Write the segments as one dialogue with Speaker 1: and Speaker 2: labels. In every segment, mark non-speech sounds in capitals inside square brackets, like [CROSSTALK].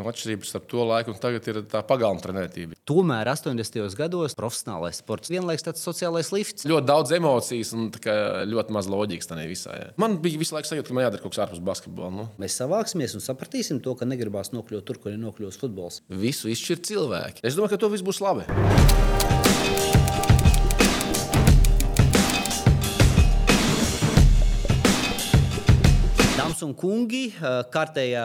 Speaker 1: Nu, atšķirības starp to laiku un tagad ir tā pagalma trenētība.
Speaker 2: Tomēr 80. gados profesionālais sports vienlaikus tāds sociālais lifts.
Speaker 1: Ļoti daudz emocijas un ļoti maz loģikas tam visā. Jā. Man bija visu laiku sajūta, ka man jādara kaut kas ārpus basketbola. Nu.
Speaker 2: Mēs savāksimies un sapratīsim to, ka negribās nokļūt tur, kur ir nokļuvis futbols.
Speaker 1: Visu izšķir cilvēki. Es domāju, ka to viss būs labi.
Speaker 2: Dāmas un kungi, kārtējā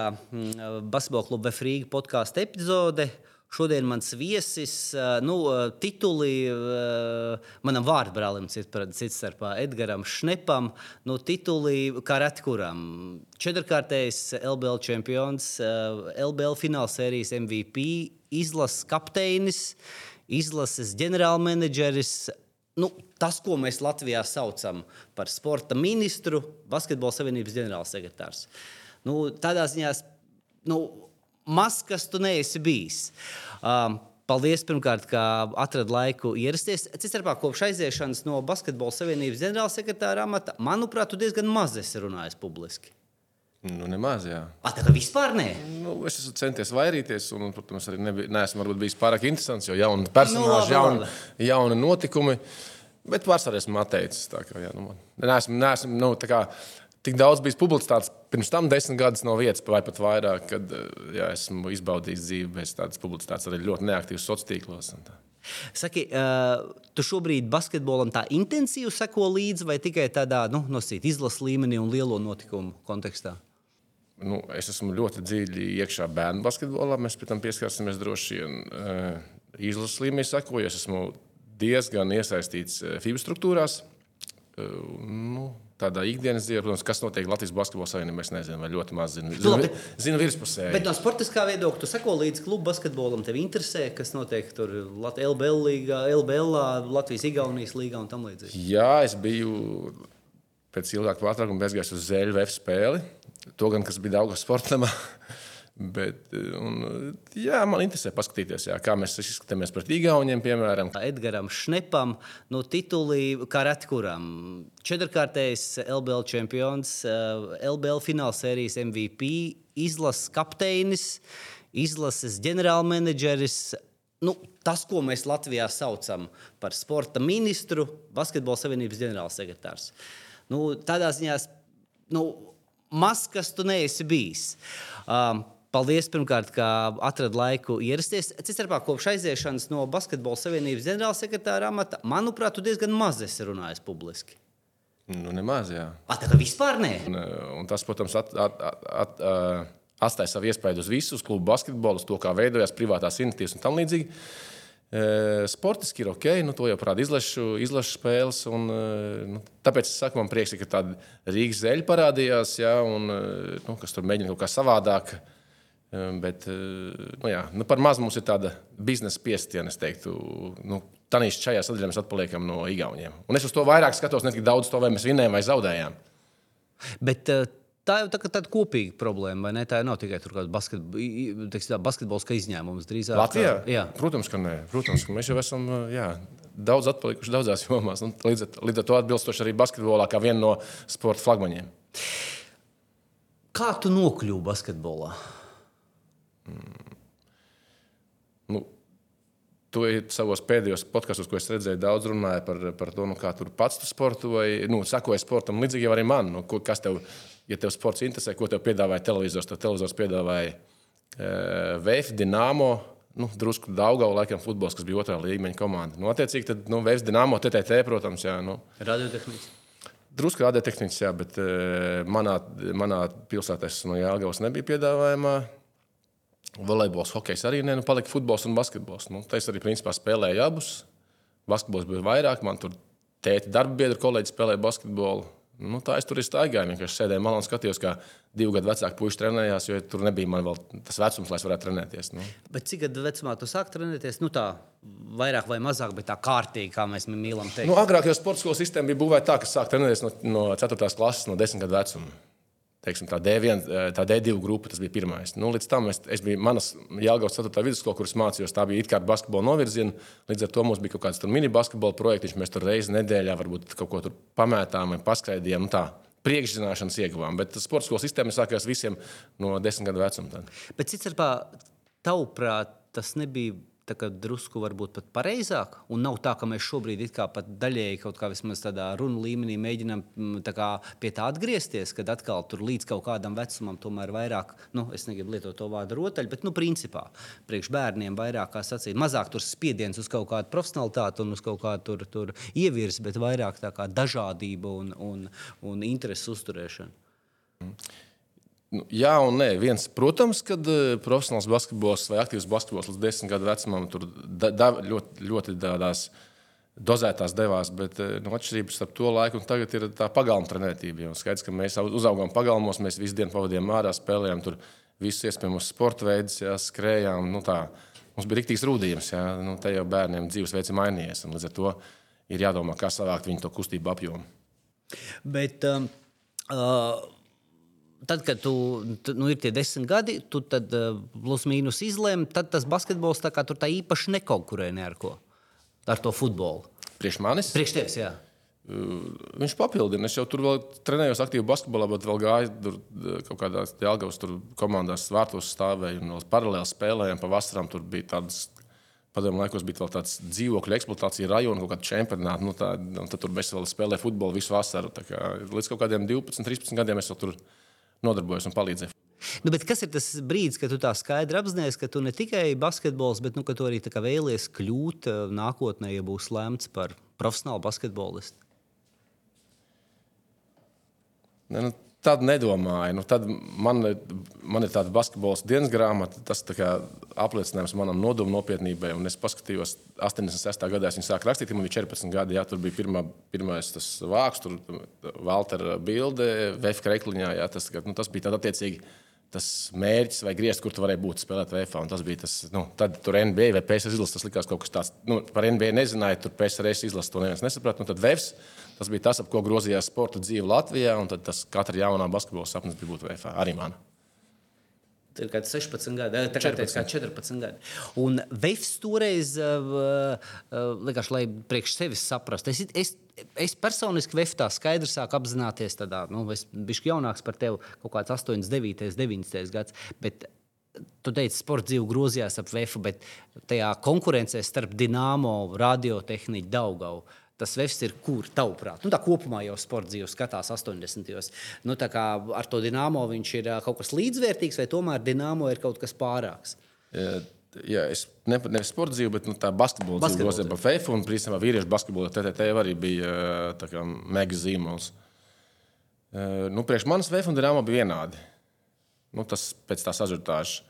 Speaker 2: basketbola kluba Frīga podkāstu epizode. Šodien mans viesis, nu, tituli manam vārdbrālim, cits starpā Edgars Šnepam, nu, tituli kā reti kuram. Četrkārtējs LBL čempions, LBL finālsērijas MVP, izlases kapteinis, izlases ģenerālmenedžeris, nu, tas, ko mēs Latvijā saucam par sporta ministru, Basketbola savienības ģenerālsekretārs. Nu, tādā ziņā, nu, maz kas tu neesi bijis. Um, Paldies, pirmkārt, ka atradāt laiku ierasties. Citāpā, kopš aiziešanas no Basketbola savienības ģenerālsekretāra amata, manuprāt, tu diezgan maz esi runājis publiski.
Speaker 1: Nu, nemaz, jā.
Speaker 2: A, tā kā vispār nē.
Speaker 1: Nu, es esmu centies vairīties, un, protams, arī nebija, neesmu bijis pārāk interesants, jo jauni personāļi, nu, jauni, jauni notikumi. Bet vasarā esmu atteicis. Kā, jā, nu, neesmu, neesmu, nu, kā, tik daudz bijis publicitātes pirms tam, desmit gadus no vietas, vai pat vairāk, kad jā, esmu izbaudījis dzīvi bez tādas publicitātes, arī ļoti neaktīvas sociālos tīklos.
Speaker 2: Saki, uh, tu šobrīd basketbolam tā intensīvi seko līdzi, vai tikai tādā nu, nosīt izlases līmenī un lielo notikumu kontekstā?
Speaker 1: nu, es esmu ļoti dziļi iekšā bērnu basketbolā. Mēs tam pieskarsimies droši vien uh, izlases līmenī, sekoju. Es esmu diezgan iesaistīts FIBA struktūrās. Uh, nu, tādā ikdienas dzīvē, protams, kas notiek Latvijas Basketbola Savienībā, es nezinu, vai ļoti maz zinu. Zinu, Labi. zinu virspusē.
Speaker 2: Bet no sportiskā viedokļa, tu seko līdzi klubu basketbolam, tev interesē, kas notiek tur LBL līgā, LBL, Latvijas Igaunijas līgā un tam līdzīgi.
Speaker 1: Jā, es biju pēc ilgāka pārtraukuma bezgājis uz F spēli. To gan, kas bija Daugas sportamā. [LAUGHS] Bet, un, jā, man interesē paskatīties, jā, kā mēs izskatāmies pret Igauniem, piemēram.
Speaker 2: Edgars Šnepam, no titulī, kā reti kuram. Četrkārtējs LBL čempions, LBL finālsērijas MVP, izlases kapteinis, izlases ģenerālmenedžeris. Nu, tas, ko mēs Latvijā saucam par sporta ministru, Basketbola savienības ģenerālsekretārs. Nu, tādā ziņā, nu, maz kas tu neesi bijis. Um, Paldies, pirmkārt, ka atradāt laiku ierasties. Citāpā, kopš aiziešanas no Basketbola savienības ģenerālsekretāra amata, manuprāt, tu diezgan maz esi runājis publiski.
Speaker 1: Nu, nemaz, jā.
Speaker 2: A, tā kā vispār nē.
Speaker 1: Un, un tas, protams, at, at, at, at, uh, atstāja savu iespaidu uz visu, uz klubu basketbolu, uz to, kā veidojās privātās iniciatīvas un tam līdzīgi. Sportiski ir ok, nu, to jau parāda izlašu, izlašu spēles. Un, nu, tāpēc es saku, man prieks, ka tāda Rīgas zeļa parādījās, ja, un, nu, kas tur mēģina kaut kā savādāk. Bet nu, jā, nu, par maz mums ir tāda biznesa piestiena, es teiktu. Nu, Tanīs šajā sadaļā mēs atpaliekam no Igauniem. Un es uz to vairāk skatos, ne tik daudz to, vai mēs vinnējām vai zaudējām.
Speaker 2: Bet, uh Tā jau tā, tāda kopīga problēma, vai ne? Tā nav tikai basketbola, teiksim, basketbols, kā izņēmums. Drīzāk,
Speaker 1: Latvijā? Jā. Protams, ka nē. Protams, ka mēs jau esam jā, daudz atpalikuši daudzās jomās. Līdz, līdz ar to atbilstoši arī basketbolā, kā viena no sporta flagmaņiem.
Speaker 2: Kā tu nokļuvi basketbolā?
Speaker 1: Mm. Nu, tu savos pēdējos podkastos, ko es redzēju, daudz runāja par, par to, nu, kā tu pats tu sportoji, nu, sakoji sportam. Līdzīgi arī man, nu, kas tev ja tev sports interesē, ko tev piedāvāja televizors, tad televizors piedāvāja uh, eh, VF, Dienāmo. Nu, drusku Daugau, laikam, futbols, kas bija otrā līmeņa komanda. Nu, attiecīgi, tad nu, VF, Dienāmo, TTT, protams, jā. Nu.
Speaker 2: Radiotehniks.
Speaker 1: Drusku radiotehniks, jā, bet uh, manā, manā pilsētā no Jālgavas nebija piedāvājumā. Volejbols, hokejs arī ne, nu, palika futbols un basketbols. Nu, es arī principā spēlēju abus. Basketbols bija vairāk, man tur tēti darba biedri, kolēģi spēlēja basketbolu. Nu, tā es tur stāvēju. Vienkārši sēdēju malā un skatījos, kā divu gadu vecāki puiši trenējās, jo tur nebija man vēl tas vecums, lai es varētu trenēties. Nu.
Speaker 2: Bet cik gadu vecumā tu sāki trenēties? Nu, tā vairāk vai mazāk, bet tā kārtīgi, kā mēs mīlam teikt.
Speaker 1: Nu, agrāk jau sporta skolas sistēma bija būvēta tā, ka sāk trenēties no, no 4. klases, no 10 gadu vecuma teiksim, tā, D1, tā D2 grupa, tas bija pirmais. Nu, līdz tam es, es biju manas Jālgauts 4. vidusskola, kuras mācījos. Tā bija it kā basketbola novirziena. Līdz ar to mums bija kaut kāds mini basketbola projekts. Mēs tur reizi nedēļā varbūt kaut ko tur pamētām vai paskraidījām. Nu, tā. priekšzināšanas ieguvām. Bet sporta skolas sistēma sākās visiem no desmit gadu vecuma. Tad.
Speaker 2: Bet cits starpā, tavuprāt, tas nebija drusku varbūt pat pareizāk. Un nav tā, ka mēs šobrīd pat daļēji kaut kā vismaz tādā runu līmenī mēģinām mm, tā pie tā atgriezties, kad atkal tur līdz kaut kādam vecumam tomēr vairāk, nu, es negribu lietot to vārdu rotaļu, bet, nu, principā, priekš bērniem vairāk, kā sacīt, mazāk tur spiediens uz kaut kādu profesionalitāti un uz kaut kādu tur, tur ievirzi, bet vairāk tā kā dažādība un, un, un interesu uzturēšana. Mm.
Speaker 1: Nu, jā, un nē. Viens, protams, kad uh, profesionāls basketbols vai aktīvs basketbols līdz desmit gadu vecumam tur da, da, ļoti, ļoti tādās dozētās devās, bet uh, nu, atšķirības starp to laiku un tagad ir tā pagalma trenētība. Skaidrs, ka mēs uzaugām pagalmos, mēs visu dienu pavadījām ārā, spēlējām tur visus iespējamos sporta veidus, jā, skrējām. Nu, tā. Mums bija rīktīgs rūdījums, jā, nu, te jau bērniem dzīvesveids ir mainījies. Līdz ar to ir jādomā, kā savākt viņu to kustību apjomu.
Speaker 2: Bet, um, uh tad, kad tu, nu, ir tie desmit gadi, tu tad uh, plus mīnus izlēmi, tad tas basketbols tā kā tur tā īpaši nekonkurē ne ar ko. Ar to futbolu.
Speaker 1: Priekš manis?
Speaker 2: Priekš tevis, jā.
Speaker 1: Uh, viņš papildina. Es jau tur vēl trenējos aktīvi basketbolā, bet vēl gāju tur kaut kādās Jālgavas komandās, vārtos stāvēju un vēl paralēli spēlējām. Pa vasarām tur bija tādas Padomu laikos bija vēl tāds dzīvokļu eksploatācija rajona, kaut kāda čempionāta. Nu, tā, tad tur mēs vēl spēlējām futbolu visu vasaru. Kā, līdz kaut kādiem 12, 13 gadiem es tur nodarbojos un palīdzēju.
Speaker 2: Nu, kas ir tas brīdis, kad tu tā skaidri apzinājies, ka tu ne tikai basketbols, bet nu, tu arī vēlies kļūt eh, nākotnē, ja būs lemts par profesionālu basketbolistu?
Speaker 1: Ne, nu, Tad nedomāju. Nu, tad man, man ir tāda basketbola dienas grāmata, tas apliecinājums manam nodomu nopietnībai. Un es paskatījos, 86. gadā viņa sāka rakstīt, man bija 14 gadi. Jā, tur bija pirmā, pirmais tas vāks, tur Valtera bilde, Vēfka rekliņā. Jā, tas, nu, tas bija tāds attiecīgi. Tas mērķis vai griezt, kur tu varēji būt, spēlēt. Un tas bija tas, nu, tad tur NBA vai PSC izlases. Tas likās kaut kas tāds, nu, par NBA nezināju, tur PSC izlases to neviens nesaprata. Nu, tad VFs Tas bija tas, ap ko grozījās sporta dzīve Latvijā, un tas katra jaunā basketbola sapnis bija būt VFā. Arī man.
Speaker 2: Tur bija 16 gadi, tā 14. 14 gadi. Un Vēfs toreiz, uh, uh, likās, lai priekš sevis saprastu, es, es, es personiski Vēfs tā skaidri sāku apzināties, tādā, nu, es biju jaunāks par tevi, kaut kāds 8, 9, 9 gads. Bet, Tu teici, sports dzīve grozījās ap Vēfu, bet tajā konkurencē starp Dienāmo, radiotehniku, Daugavu Tas vefs ir kur, tavuprāt? Nu, tā kopumā jau sporta dzīve skatās 80. gados. Nu, ar to dīnāmo viņš ir kaut kas līdzvērtīgs, vai tomēr dīnāmo ir kaut kas pārāks?
Speaker 1: Jā. Jā, es ne, nevis sporta dzīve, bet nu, tā basketbola dzīve gāja pa FEF. Un, principā, vīriešu basketbolā TTT arī bija mega zīmols. Nu, priekš manis VF un Dienāmo bija vienādi. Nu, tas pēc tās ažurtāžas.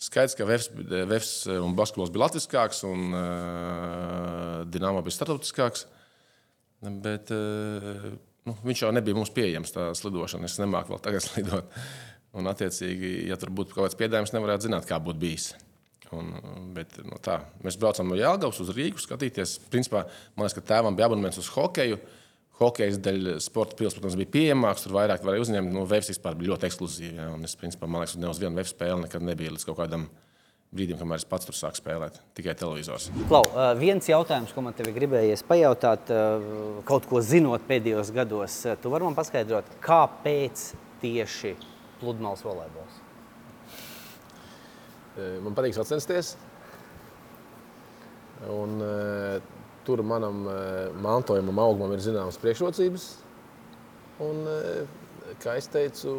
Speaker 1: Skaidrs, ka Vēfs, un basketbols bija latviskāks, un uh, Dienāmo bija starptautiskāks. Uh, Bet eh, nu, viņš jau nebija mums pieejams, tā slidošana. Es nemāku vēl tagad [LAUGHS] slidot. Un, attiecīgi, ja tur būtu kaut kāds piedāvājums, nevarētu zināt, kā būtu bijis. Un, bet, no nu, tā, mēs braucām no Jālgavas uz Rīgas, skatīties. Principā, man liekas, ka tēvam bija abonements uz hokeju. Hokejas dēļ sporta pils, protams, bija pieejamāks. Tur vairāk varēja uzņemt. Nu, Vēfs vispār bija ļoti ekskluzīvi. Ja, es, principā, man liekas, ne uz vienu Vēfs spēli nekad nebija līdz kaut kādam brīdim, kamēr es pats tur sāku spēlēt, tikai televizors.
Speaker 2: Klau, viens jautājums, ko man te gribējies pajautāt, kaut ko zinot pēdējos gados, tu vari man paskaidrot, kāpēc tieši pludmales volejbols?
Speaker 1: Man patīk sacensties. Un, tur manam mantojumam, augumam ir zināmas priekšrocības. Un, kā es teicu,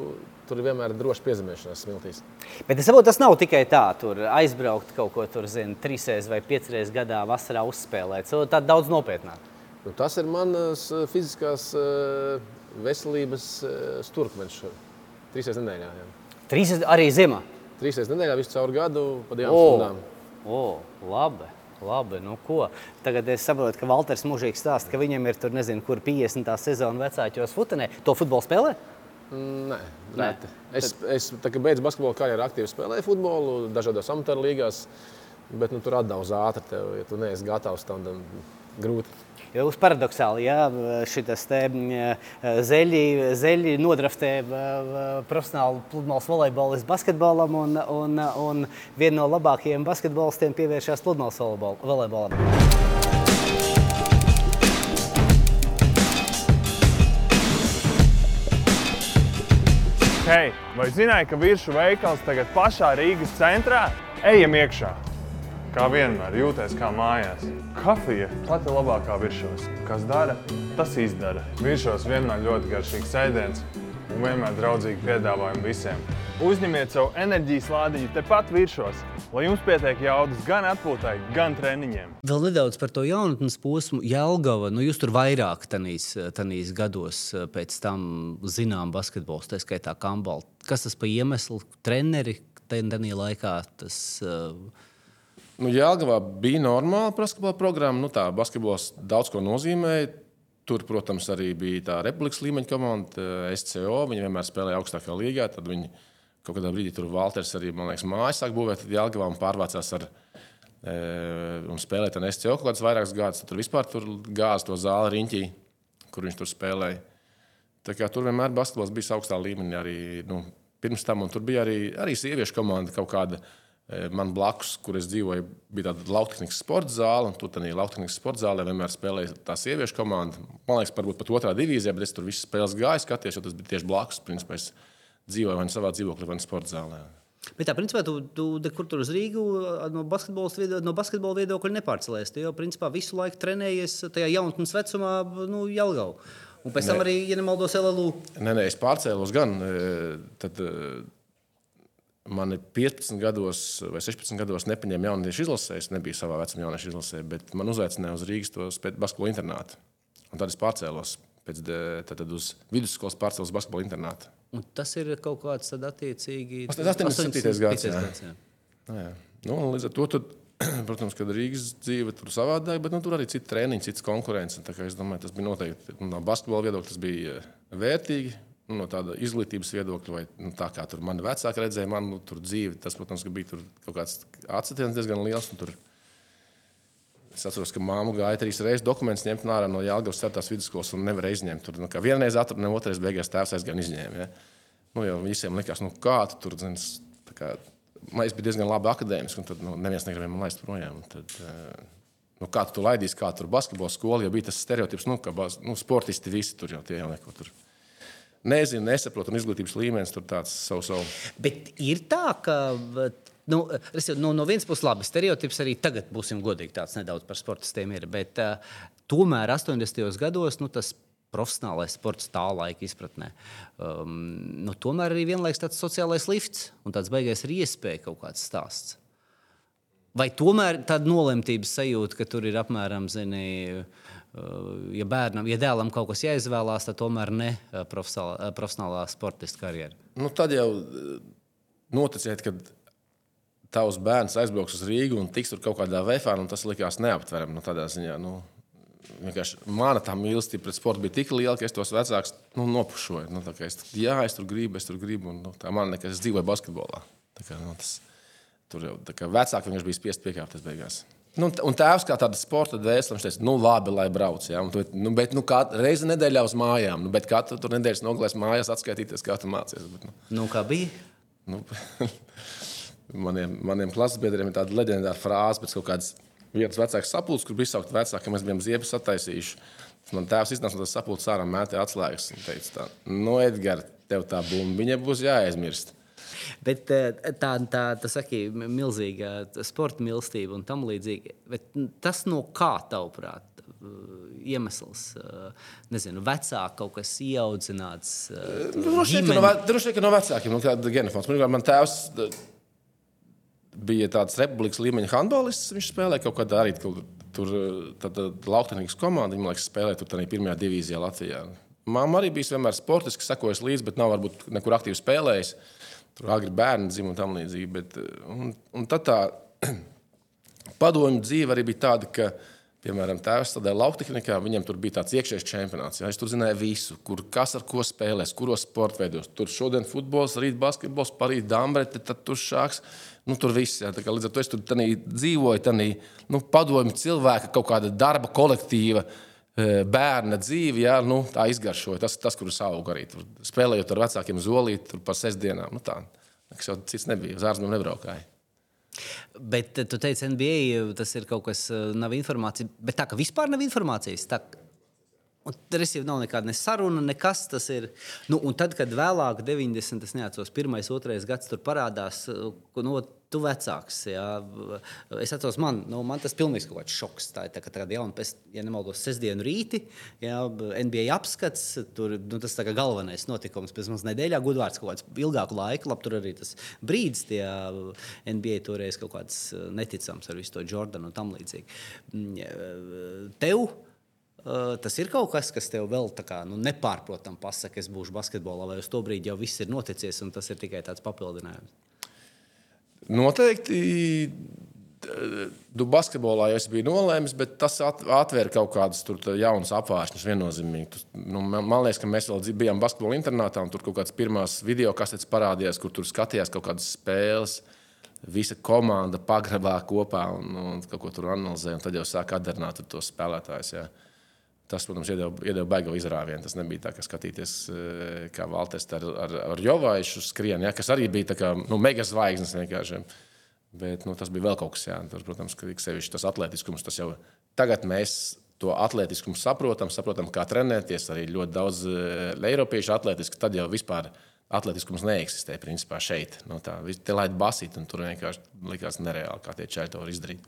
Speaker 1: tur vienmēr ir droša piezemēšanās smiltīs.
Speaker 2: Bet es saprotu, tas nav tikai tā, tur aizbraukt kaut ko tur, zinu, trīsreiz vai piecreiz gadā vasarā uzspēlēt. Tā ir daudz nopietnāk.
Speaker 1: Nu, tas ir manas eh, fiziskās eh, veselības eh, stūrkmeņš. Trīsreiz nedēļā. Jā.
Speaker 2: Trīsreiz arī zima?
Speaker 1: Trīsreiz nedēļā visu caur gadu pa divām oh. stundām.
Speaker 2: O, oh, labi. Labi, nu ko? Tagad es saprotu, ka Valters mūžīgi stāsta, ka viņam ir tur nezinu, kur 50. sezona vecākos futenē. To futbolu spēlē?
Speaker 1: Nē, Nē. Es, es beidzu basketbolu karjeru, aktīvi spēlēju futbolu, dažādās amatieru līgās, bet nu, tur atdauž ātri. Tev, ja tu neesi gatavs tam, tam grūti.
Speaker 2: Jūs paradoxāli, ja šis zeļi, zeļi nodraftē profesionālu pludmales volejbolistu basketbolam, un, un, un viena no labākajiem basketbolistiem pievēršās pludmales volejbolam.
Speaker 3: Hei, vai zināji, ka virsmu veikals tagad pašā Rīgas centrā? Ejam iekšā! Kā vienmēr, jūties kā mājās. Kafija pati labākā virsmas. Kas dara, tas izdara. Virsmas vienmēr ļoti garšīgs ēdiens un vienmēr draudzīgi piedāvājumi visiem. Uzņemiet savu enerģijas lādiņu tepat virsmas, lai jums pietiek jaudas gan atpūtai, gan treniņiem.
Speaker 2: Vēl nedaudz par to jaunatnes posmu. Jelgava, nu jūs tur vairāk tanīs, tanīs gados pēc tam zinām basketbols, tā skaitā kambal. Kas tas pa iemeslu? Treneri tajā laikā tas. Uh,
Speaker 1: Nu, Jālgavā bija normāla basketbola programma. Nu, tā basketbols daudz ko nozīmēja. Tur, protams, arī bija tā republikas līmeņa komanda, eh, SCO. Viņi vienmēr spēlēja augstākā līgā. Tad viņi kaut kādā brīdī tur Walters arī, man liekas, mājas sāk būvēt. Tad Jālgavā un pārvācās ar e, un spēlēja ar SCO kaut kādas vairākas gadus. Tur vispār tur gāza to zāli riņķī, kur viņš tur spēlēja. Tā kā tur vienmēr basketbols bija augstā līmenī arī nu, pirms tam. Tur bija arī, arī sieviešu komanda kaut kāda Man blakus, kur es dzīvoju, bija tāda lauktehnikas sporta zāle. Tur tādā lauktehnikas sporta zālē vienmēr spēlēja tā sieviešu komanda. Man liekas, varbūt pat otrā divīzijā, bet es tur visas spēles gāju, skaties, jo tas bija tieši blakus. Principā es dzīvoju vai savā dzīvoklī, vai sporta zālē.
Speaker 2: Bet tā, principā, tu, tu kur tur uz Rīgu no basketbola, no basketbola viedokļa nepārcelējies. Tu jau, principā, visu laiku trenējies tajā jaunatnes vecumā, nu, Jelgavā. Un pēc tam ne. arī, ja nemaldos, LLU.
Speaker 1: Nē, nē, es pārcēlos gan. Tad, Mani 15 gados vai 16 gados nepaņēma jauniešu izlasē. Es nebiju savā vecumā jauniešu izlasē, bet man uzaicināja uz Rīgas to basketbola internātu. Un tad es pārcēlos pēc tam uz vidusskolas pārcēlos basketbola internātu.
Speaker 2: Un tas ir kaut kāds tāds attiecīgi.
Speaker 1: Tas ir 87. gads. Jā. gads jā. Nu. Nu, līdz ar to, tad, [CLEARS THROAT] protams, kad Rīgas dzīve tur savādāk, bet nu, tur arī citi treniņi, cits konkurence. Es domāju, tas bija noteikti no basketbola viedokļa, tas bija eh, vērtīgi nu, no tāda izglītības viedokļa, vai nu, tā kā tur mani vecāki redzēja, man nu, tur dzīve, tas, protams, bija kaut kāds atsitiens diezgan liels. Tur, Es atceros, ka māma gāja trīs reizes dokumentus ņemt ārā no Jālgavas starptās vidusskolas un nevarēja izņemt. Tur nu, vienreiz atrada, ne otrreiz beigās tēvs aizgāja un izņēma. Ja? Nu, jau visiem likās, nu, kā tu tur zins, es biju diezgan labi akadēmisks, un tad nu, neviens negribēja man laist projām. Tad, uh, nu, kā tu tur laidīsi, kā tur basketbola skola, jo bija tas stereotips, nu, ka bas, nu, sportisti visi tur jau tie jau neko tur. Nezinu, nesaprotu, un izglītības līmenis tur tāds savs. Savu.
Speaker 2: Bet ir tā, ka nu, nu, no vienas puses, labi, stereotips arī tagad, būsim godīgi, tāds nedaudz par sportistiem ir. Bet uh, tomēr 80. gados nu, tas profesionālais sports tā laika izpratnē. Um, nu, tomēr arī vienlaikus tāds sociālais lifts un tāds beigās ir iespēja kaut kāds stāsts. Vai tomēr tāda nolemtības sajūta, ka tur ir apmēram, zini, ja bērnam, ja dēlam kaut kas jāizvēlās, tad tomēr ne profesionālā, profesionālā sportista karjera.
Speaker 1: Nu, tad jau noticiet, kad tavs bērns aizbrauks uz Rīgu un tiks tur kaut kādā veifā, un tas likās neaptverami. Nu, tādā ziņā, nu, mana tā mīlestība pret sportu bija tik liela, ka es tos vecākus nu, nopušoju. Nu, es, jā, es tur gribu, es tur gribu. Un, nu, tā man nekas, es dzīvoju basketbolā. Tā kā, nu, tas, tur jau vecāki vienkārši bija spiest piekāpties beigās. Nu, un tēvs kā tāda sporta dvēsele, viņš teica, nu, labi, lai brauc. Ja? Tu, nu, bet, nu, kā reizi nedēļā uz mājām, nu, bet katru tur nedēļas nogalēs mājās atskaitīties, kā tu mācies. Bet,
Speaker 2: nu. nu, kā bija?
Speaker 1: Nu, [LAUGHS] maniem, maniem klases biedriem ir tāda leģendāra frāze pēc kaut kādas vietas vecākas sapulces, kur bija izsaukt vecāki, ka mēs bijām ziepes attaisījuši. Man tēvs iznāca no tās sapulces ārā, mētē atslēgas un teica, tā, nu, Edgars, tev tā bumbiņa būs jāaizmirst.
Speaker 2: Bet eh, tā, tā, tā saki, milzīga sporta mīlestība un tam līdzīgi. Bet tas no kā tavuprāt? Eh, iemesls, eh, nezinu, vecāki kaut kas ieaudzināts.
Speaker 1: Droši vien, no, droši vien no vecākiem, no kāda genofons. Man tēvs bija tāds republikas līmeņa handbolists. Viņš spēlēja kaut kādā arī tur, tur lauktenikas komandā. Viņa liekas, spēlēja tur tādā pirmajā divīzijā Latvijā. Māma arī bija vienmēr sportiski, sekojas līdzi, bet nav varbūt nekur aktīvi spēlējusi. Tur agri bērni dzimta un tam līdzīgi. Bet, un, un tad tā [CLEARS THROAT] padomju dzīve arī bija tāda, ka, piemēram, tēvs tādā lauktehnikā, viņam tur bija tāds iekšējs čempionāts. Jā, es tur zināju visu, kur kas ar ko spēlēs, kuros sporta veidos. Tur šodien futbols, rīt basketbols, parīt dambrete, tad tur šāks. Nu, tur viss ir. Līdz ar to es tur dzīvoju, tādā nu, padomju cilvēka, kaut kāda darba kolektīva. E, bērna dzīve, jā, nu, tā izgaršoja. Tas, tas kur es augu arī. Tur, spēlējot ar vecākiem zolīt, tur pa sestdienām. Nu, tā, kas jau cits nebija, uz ārzemēm nebraukāja.
Speaker 2: Bet tu teici, NBA tas ir kaut kas, e, nav informācija. Bet tā, ka vispār nav informācijas. Tā... Un resīvi nav nekāda ne saruna, nekas tas ir. Nu, un tad, kad vēlāk, 90. es neatceros, pirmais, otrais gads tur parādās, nu, tu vecāks. Jā. Es atceros, man, nu, man tas pilnīgs kaut kāds šoks. Tā ir tā, tāda jauna, pēc, ja nemaldos, sestdienu rīti, jā, NBA apskats, tur nu, tas tā kā galvenais notikums. Pēc mums nedēļā gudvārds kaut kāds ilgāku laiku, labi, tur arī tas brīdis, tie NBA toreiz kaut kāds neticams ar visu to Jordanu un tam līdzīgi. Mm, tev? Uh, tas ir kaut kas, kas tev vēl kā, nu, nepārprotami pasaka, es būšu basketbolā, vai uz to brīdi jau viss ir noticis, un tas ir tikai tāds papildinājums.
Speaker 1: Noteikti. Tu basketbolā jau biji nolēmis, bet tas atvēra kaut kādus jaunus apgāršņus viennozīmīgi. Nu, man liekas, ka mēs vēl bijām basketbola internātā, un tur kaut kādas pirmās video kasetes parādījās, kur tur skatījās kaut kādas spēles. Visa komanda pagrabā kopā un, un kaut ko tur analizēja. Tad jau sāk atdarināt tos spēlētājus. Jā. Tas, protams, iedeva, iedeva baigo izrāvienu. Tas nebija tā, kā skatīties, eh, kā Valters ar, ar, ar Jovaišu skrien, ja, kas arī bija kā, nu, mega zvaigznes vienkārši. Bet nu, tas bija vēl kaut kas, jā. Tas, protams, ka sevišķi tas atletiskums, tas jau tagad mēs to atletiskumu saprotam, saprotam, kā trenēties. Arī ļoti daudz eh, eiropiešu atletiski, tad jau vispār atletiskums neeksistē principā šeit. No tā, te laid basīt, un tur vienkārši likās nereāli, kā tie čaļi to var izdarīt.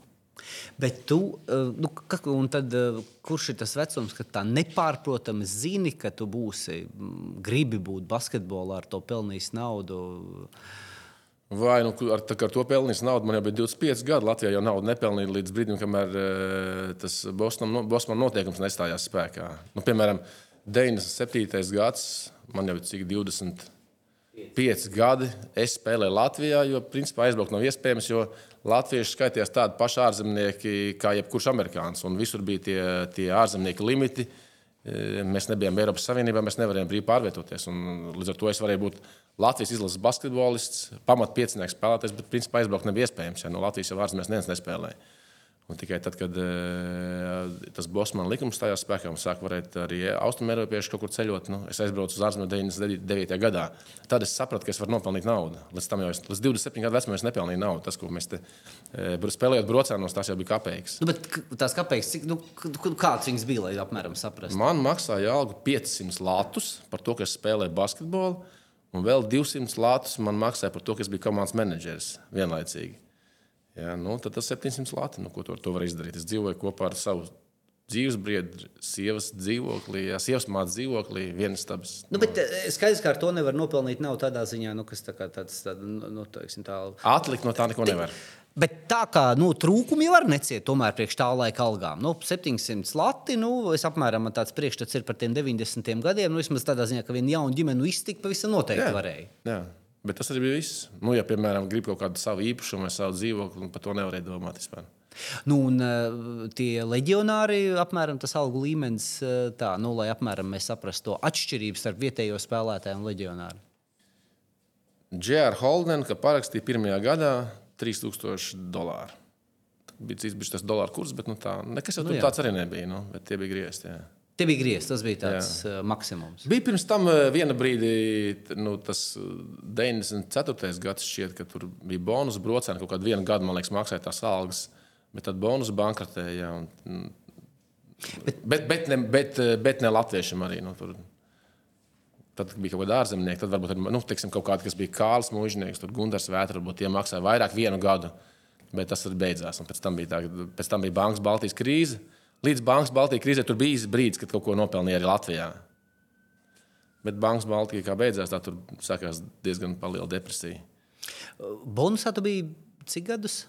Speaker 2: Bet tu, eh, nu, tad, eh, kurš ir tas vecums, kad tā nepārprotami zini, ka tu būsi, gribi būt basketbolā, ar to pelnījis naudu?
Speaker 1: Vai nu, ar, ar to pelnījis naudu? Man jau bija 25 gadi. Latvijā jau naudu nepelnīja līdz brīdim, kamēr uh, tas Bostonam notiekums nestājās spēkā. Nu, piemēram, 97. gads, man jau ir cik 20 pieci gadi es spēlēju Latvijā, jo principā aizbraukt nav iespējams, jo latvieši skaitījās tādi paši ārzemnieki kā jebkurš amerikānis. Visur bija tie, tie ārzemnieku limiti. E, mēs nebijām Eiropas Savienībā, mēs nevarējām brīvi pārvietoties. Un līdz ar to es varēju būt Latvijas izlases basketbolists, pamatpiecinieks spēlētājs, bet principā aizbraukt nebija iespējams. Ja no Latvijas jau ārzemēs neviens nespēlēja. Un tikai tad, kad uh, tas Bosmanas likums stājās spēkā un sāk varēt arī austrumēropieši kaut kur ceļot, nu, es aizbraucu uz ārzemēm 99. gadā. Tad es sapratu, ka es varu nopelnīt naudu. Līdz tam jau es, līdz 27 gadu vecumam es nepelnīju naudu. Tas, ko mēs te uh, spēlējām brocēnos, tas jau bija kapeiks.
Speaker 2: Nu, bet tās kapeiks, cik, nu, kāds viņas bija, lai apmēram saprastu?
Speaker 1: Man maksāja algu 500 latus par to, ka es spēlēju basketbolu, un vēl 200 latus man maksāja par to, ka es biju komandas menedžeris vienlaicīgi. Ja, nu, tad tas ir 700 lati. Nu, ko to, to var izdarīt? Es dzīvoju kopā ar savu dzīves biedru, sievas dzīvoklī, ja, sievas mātes dzīvoklī, vienas stabas.
Speaker 2: Nu, bet eh, skaidrs, ka ar to nevar nopelnīt nav tādā ziņā, nu, kas tā kā tāds, tād, nu, nu teiksim, tā.
Speaker 1: Atlikt no tā neko nevar.
Speaker 2: Bet tā kā nu, trūkumi var neciet, tomēr priekš tā laika algām. Nu, 700 lati, nu, es apmēram tāds priekšstats ir par tiem 90 gadiem. Nu, vismaz tādā ziņā, ka viena jauna ģimene iztikt pavisam noteikti jā, varēja.
Speaker 1: Jā. Bet tas arī bija viss. Nu, ja, piemēram, grib kaut kādu savu īpašumu vai savu dzīvokli, par to nevarēja domāt vispār.
Speaker 2: Nu, un uh, tie leģionāri, apmēram tas algu līmenis, uh, tā, nu, lai apmēram mēs saprastu to atšķirību starp vietējo spēlētāju un leģionāru.
Speaker 1: Džēra Holdena, ka parakstīja pirmajā gadā 3000 dolāru. Bija cits bija tas dolāru kurs, bet nu, tā, nekas jau nu, tāds arī nebija. Nu, tie bija griezti. Jā.
Speaker 2: Te bija griezts, tas bija tāds Jā. uh, maksimums.
Speaker 1: Bija pirms tam uh, viena brīdi, nu, tas 94. Uh, gads, šķiet, ka tur bija bonus brocēni. Kaut kādu gadu, man liekas, maksāja tās algas, bet tad bonus bankrotēja. Un, mm, bet, bet, bet, ne, bet, bet ne latviešiem arī. Nu, tur, tad bija kaut kāda ārzemnieka, tad varbūt nu, teiksim, kaut kāda, kas bija Kāls Mūžnieks, tur Gunārs Vētra, varbūt tie maksāja vairāk vienu gadu, bet tas beidzās. Un pēc tam bija, tā, pēc tam bija Bankas Baltijas krīze. Līdz Bankas Baltijas krīzē tur bija brīdis, kad kaut ko nopelnīja arī Latvijā. Bet Bankas Baltijā kā beidzās, tā tur sākās diezgan liela depresija.
Speaker 2: Bonusā tu biji cik gadus?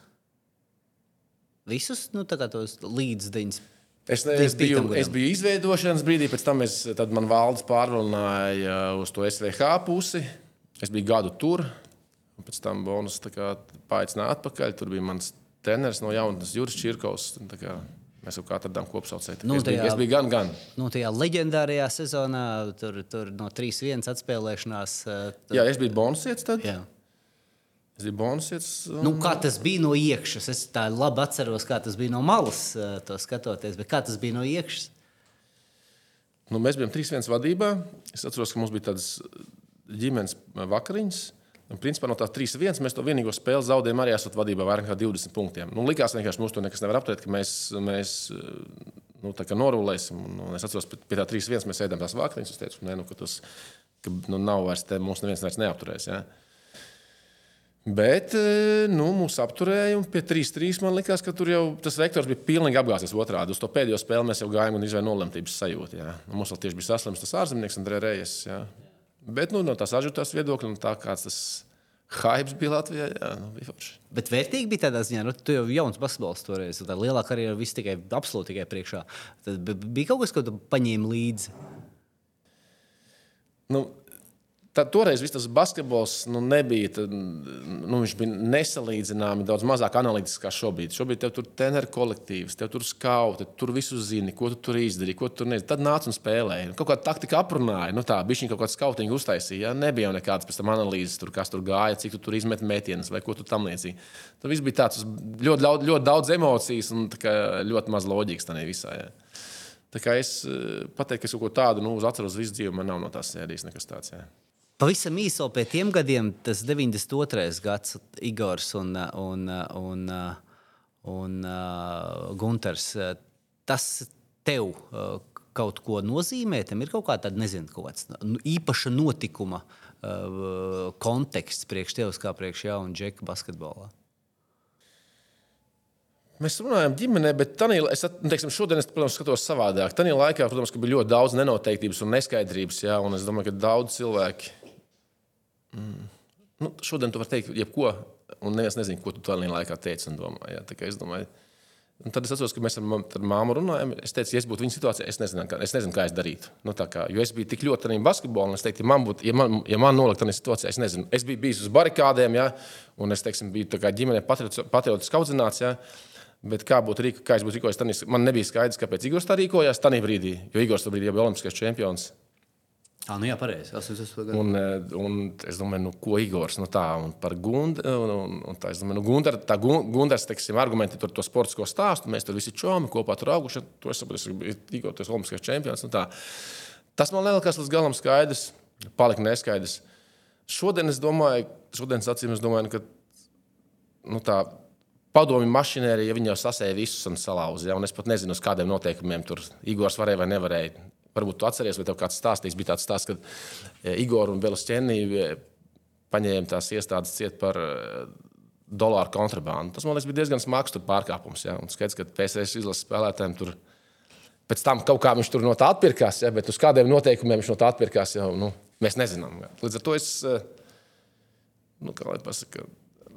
Speaker 2: Visus nu, tos līdz 90.
Speaker 1: Es, ne, es, biju, es biju izveidošanas brīdī, pēc tam es, man valdes pārvalināja uz to SVH pusi. Es biju gadu tur, un pēc tam bonus paaicināja atpakaļ. Tur bija mans treneris no jaunatnes Juris Čirkovs. Mēs jau atradām kopsaucēju. Nu, es, biju, es biju gan, gan.
Speaker 2: Nu, tajā leģendārajā sezonā, tur, tur no 3-1 atspēlēšanās.
Speaker 1: Tur... Jā, es biju bonusietis tad. Jā. Es biju bonusietis.
Speaker 2: Un... Nu, kā tas bija no iekšas? Es tā labi atceros, kā tas bija no malas, to skatoties. Bet kā tas bija no iekšas?
Speaker 1: Nu, mēs bijām 3-1 vadībā. Es atceros, ka mums bija tādas ģimenes vakariņas. Un, principā, no tā 3-1 mēs to vienīgo spēli zaudējām arī esot vadībā vairāk nekā 20 punktiem. Nu, likās vienkārši, mums to nekas nevar apturēt, ka mēs, mēs nu, norulēsim. Un, un es atceros, pie tā 3-1 mēs ēdām tās vakariņas. Es teicu, nē, nu, ka, tas, ka nu, nav vairs te, mums neviens vairs neapturēs. Ja? Bet e, nu, mūsu apturēja, un pie 3-3 man liekas, ka tur jau tas vektors bija pilnīgi apgāzies otrādi. Uz to pēdējo spēli mēs jau gājām un izvēlējām nolemtības sajūtu. Ja? Nu, mums vēl tieši bija saslims tas ārzemnieks, Andrē Rejas. Ja? Bet nu, no tās ažūtās viedokļa, un tā kāds tas hype bija Latvijā, jā, nu, bija forši.
Speaker 2: Bet vērtīgi bija tādā ziņā, nu, tu jau jauns basketbols toreiz, tā lielākā karjera viss tikai absolūti tikai priekšā. Tad bija kaut kas, ko tu paņēmi līdzi.
Speaker 1: Nu, Tad toreiz tas basketbols nu, nebija. Tad, nu, viņš bija nesalīdzināmi daudz mazāk analītisks kā šobrīd. Šobrīd tev tur ir treneru kolektīvs, tev tur ir skauti, tur visu zini, ko tu tur izdarīji, ko tu tur nezini. Tad nāca un spēlēja. Kaut kāda taktika aprunāja, nu, tā bija viņa kaut kāda skautinga uztaisīja. Ja? Nebija jau nekādas pēc tam analīzes, tur, kas tur gāja, cik tu tur izmet metienus vai ko tu tam līdzīgi. Tur viss bija tāds ļoti, ļoti, ļoti daudz emocijas un ļoti maz loģikas tajā visā. Ja? Tā kā es eh, pateiktu, ka es kaut ko tādu nu, atceros visu dzīvi, man nav no tās sēdijas nekas tāds. Ja.
Speaker 2: Pavisam īsi vēl pie tiem gadiem, tas 92. gads, Igors un, un, un, un uh, Gunters. Tas tev uh, kaut ko nozīmē, tam ir kaut kāda, nezinu, kaut kāds nu, īpaša notikuma uh, konteksts priekš tevis, kā priekš jaunu džeku basketbolā.
Speaker 1: Mēs runājam ģimenē, bet tanī, es teiksim, šodien es protams, skatos savādāk. Tajā laikā protams, bija ļoti daudz nenoteiktības un neskaidrības. Jā, un es domāju, ka daudz cilvēku Mm. Nu, šodien tu vari teikt, jebko, un neviens nezina, ko tu tajā laikā teici un domāji. Es domāju, Un tad es atceros, ka mēs ar, ar māmu runājām. Es teicu, ja es būtu viņa situācijā, es nezinu, kā, es nezinu, kā es darītu. Nu, kā, jo es biju tik ļoti tādā basketbolā, un es teiktu, ja man, būtu, ja man, ja man nolikt tādā situācijā, es nezinu. Es biju bijis uz barikādēm, ja, un es teiksim, biju ģimenē patriotiski audzināts. Ja, Bet kā būtu rīkojies, kā es būtu rīkojies, man nebija skaidrs, kāpēc Igors tā rīkojās tajā brīdī. Jo Igors bija Olimpiskais čempions.
Speaker 2: Ah, nu jā, pareizi.
Speaker 1: Un, eh, un es domāju, nu, ko Igors nu, tā, un par Gundu. Un, un, un tā, es domāju, nu, Gundar, tā Gundars, teiksim, argumenti par to sportisko stāstu. Mēs tur visi čomi kopā tur auguši. To es saprotu, es biju Igors, Olimpiskais čempions. Tā. Tas man liekas līdz galam skaidrs, palika neskaidrs. Šodien es domāju, šodienas acīm es domāju, ka nu, tā padomju mašinērija, ja viņi jau sasēja visus un salauza. Ja, un es pat nezinu, uz kādiem noteikumiem tur Igors varēja vai nevarēja Varbūt tu atceries, vai tev kāds stāstījis, bija tāds stāsts, ka e, Igor un Belasčēnī e, paņēma tās iestādes ciet par e, dolāru kontrabandu. Tas man liekas, bija diezgan smags pārkāpums. Ja? Un skaidrs, ka PSC izlases spēlētājiem tur pēc tam kaut kā viņš tur no tā atpirkās, ja? bet uz kādiem noteikumiem viņš no tā atpirkās, jau nu, mēs nezinām. Ja? Līdz ar to es, nu, kā lai pasaka,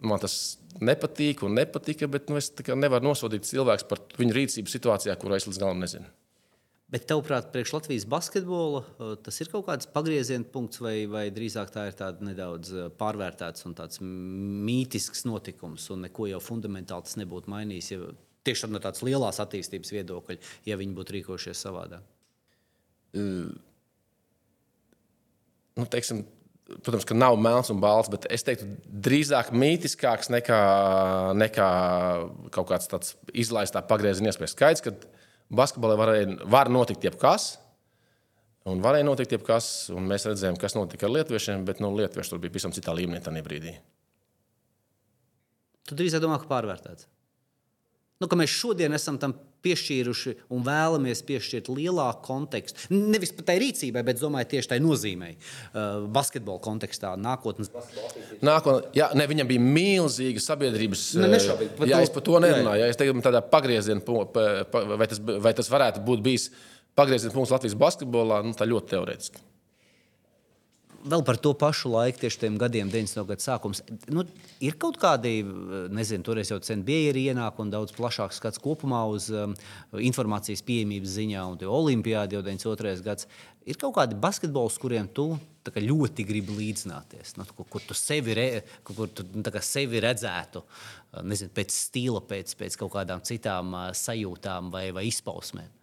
Speaker 1: man tas nepatīk un nepatika, bet nu, es nevaru nosodīt cilvēku par viņu rīcību situācijā, kurā es līdz galam nezinu.
Speaker 2: Bet, tavuprāt, priekš Latvijas basketbola tas ir kaut kāds pagrieziena punkts, vai, vai drīzāk tā ir tāda nedaudz pārvērtēts un tāds mītisks notikums, un neko jau fundamentāli tas nebūtu mainījis. Ja tieši no tādas lielas attīstības viedokļa, ja viņi būtu rīkojušies savādāk. Uh,
Speaker 1: nu, teiksim, protams, ka nav melns un balts, bet es teiktu, drīzāk mītiskāks nekā, nekā kaut kāds tāds izlaistā pagrieziena iespējas. Skaidrs, ka Basketbolā varēja, var notikt jebkas. Un varēja notikt jebkas, un mēs redzējām, kas notika ar lietuviešiem, bet nu, lietuvieši tur bija pavisam citā līmenī tajā brīdī.
Speaker 2: Tu drīzāk domā, ka pārvērtēts. Nu, ka mēs šodien esam tam piešķīruši un vēlamies piešķirt lielāku kontekstu. Nevis pat tai rīcībai, bet domāju, tieši tai nozīmei. Uh, basketbola kontekstā, nākotnes.
Speaker 1: Nākotnē, jā, ne, viņam bija milzīga sabiedrības.
Speaker 2: Ne, nešaubīt,
Speaker 1: jā, es par to nerunāju. Jā, es teiktu, tādā pagrieziena, vai tas, vai tas varētu būt bijis pagrieziena punkts Latvijas basketbolā, nu, tā ļoti teorētiski
Speaker 2: vēl par to pašu laiku, tieši tiem gadiem, 90. gada sākums. Nu, ir kaut kādi, nezinu, toreiz jau sen bija ienākumi un daudz plašāks skats kopumā uz um, informācijas pieejamības ziņā, un Olimpijāda jau 92. gads. Ir kaut kādi basketbols, kuriem tu ļoti gribi līdzināties, nu, kur, kur tu sevi, re, kur tu, nu, sevi redzētu, nezinu, pēc stila, pēc, pēc kaut kādām citām uh, sajūtām vai, vai izpausmēm.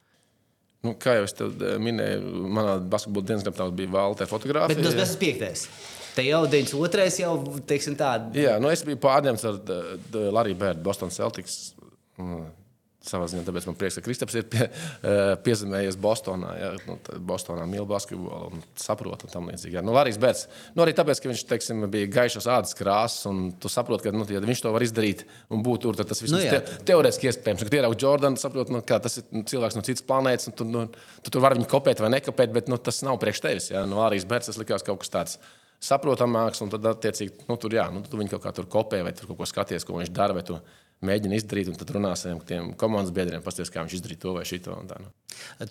Speaker 1: Nu, kā jau es eh, minēju, manā basketbola dienas grāmatā bija Valtera fotografija.
Speaker 2: Bet tas bija piektais. Te jau 92. jau teiksim, tāda.
Speaker 1: Jā, nu es biju pārņemts ar Lariju Bērdu, Boston Celtics. Savā ziņā, tāpēc man prieks, ka Kristaps ir pie, uh, [LAUGHS] piezemējies Bostonā. Ja, nu, Bostonā mīl basketbolu un saprot un tam līdzīgi. Ja. Nu, Larijs Bērts, nu, arī tāpēc, ka viņš teiksim, bija gaišas ādas krāsas, un tu saproti, ka nu, ja viņš to var izdarīt un būt tur, tad tas viss
Speaker 2: Nu,
Speaker 1: te, teorētiski iespējams. Kad ieraugot Jordanu, saprot, nu, ka tas ir nu, cilvēks no citas planētas, un tu, nu, tu tur vari viņu kopēt vai nekopēt, bet nu, tas nav priekš tevis. Ja. Nu, Larijs Bērts tas likās kaut kas tāds. Saprotamāks, un tad, attiecīgi, nu, tur, jā, nu, tu viņu kaut kā tur kopē, vai tur kaut ko skaties, ko viņš dara, mēģini izdarīt, un tad runāsim ar tiem komandas biedriem, pasties, kā viņš izdarīja to vai šito. Tā, nu.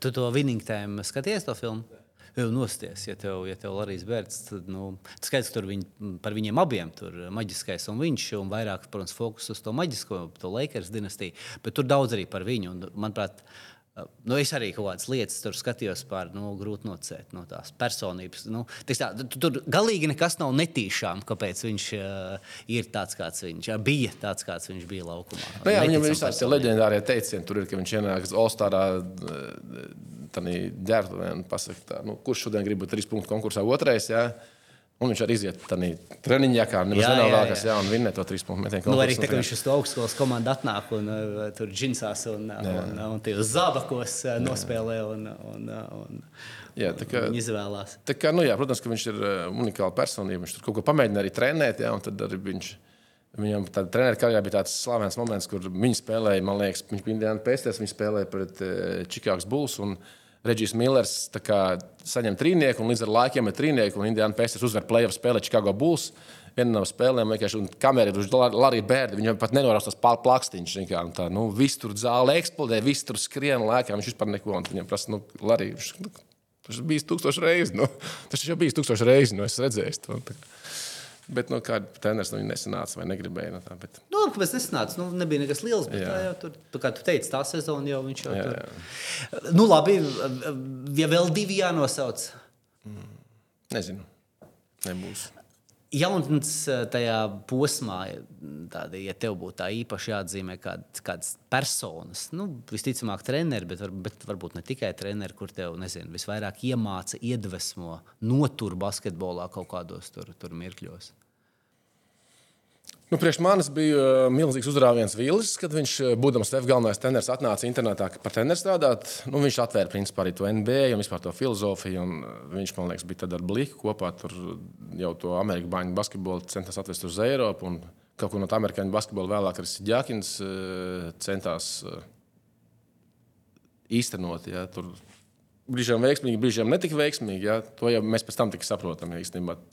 Speaker 2: Tu to Winning Time skaties to filmu? Jau nosties, ja tev, ja tev Larijs Bērts, tad nu, skaidrs, ka viņ, par viņiem abiem tur maģiskais un viņš, un vairāk, protams, fokus uz to maģisko, to Lakers dinastiju, bet tur daudz arī par viņu. Un, manuprāt, nu, es arī kaut kādas lietas tur skatījos par, nu, grūti nocēt no tās personības. Nu, tā, tu- tur galīgi nekas nav netīšām, kāpēc viņš uh, ir tāds, kāds viņš uh, bija, tāds, kāds viņš bija laukumā.
Speaker 1: Nu, jā, viņam ir visādi tie leģendārie teicieni. Tur ir, ka viņš ienāk uz Olstarā, tādā ģērbtuvē un pasakā, nu, kurš šodien grib būt trīs punktu konkursā otrais. Jā? Un viņš arī iziet tādā treniņā, kā
Speaker 2: Jā, jā, jā.
Speaker 1: jā, un vinnē to trīs punktu metienu.
Speaker 2: Nu, arī tā, ka viņš uz to augstskolas komandu atnāk un uh, tur džinsās un, uh, un, un, un tajos zābakos uh, nospēlē un, un, uh, un,
Speaker 1: Jā, tā kā-
Speaker 2: un izvēlās.
Speaker 1: Tā kā, nu, jā, protams, ka viņš ir uh, unikāla personība. Viņš tur kaut ko pamēģina arī trenēt, jā, un tad arī viņš. Viņam tādā treniņa karjerā bija tāds slavens moments, kur viņi spēlēja, man liekas, viņš bija Indiāna Pēsters, viņi spēlēja pret Čikāgas Bulls. Un Reģis Millers kā, saņem trīnieku, un līdz ar laikiem ir trīnieku, un Indiāna Pēsters uzvar playoff spēlē Čikāgo Bulls. Viena no spēlēm, vienkārši, un kamera ir Larija Bērda. Viņam pat nenorās tas plakstiņš. kā, Tā, nu, viss tur zāle eksplodē, viss tur skrien lēkā. Viņš vispār neko. un Viņam prasa, nu, Larija, viņš, nu, tas bijis tūkstoši reizes. Nu, tas jau bijis tūkstoši reizes, nu, es redzēju to. Bet, nu, kāda treneris nu, nesanāca vai negribēja. Nu, tā, bet,
Speaker 2: Nu, kāpēc nesanāca? Nu, nebija nekas liels, bet
Speaker 1: Jā.
Speaker 2: tā jau tur, tā kā tu teici, tā sezona jau viņš jau
Speaker 1: Jā,
Speaker 2: tur. Nu, labi, ja vēl divi jānosauc.
Speaker 1: nezinu, nebūs.
Speaker 2: Jaunatnes eh, tajā posmā, tāda, ja tev būtu tā īpaši jāatzīmē kād, kādas personas, nu, visticamāk, treneri, bet, var, bet varbūt ne tikai treneri, kur tev nezinu, visvairāk iemāca, iedvesmo, notur basketbolā kaut kādos tur, tur mirkļos.
Speaker 1: Nu, priekš manis bija uh, milzīgs uzrāviens Vīlis, kad viņš, uh, būdams tev galvenais treneris, atnāca internetā par treneru strādāt. Nu, viņš atvēra principā arī to NBA un vispār to filozofiju. Uh, viņš, man liekas, bija tad ar Bliku kopā tur jau to amerikāņu bāņu basketbolu centās atvest uz Eiropu. Un kaut ko no tā amerikāņu basketbola vēlāk arī uh, centās īstenot. Ja, tur brīžiem veiksmīgi, brīžiem netika veiksmīgi. Ja? To jau mēs pēc tam tikai saprotam. Ja,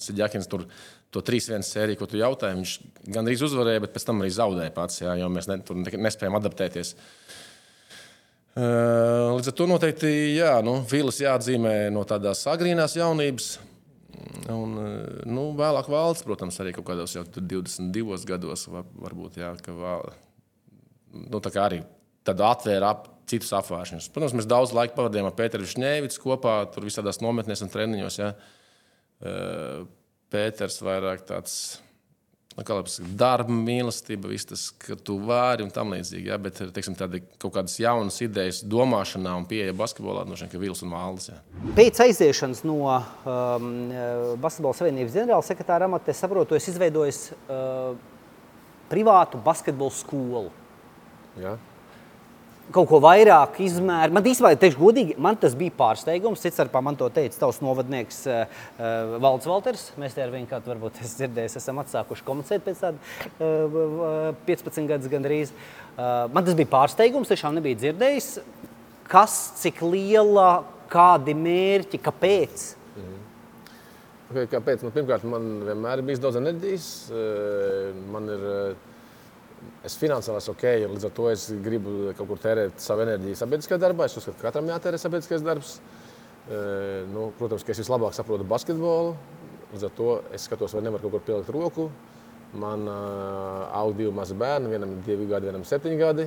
Speaker 1: Sidjākins tur to 3-1 sēriju, ko tu jautāji, viņš gandrīz uzvarēja, bet pēc tam arī zaudēja pats, ja, jo mēs ne, tur ne- nespējam adaptēties. Līdz ar to noteikti jā, nu, Vīlis jāatzīmē no tādās agrīnās jaunības. Un, nu, vēlāk valsts, protams, arī kaut kādos jau tur 22 gados, var, varbūt jā, ka nu, tā arī tādu atvēra ap citus apgājumus. Protams, mēs daudz laika pavadījām ar Pēteru Šņēvicu kopā, tur visādās nometnēs un treniņos. Ja. Pēters vairāk tāds nu, kā pasaka, darba mīlestība, viss tas, ka tu vari un tam līdzīgi. Ja. Bet teiksim, tādi kaut kādas jaunas idejas, domāšanā un pieeja basketbolā, no šiem Vils un Valdis. Ja.
Speaker 2: Pēc aiziešanas no um, Basketbola Savienības ģenerāla sekretāra amata, es saprotu, es izveidoju uh, privātu basketbola skolu.
Speaker 1: Ja.
Speaker 2: Kaut ko vairāk izmēru. Man īstenībā, teikšu godīgi, man tas bija pārsteigums. Cits starpā man to teica tavs novadnieks uh, Valds Valters. Mēs te ar viņu kādu, varbūt es dzirdēju, esam atsākuši komunicēt pēc tāda uh, 15 gadus gandrīz. Uh, man tas bija pārsteigums, tiešām nebija dzirdējis. Kas, cik liela, kādi mērķi, kāpēc?
Speaker 1: Okay, kāpēc? Nu, pirmkārt, man vienmēr ir bijis daudz enerģijas. eh, Man ir, eh, es finansiāli esmu ok, un līdz ar to es gribu kaut kur tērēt savu enerģiju sabiedriskajā darbā. Es uzskatu, ka katram jātērē sabiedriskais darbs. Eh, Nu, protams, ka es vislabāk saprotu basketbolu. Līdz ar to es skatos, vai nevaru kaut kur pielikt roku. Man uh, aug divi mazi bērni, vienam ir divi gadi, vienam ir septiņi gadi.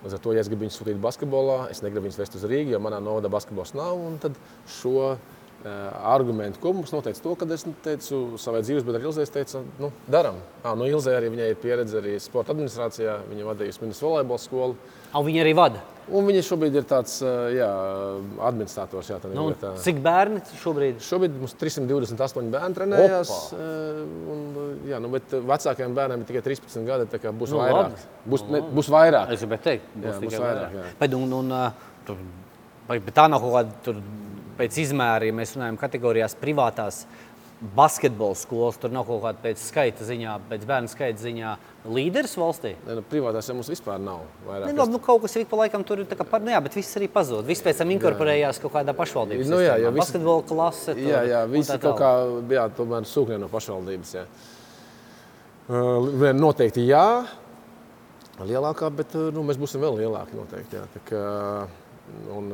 Speaker 1: Līdz ar to, ja es gribu viņus sūtīt basketbolā, es negribu viņus vest uz Rīgā, jo manā novadā basketbols nav. Tad šo argumentu kopums noteica to, ka es teicu savai dzīves, arī Ilzē teicu, nu, darām. Ah, nu, Ilzē arī viņai ir pieredze arī sporta administrācijā. Viņa vadījusi ministrs volejbola skolu.
Speaker 2: Un viņa arī vada.
Speaker 1: Un viņa šobrīd ir tāds jā, administrators. Jā,
Speaker 2: nu, vietā. cik bērni šobrīd?
Speaker 1: Šobrīd mums 328 bērni trenējās. Un, jā, nu, bet vecākajiem bērniem ir tikai 13 gadi. Būs nu, vairāk. Labi. Būs, ne, būs vairāk.
Speaker 2: Es gribēju teikt, būs, jā, būs vairāk. vairāk.
Speaker 1: Bet,
Speaker 2: un, un, tur, bet tā nav kaut kāda pēc izmēra, ja mēs runājam kategorijās privātās basketbola skolas, tur nav kaut kāda pēc skaita ziņā, pēc bērnu skaita ziņā līderis valstī.
Speaker 1: Ne, nu, privātās jau mums vispār nav.
Speaker 2: Ne, labi, nu, kaut kas ik pa laikam tur ir kā par, nu, jā, bet viss arī pazūd. Viss pēc tam inkorporējās kaut kādā pašvaldības
Speaker 1: nu, jā, jā,
Speaker 2: visi, basketbola klase.
Speaker 1: Tur, jā, jā, visi kaut kā, jā, tomēr sūkņē no pašvaldības, jā. Uh, noteikti jā, lielākā, bet nu, mēs būsim vēl lielāki noteikti, jā. Tā kā, un,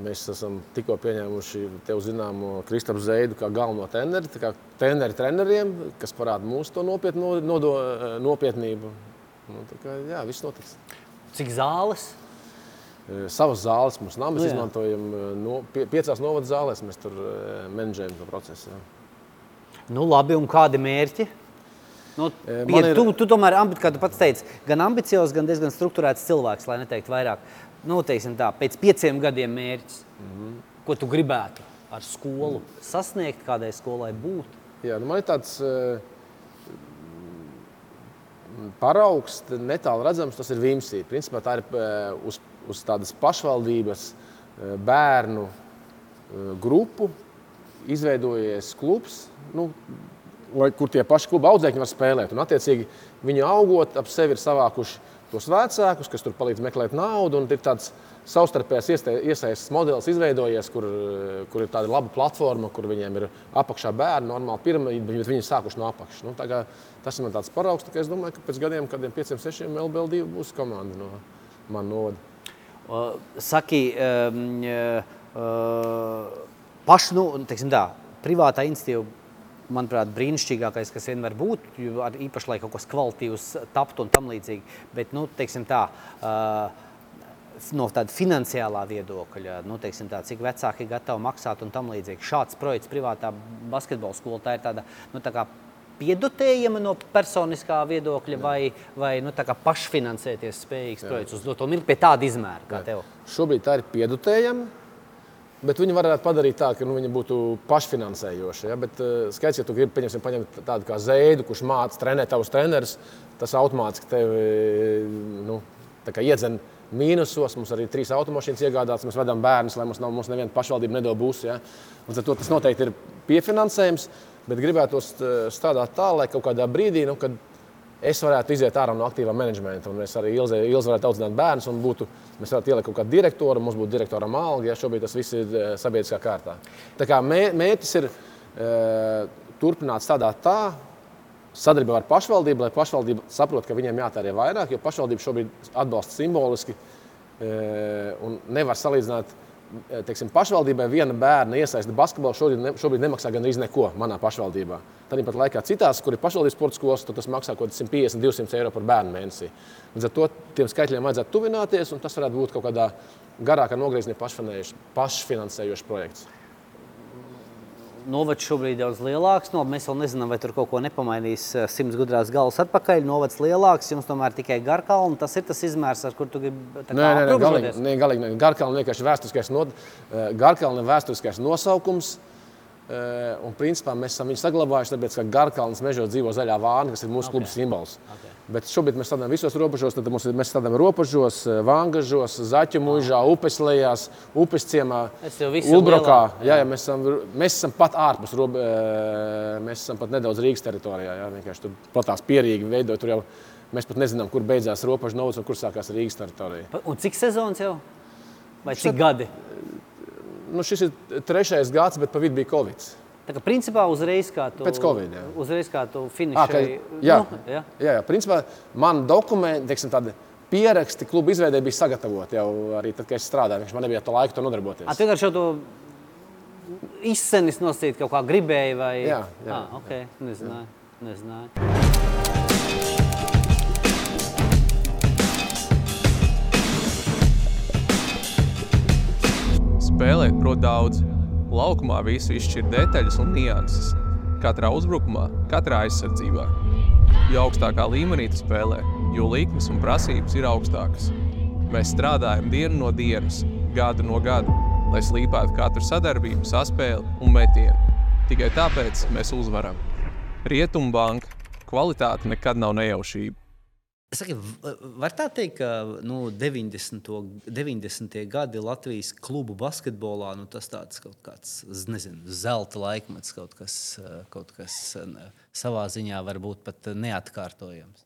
Speaker 1: Mēs esam tikko pieņēmuši tev zināmo Kristapu Zeidu kā galveno treneri, kā treneri treneriem, kas parāda mūsu to nopietnu, nodo, nopietnību. Nu, kā, jā, viss notiks.
Speaker 2: Cik zāles?
Speaker 1: E, savas zāles mums nav. Mēs nu, jā. izmantojam e, no, pie, piecās novada zālēs, mēs tur e, menedžējam to procesu. Jā.
Speaker 2: Nu, labi, un kādi mērķi? Nu, pie, ir... tu, tu tomēr, kā tu pats teici, gan ambiciozs, gan diezgan strukturēts cilvēks, lai neteiktu vairāk nu, tā, pēc pieciem gadiem mērķis, mm -hmm. ko tu gribētu ar skolu mm. sasniegt, kādai skolai būt?
Speaker 1: Jā, nu man ir tāds uh, paraugs, netālu redzams, tas ir Vimsī. Principā tā ir uh, uz, uz tādas pašvaldības uh, bērnu grupu izveidojies klubs. Nu, Lai, kur tie paši kluba audzēkņi var spēlēt. Un, attiecīgi, viņi augot ap sevi ir savākuši tos vecākus, kas tur palīdz meklēt naudu. Ir tāds savstarpējs iesaistīts modelis izveidojies, kur, kur ir tāda laba platforma, kur viņiem ir apakšā bērni, normāli piramīda, bet viņi ir sākuši no apakšas. Nu, kā, tas ir man tāds paraugs, tā es domāju, ka pēc gadiem, kādiem pieciem, sešiem LBL2 būs komanda no manas noda.
Speaker 2: Uh, saki, um, uh, paši, nu, teiksim tā, privātā institīva manuprāt, brīnišķīgākais, kas vienmēr būtu, īpaši, lai kaut kas kvalitīvs taptu un tam līdzīgi. Bet, nu, teiksim tā, no tāda finansiālā viedokļa, nu, teiksim tā, cik vecāki ir gatavi maksāt un tam līdzīgi. Šāds projekts privātā basketbola skola, tā ir tāda, nu, tā kā piedotējama no personiskā viedokļa Jā. vai, vai nu, pašfinansēties spējīgs Jā. projekts uz doto mirkli pie tāda izmēra kā Jā. tev?
Speaker 1: Šobrīd tā ir piedotējama. Bet viņi varētu padarīt tā, ka nu, viņi būtu pašfinansējoši. Ja? Bet uh, skaidrs, ja tu gribi pieņemsim, paņemt tādu kā Zēdu, kurš māca trenēt tavus trenerus, tas automātiski tevi nu, iedzen mīnusos. Mums arī trīs automašīnas iegādātas, mēs vedam bērnus, lai mums, nav, mums neviena pašvaldība nedod būs. Ja? Un tas noteikti ir piefinansējums, bet gribētu strādāt tā, lai kaut kādā brīdī, nu, kad es varētu iziet ārā no aktīvā menedžmenta. Mēs arī Ilze, Ilze varētu audzināt bērnus un būtu, mēs varētu ielikt kaut kādu direktoru, mums būtu direktoram alga, ja šobrīd tas viss ir eh, sabiedriskā kārtā. Tā kā mērķis ir e, turpināt strādāt tā, sadarbībā ar pašvaldību, lai pašvaldība saprot, ka viņiem jātērē vairāk, jo pašvaldība šobrīd atbalsta simboliski e, un nevar salīdzināt teiksim, pašvaldībai viena bērna iesaista basketbolu šobrīd, ne, šobrīd nemaksā gandrīz neko manā pašvaldībā. Tāpat laikā citās, kur ir pašvaldības sporta skolas, tas maksā kaut kāds 150, 200 eiro par bērnu mēnesī. Līdz ar to tiem skaitļiem vajadzētu tuvināties, un tas varētu būt kaut kādā garākā nogriezienā pašfinansējošs projekts
Speaker 2: novads šobrīd ir daudz lielāks. No, mēs vēl nezinām, vai tur kaut ko nepamainīs eh, simts gudrās galvas atpakaļ. Novads lielāks, jums tomēr tikai garkalna. Tas ir tas izmērs, ar kur tu gribi
Speaker 1: nē, nē, nē, galīgi, nē, galīgi, nē. Garkalna vienkārši vēsturiskais, no, eh, garkalna vēsturiskais nosaukums. Eh, un, principā, mēs esam viņu saglabājuši, tāpēc, ka Garkalnas mežā dzīvo zaļā vāna, kas ir mūsu okay. kluba simbols. Okay. Bet šobrīd mēs strādājam visos robežos. Tad mums, mēs strādājam robežos, Vangažos, Zaķu mūžā, upes lejās, upes ciemā, Ulbrokā. Jā, jā, mēs, esam, mēs esam pat ārpus robežas. Eh, mēs esam pat nedaudz Rīgas teritorijā. Jā, vienkārši tur platās pierīgi veidojot. Tur jau mēs pat nezinām, kur beidzās robeža novads un kur sākās Rīgas teritorija.
Speaker 2: Un cik sezonas jau? Vai cik Šat, gadi?
Speaker 1: nu, šis ir trešais gads, bet pa vidu bija Covid.
Speaker 2: Tā kā principā uzreiz kā tu,
Speaker 1: Pēc COVID, jā.
Speaker 2: uzreiz kā tu finišēji.
Speaker 1: Jā, nu, jā. jā, jā, principā man dokumenti, teiksim, tādi pieraksti klubu izveidē bija sagatavoti jau arī tad, kad es strādāju. Viņš man nebija to laiku to nodarboties.
Speaker 2: A, tu vienkārši jau to izsenis nosīt kaut kā gribēji vai?
Speaker 1: Jā, jā.
Speaker 2: Ah, okay. Nezināju, nezināju.
Speaker 4: spēlēt, prot, daudz. Laukumā visu izšķir detaļas un nianses. Katrā uzbrukumā, katrā aizsardzībā. Jo augstākā līmenī tu spēlē, jo likmes un prasības ir augstākas. Mēs strādājam dienu no dienas, gadu no gada, lai slīpētu katru sadarbību, saspēli un metienu. Tikai tāpēc mēs uzvaram. Rietumbanka kvalitāte nekad nav nejaušība.
Speaker 2: Saki, var tā teikt, ka nu, 90. 90. gadi Latvijas klubu basketbolā nu, tas tāds kaut kāds nezinu, zelta laikmets, kaut kas, kaut kas savā ziņā varbūt pat neatkārtojams.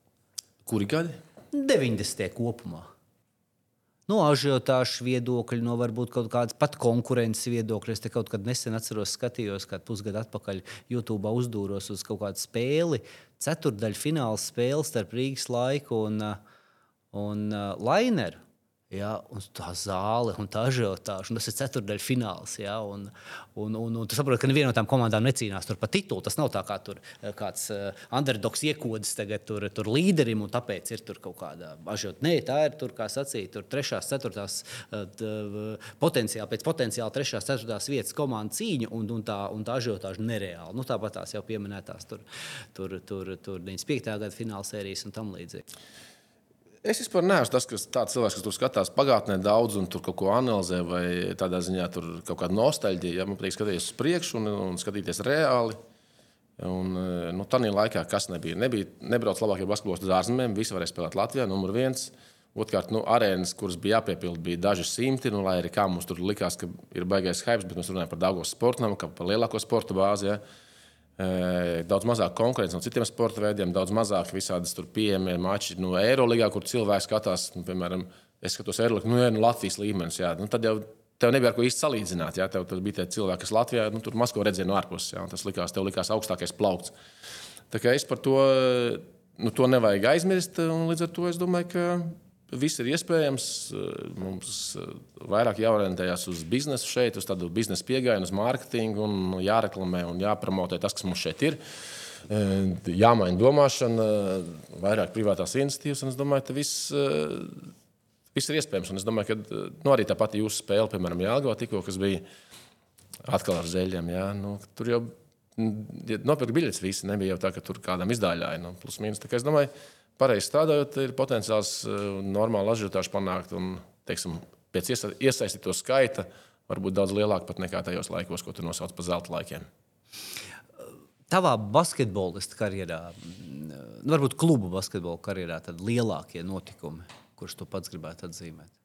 Speaker 1: Kuri gadi?
Speaker 2: 90. kopumā. No ažiotāžu viedokļa, no varbūt kaut kādas pat konkurences viedokļa. Es te kaut kad nesen atceros, skatījos, kad pusgadu atpakaļ YouTube uzdūros uz kaut kādu spēli, ceturdaļu fināla spēli starp Rīgas laiku un, un uh, Laineru. Ja, un tā zāle un tā ažiotāža, tas ir ceturdaļs fināls. Ja, un, un, un, un tu saproti, ka neviena no tām komandām necīnās par titulu. Tas nav tā kā tur eh, kāds uh, underdogs iekodas tagad tur, tur līderim, un tāpēc ir tur kaut kāda ažiota. Nē, tā ir tur, kā sacīt, tur trešās, ceturtās uh, potenciāli, pēc potenciāli trešās, ceturtās vietas komandas cīņa, un, un tā, un tā ažiotāža nereāla. Nu, tāpat tās jau pieminētās tur, tur, tur, tur 95. gada fināla sērijas un tam līdzīgi.
Speaker 1: Es vispār neesmu tas, kas tāds cilvēks, kas tur skatās pagātnē daudz un tur kaut ko analizē, vai tādā ziņā tur kaut kāda nostalģija. Ja man patīk skatīties uz priekšu un, un skatīties reāli. Un, nu, tā laikā, kas nebija, nebija nebrauc labākie basketbolisti uz ārzemēm, visi varēja spēlēt Latvijā, numur viens. Otrkārt, nu, arēnas, kuras bija jāpiepilda, bija daži simti. Nu, lai arī kā mums tur likās, ka ir baigais hype, bet mēs runājam par Dāngos sportam, kā par lielāko sporta bāzi. Ja. Daudz mazāk konkurence no citiem sporta veidiem, daudz mazāk visādas pieejamie mači no Eirolandā, kur cilvēki skatās, nu, piemēram, es skatos Eirolandā, nu, nu, Latvijas līmenis. Jā, nu, tad jau tev nebija ko īsti salīdzināt. Jā, tev bija tie cilvēki, kas Latvijā nu, tur maz ko redzēja no ārpuses. Tas likās, tev likās augstākais plaukts. Tā kā es par to, nu, to nevajag aizmirst. Līdz ar to es domāju, ka Viss ir iespējams. Mums eh, vairāk jāorientējas uz biznesu šeit, uz tādu biznesa pieejamu, uz mārketingu, un jāreklamē un jāpromotē tas, kas mums šeit ir. Eh, jāmaina domāšana, vairāk privātās iniciatīvas, un es domāju, ka viss, eh, viss ir iespējams. Un es domāju, ka nu, arī tā pati jūsu spēle, piemēram, Jālgavā, tikko, kas bija atkal ar zeļiem, jā, nu, tur jau ja nopirkt biļetes visi, nebija jau tā, ka tur kādam izdāļāja. Nu, plus, mīnus, tā kā es domāju, ka pareizi strādājot, ir potenciāls eh, normāli ažiotāžu panākt. Un, teiksim, pēc iesaistīto skaita varbūt daudz lielāk pat nekā tajos laikos, ko tu nosauc par zelta laikiem.
Speaker 2: Tavā basketbolista karjerā, nu, varbūt klubu basketbola karjerā, tad lielākie notikumi, kurus tu pats gribētu atzīmēt?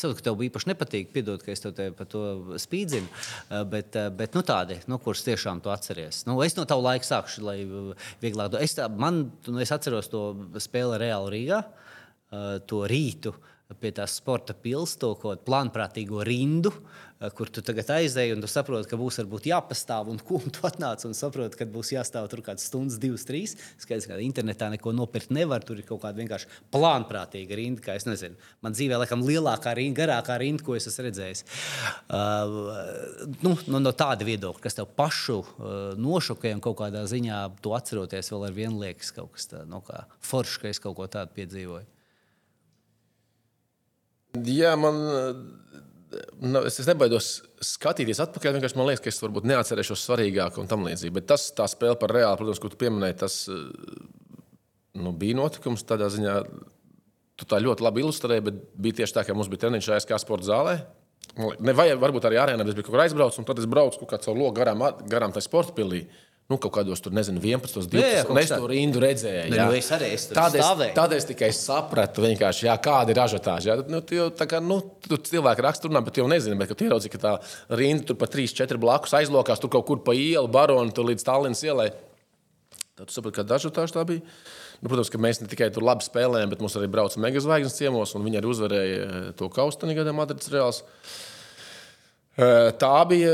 Speaker 2: Saprotu, ka tev īpaši nepatīk, piedod, ka es tev par to spīdzinu, eh, bet, eh, bet nu, tādi, nu, kurus tiešām tu atceries. Nu, es no tā laika sākšu, lai vieglāk. Es, tā, man, nu, es atceros to spēli Reāli Rīgā, eh, to rītu pie tās sporta pilsētas, kādu plānprātīgo rindu, eh, kur tu tagad aizēji un tu saproti, ka būs varbūt jāpastāv. Un, un tu atnāc un saproti, ka būs jāstāv tur kādas stundas, divas, trīs. Skaidrs, ka internetā neko nopirkt nevar. Tur ir kaut kāda vienkārši plānprātīga rinda, kā es nezinu. Man dzīvē laikam lielākā rinda, garākā rinda, ko es esmu redzējis. Uh, nu, no, no tāda viedokļa, kas tev pašu uh, nošokē un kaut kādā ziņā to atceroties, vēl ar vienu liekas kaut kas tāds no nu, foršs, ka es kaut ko tādu piedzīvoju.
Speaker 1: Jā, man. Nu, es, nebaidos skatīties atpakaļ. Vienkārši man liekas, ka es varbūt neatcerēšos svarīgāko un tam līdzīgi. Bet tas, tā spēle par reāli, protams, ko tu pieminēji, tas nu, bija notikums tādā ziņā. Tu tā ļoti labi ilustrēji, bet bija tieši tā, ka mums bija treniņš ASK sporta zālē. Ne, vai varbūt arī arēnā, bet es biju kaut kur aizbraucis, un tad es braucu kaut kā caur logu garām, garām tajā sporta pilī. Uh, nu, kaut kādos tur, nezinu, 11, 12, jā, jā, un es to rindu redzēju.
Speaker 2: Jā, nu, es arī esmu
Speaker 1: tādā veidā. Tad es tikai sapratu, jā, kāda ir ažiotāža. Nu, tu jau tā kā nu, tu cilvēki raksta, runā, bet jau nezinu, bet tu ieraudzīji, ka tā rinda tur pa 3, 4 blakus aizlokās, tur kaut kur pa ielu, baronu, tur līdz Tallinas ielai. Tad tu saproti, ka ažiotāža tā bija. Nu, protams, ka mēs ne tikai tur labi spēlējām, bet mums arī brauca megazvaigznes ciemos, un viņi arī uzvarēja eh, to kaustu gadiem Madrids Reāls. Tā bija.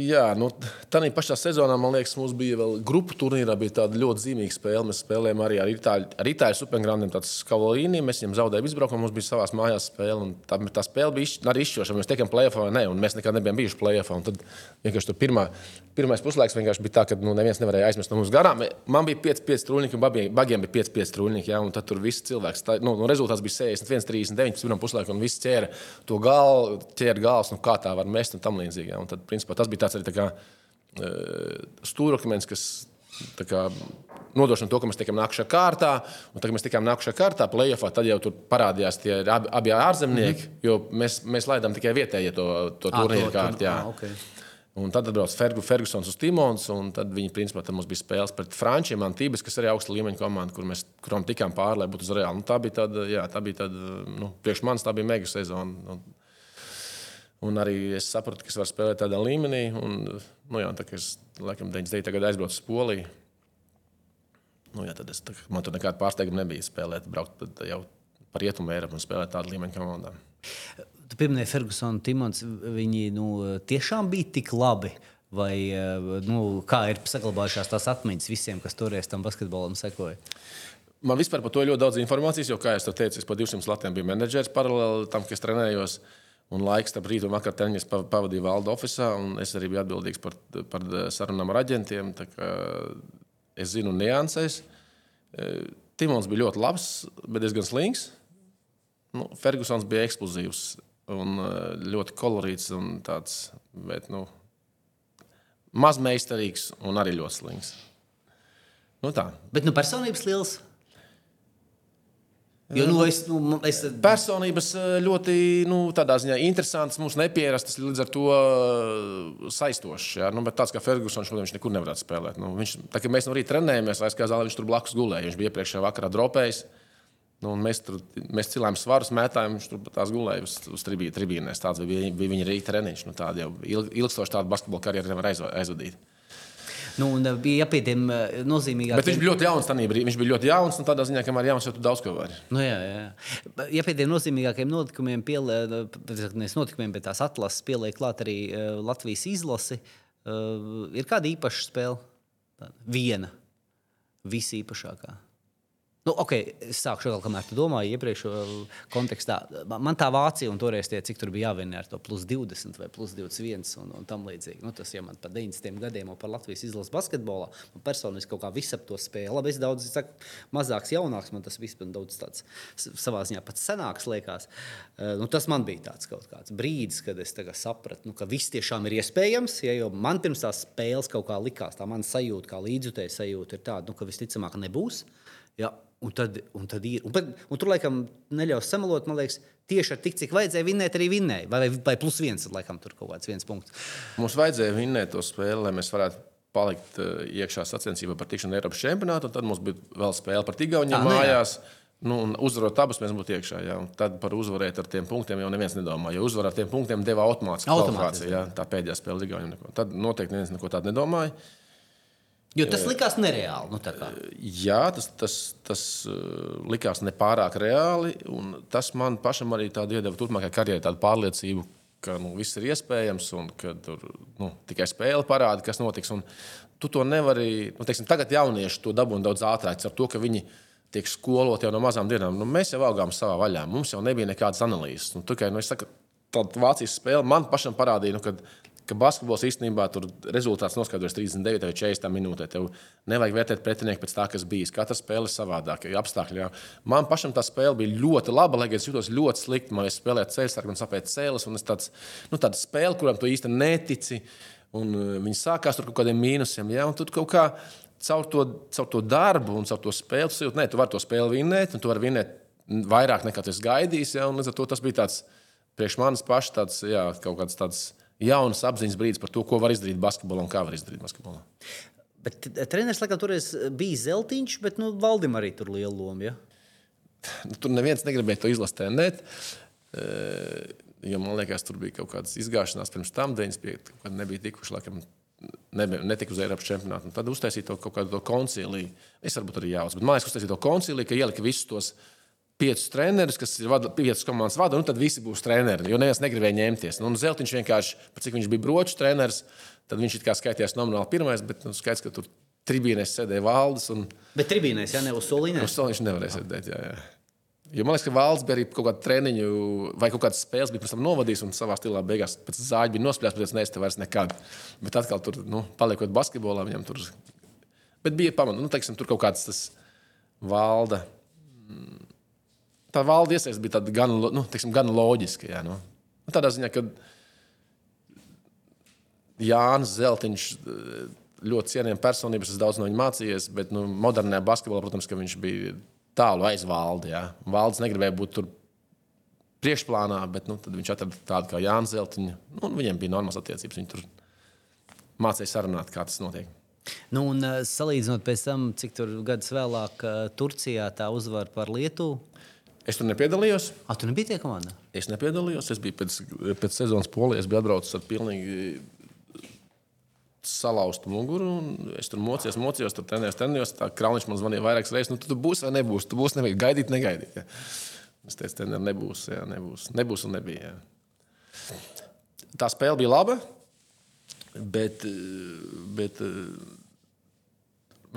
Speaker 1: Jā, nu, tā pašā sezonā, man liekas, mums bija vēl grupu turnīrā tāda ļoti zīmīga spēle. Mēs spēlējām arī ar Itāļu, ar Itāļu supergrandiem, tāds Kavalīni. Mēs viņam zaudējām izbraukumu, mums bija savās mājās spēle. Tā, tā spēle bija arī izšķiroša. Mēs tiekam plēsoņā vai nē, un mēs nekad nebijām bijuši plēsoņā. Tad vienkārši tur pirmā, pirmais puslaiks bija tā, ka nu, neviens nevarēja aizmest no mums garām. Man bija 5-5 trūņi, un bagiem bija 5-5 trūņi. Ja, tad tur viss cilvēks, tā, nu, nu, rezultāts bija 61, 39, pirmā puslaika, un viss ķēra to galvu, ķēra galvas, nu, kā tā var mest mest un tam līdzīgi. Un tad, principā, tas bija tāds arī tā kā, stūrakmens, kas kā, nodrošina to, ka mēs tikām nākušā kārtā, un tad, kad mēs tikām nākušā kārtā, plēsoņā, tad jau tur parādījās tie abi, abi ārzemnieki, mm -hmm. jo mēs, mēs laidām tikai vietējie to, to turnīru kārtu.
Speaker 2: Ah, okay.
Speaker 1: Un tad atbrauc Fergusons uz Timons, un tad viņi, principā, tad mums bija spēles pret Frančiem, Antibes, kas arī augsta līmeņa komanda, kur mēs kuram tikām pāri, lai būtu uz Reāli. Nu, tā bija tāda, jā, tā bija tāda, nu, priekš manis tā bija mega sezona. Un, un arī es sapratu, ka es varu spēlēt tādā līmenī. Un, nu, jā, tā, es, laikam, 99. gadā aizbraucu uz Poliju. Nu, jā, tad es, tā, man tur nekāda pārsteiguma nebija spēlēt, braukt jau par rietumu Eiropu un spēlēt tādu līmeņu komandā.
Speaker 2: Tu pieminēji Fergusonu Timons. Viņi nu, tiešām bija tik labi. Vai nu, kā ir saglabājušās tās atmiņas visiem, kas toreiz tam basketbolam sekoja?
Speaker 1: Man vispār par to ir ļoti daudz informācijas, jo, kā jau teicu, es pa 200 latiem biju menedžers paralēli tam, kas trenējos. Un laiks tam rītam, vakar treniņš pavadīja valda oficiālā, un es arī biju atbildīgs par, par sarunām ar aģentiem. Es zinu nianses. Timons bija ļoti labs, bet diezgan slings. Nu, Fergusons bija eksplozīvs un eh, ļoti kolorīts un tāds, bet, nu, mazmeistarīgs un arī ļoti slings. Nu, tā.
Speaker 2: Bet nu, personības liels. Jo, nu, es, nu, es...
Speaker 1: Personības ļoti nu, ziņā, interesantas, mums nepierastas, līdz ar to saistošas. Ja? Nu, bet tāds kā Fergusons, šodien viņš nekur nevarētu spēlēt. Nu, viņš, tā, mēs no rīta trenējāmies, aizkā zālē viņš tur blakus gulēja. Viņš bija iepriekšējā vakarā dropējis. Nu, mēs tur mēs cilājām svarus, mētājām, viņš tur tās gulēja uz, uz tribī, tribīnēs. Tāds bija, bija viņa rīta treniņš. Nu, tāda jau ilg, ilgstoša tāda basketbola karjera nevar aizvadīt.
Speaker 2: Nu, bija pie tiem eh, nozīmīgākiem.
Speaker 1: Bet viņš bija ļoti jauns. Tanī, viņš bija ļoti jauns un tādā ziņā, ka man ir jauns, jau tu daudz ko vari.
Speaker 2: Nu, jā, jā. Ja pie tiem nozīmīgākiem notikumiem, pielē, nevis notikumiem, bet tās atlases pieliek klāt arī eh, Latvijas izlasi, eh, ir kāda īpaša spēle? Viena. Visīpašākā. Nu, okay, es sāku šo kamēr tu domāji, iepriekš kontekstā. Man tā Vācija un toreiz tie, cik tur bija jāvienē ar to plus 20 vai plus 21 un, un tam līdzīgi. Nu, tas jau man par 90 gadiem un par Latvijas izlases basketbolā. Man personiski kaut kā viss ap to spēja. Labi, es daudz saku, mazāks, jaunāks, man tas man daudz tāds savā ziņā pat senāks liekas. Uh, nu, tas man bija tāds kaut kāds brīdis, kad es sapratu, nu, ka viss tiešām ir iespējams. Ja, jo man pirms tās spēles kaut kā likās, tā mana sajūta, kā līdzjutēja sajūta, ir tāda, nu, ka visticamāk nebūs. Ja, Un tad, un tad ir. Un, un tur, laikam, neļaus samalot, man liekas, tieši ar tik, cik vajadzēja vinnēt, arī vinnēja. Vai, vai, plus viens, laikam, tur kaut kāds viens punkts.
Speaker 1: Mums vajadzēja vinnēt to spēli, lai mēs varētu palikt uh, iekšā sacensībā par tikšanu Eiropas čempionātu. Tad mums bija vēl spēle par Tigauniem ah, mājās. Nu, un uzvarot abus, mēs būtu iekšā. Jā. Un tad par uzvarēt ar tiem punktiem jau neviens nedomā. Jo uzvarēt ar tiem punktiem deva automātiski kvalifikāciju. Tā pēdējā spēle Tigauniem. Tad noteikti neviens neko tādu nedomāja.
Speaker 2: Jo tas likās nereāli. Nu,
Speaker 1: Jā, tas, tas, tas likās nepārāk reāli. Tas man pašam arī iedeva turpmākajai karjerai tādu pārliecību, ka nu, viss ir iespējams un ka tur nu, tikai spēle parāda, kas notiks. Un tu to nevari. Nu, teiksim, tagad jaunieši to dabūna daudz ātrāk ar to, ka viņi tiek skoloti jau no mazām dienām. Nu, mēs jau augām savā vaļā. Mums jau nebija nekādas analīzes. Nu, tikai, nu, saku, Tāda Vācijas spēle man pašam parādīja, nu, ka ka basketbols īstenībā tur rezultāts noskaidrojas 39 vai 40 minūtē. Tev nevajag vērtēt pretinieku pēc tā, kas bijis. Katra spēle ir savādāka, apstākļi. Jā. Man pašam tā spēle bija ļoti laba, lai gan es jutos ļoti slikti. Man spēlēja ceļš, man sapēja cēlis, un es tāds, nu, tāda spēle, kuram tu īsti netici. Un uh, viņi sākās ar kaut kādiem mīnusiem. Ja? Un tu kaut kā caur to, caur to darbu un caur to spēli, tu, jūti, ne, tu vari to spēli vinnēt, un tu vari vinnēt vairāk nekā esi gaidījis. Ja? Un līdz ar to tas bija tāds priekš manis pašs tāds, jā, kaut kāds tāds jaunas apziņas brīdis par to, ko var izdarīt basketbolā un kā var izdarīt basketbolā.
Speaker 2: Bet treneris laikam toreiz bija zeltiņš, bet nu, valdim arī tur liela loma. Ja? [LAUGHS]
Speaker 1: Nu, tur neviens negribēja to izlasīt tendēt. Jo man liekas, tur bija kaut kādas izgāšanās pirms tam, 95. kad nebija tikuši laikam, netika uz Eiropas čempionātu. Tad uztaisīja to kaut kādu konciliju. Es varbūt arī jāuzsver, bet man liekas, uztaisīja to konciliju, ka ielika visus tos piecus trenerus, kas ir vada, piecas komandas vada, nu tad visi būs treneri. Jo neviens negribēja ņemties. Nu, Zeltiņš vienkārši, cik viņš bija bročs treneris, tad viņš it kā skaitījās nomināli pirmais, bet nu, skaidrs, ka tur tribīnēs sēdēja valdes. Un...
Speaker 2: Bet tribīnēs, ja ne uz soliņa?
Speaker 1: Uz soliņa nevarēja sēdēt. Jā, jā. Jo man liekas, ka valsts bija arī kaut kāda treniņu vai kaut kādas spēles, bija pēc tam novadījis un savā stilā beigās pēc zāģa bija nospļāts, bet es neesmu vairs nekad. Bet atkal tur, nu, paliekot basketbolā, viņam tur. Bet bija pamats, nu, teiksim, tur kaut kāds tas valda. Mm tā valde iesaistīta bija gan, nu, teiksim, gan loģiska. Jā, nu. Nu, tādā ziņā, ka Jānis Zeltiņš. eh, Ļoti cienījama personība, es daudz no viņa mācījies, bet nu, modernā basketbolā, protams, viņš bija tālu aiz valdi. Jā. Valdes negribēja būt tur priekšplānā, bet nu, viņš atrada tādu kā Jānis Zeltiņu. Nu, viņiem bija normāls attiecības. Viņi tur mācīja sarunāt, kā tas notiek.
Speaker 2: Nu, un uh, salīdzinot pēc tam, cik tur gadus vēlāk uh, Turcijā tā uzvara par Lietuvu.
Speaker 1: Es tur nepiedalījos.
Speaker 2: Ah, tu nebija tie komandā?
Speaker 1: Es nepiedalījos. Es biju pēc, pēc sezonas polijā. Es biju atbraucis ar pilnīgi salauztu muguru. Es tur mocījos, mocījos, tur trenējos, trenējos. Tā krāniņš man zvanīja vairākas reizes. Nu, tu, tu būsi vai nebūsi? Tu būsi, nevajag gaidīt, negaidīt. Ja. Es teicu, trener, nebūs, jā, nebūs. Nebūs un nebija. Jā. Tā spēle bija laba, bet, bet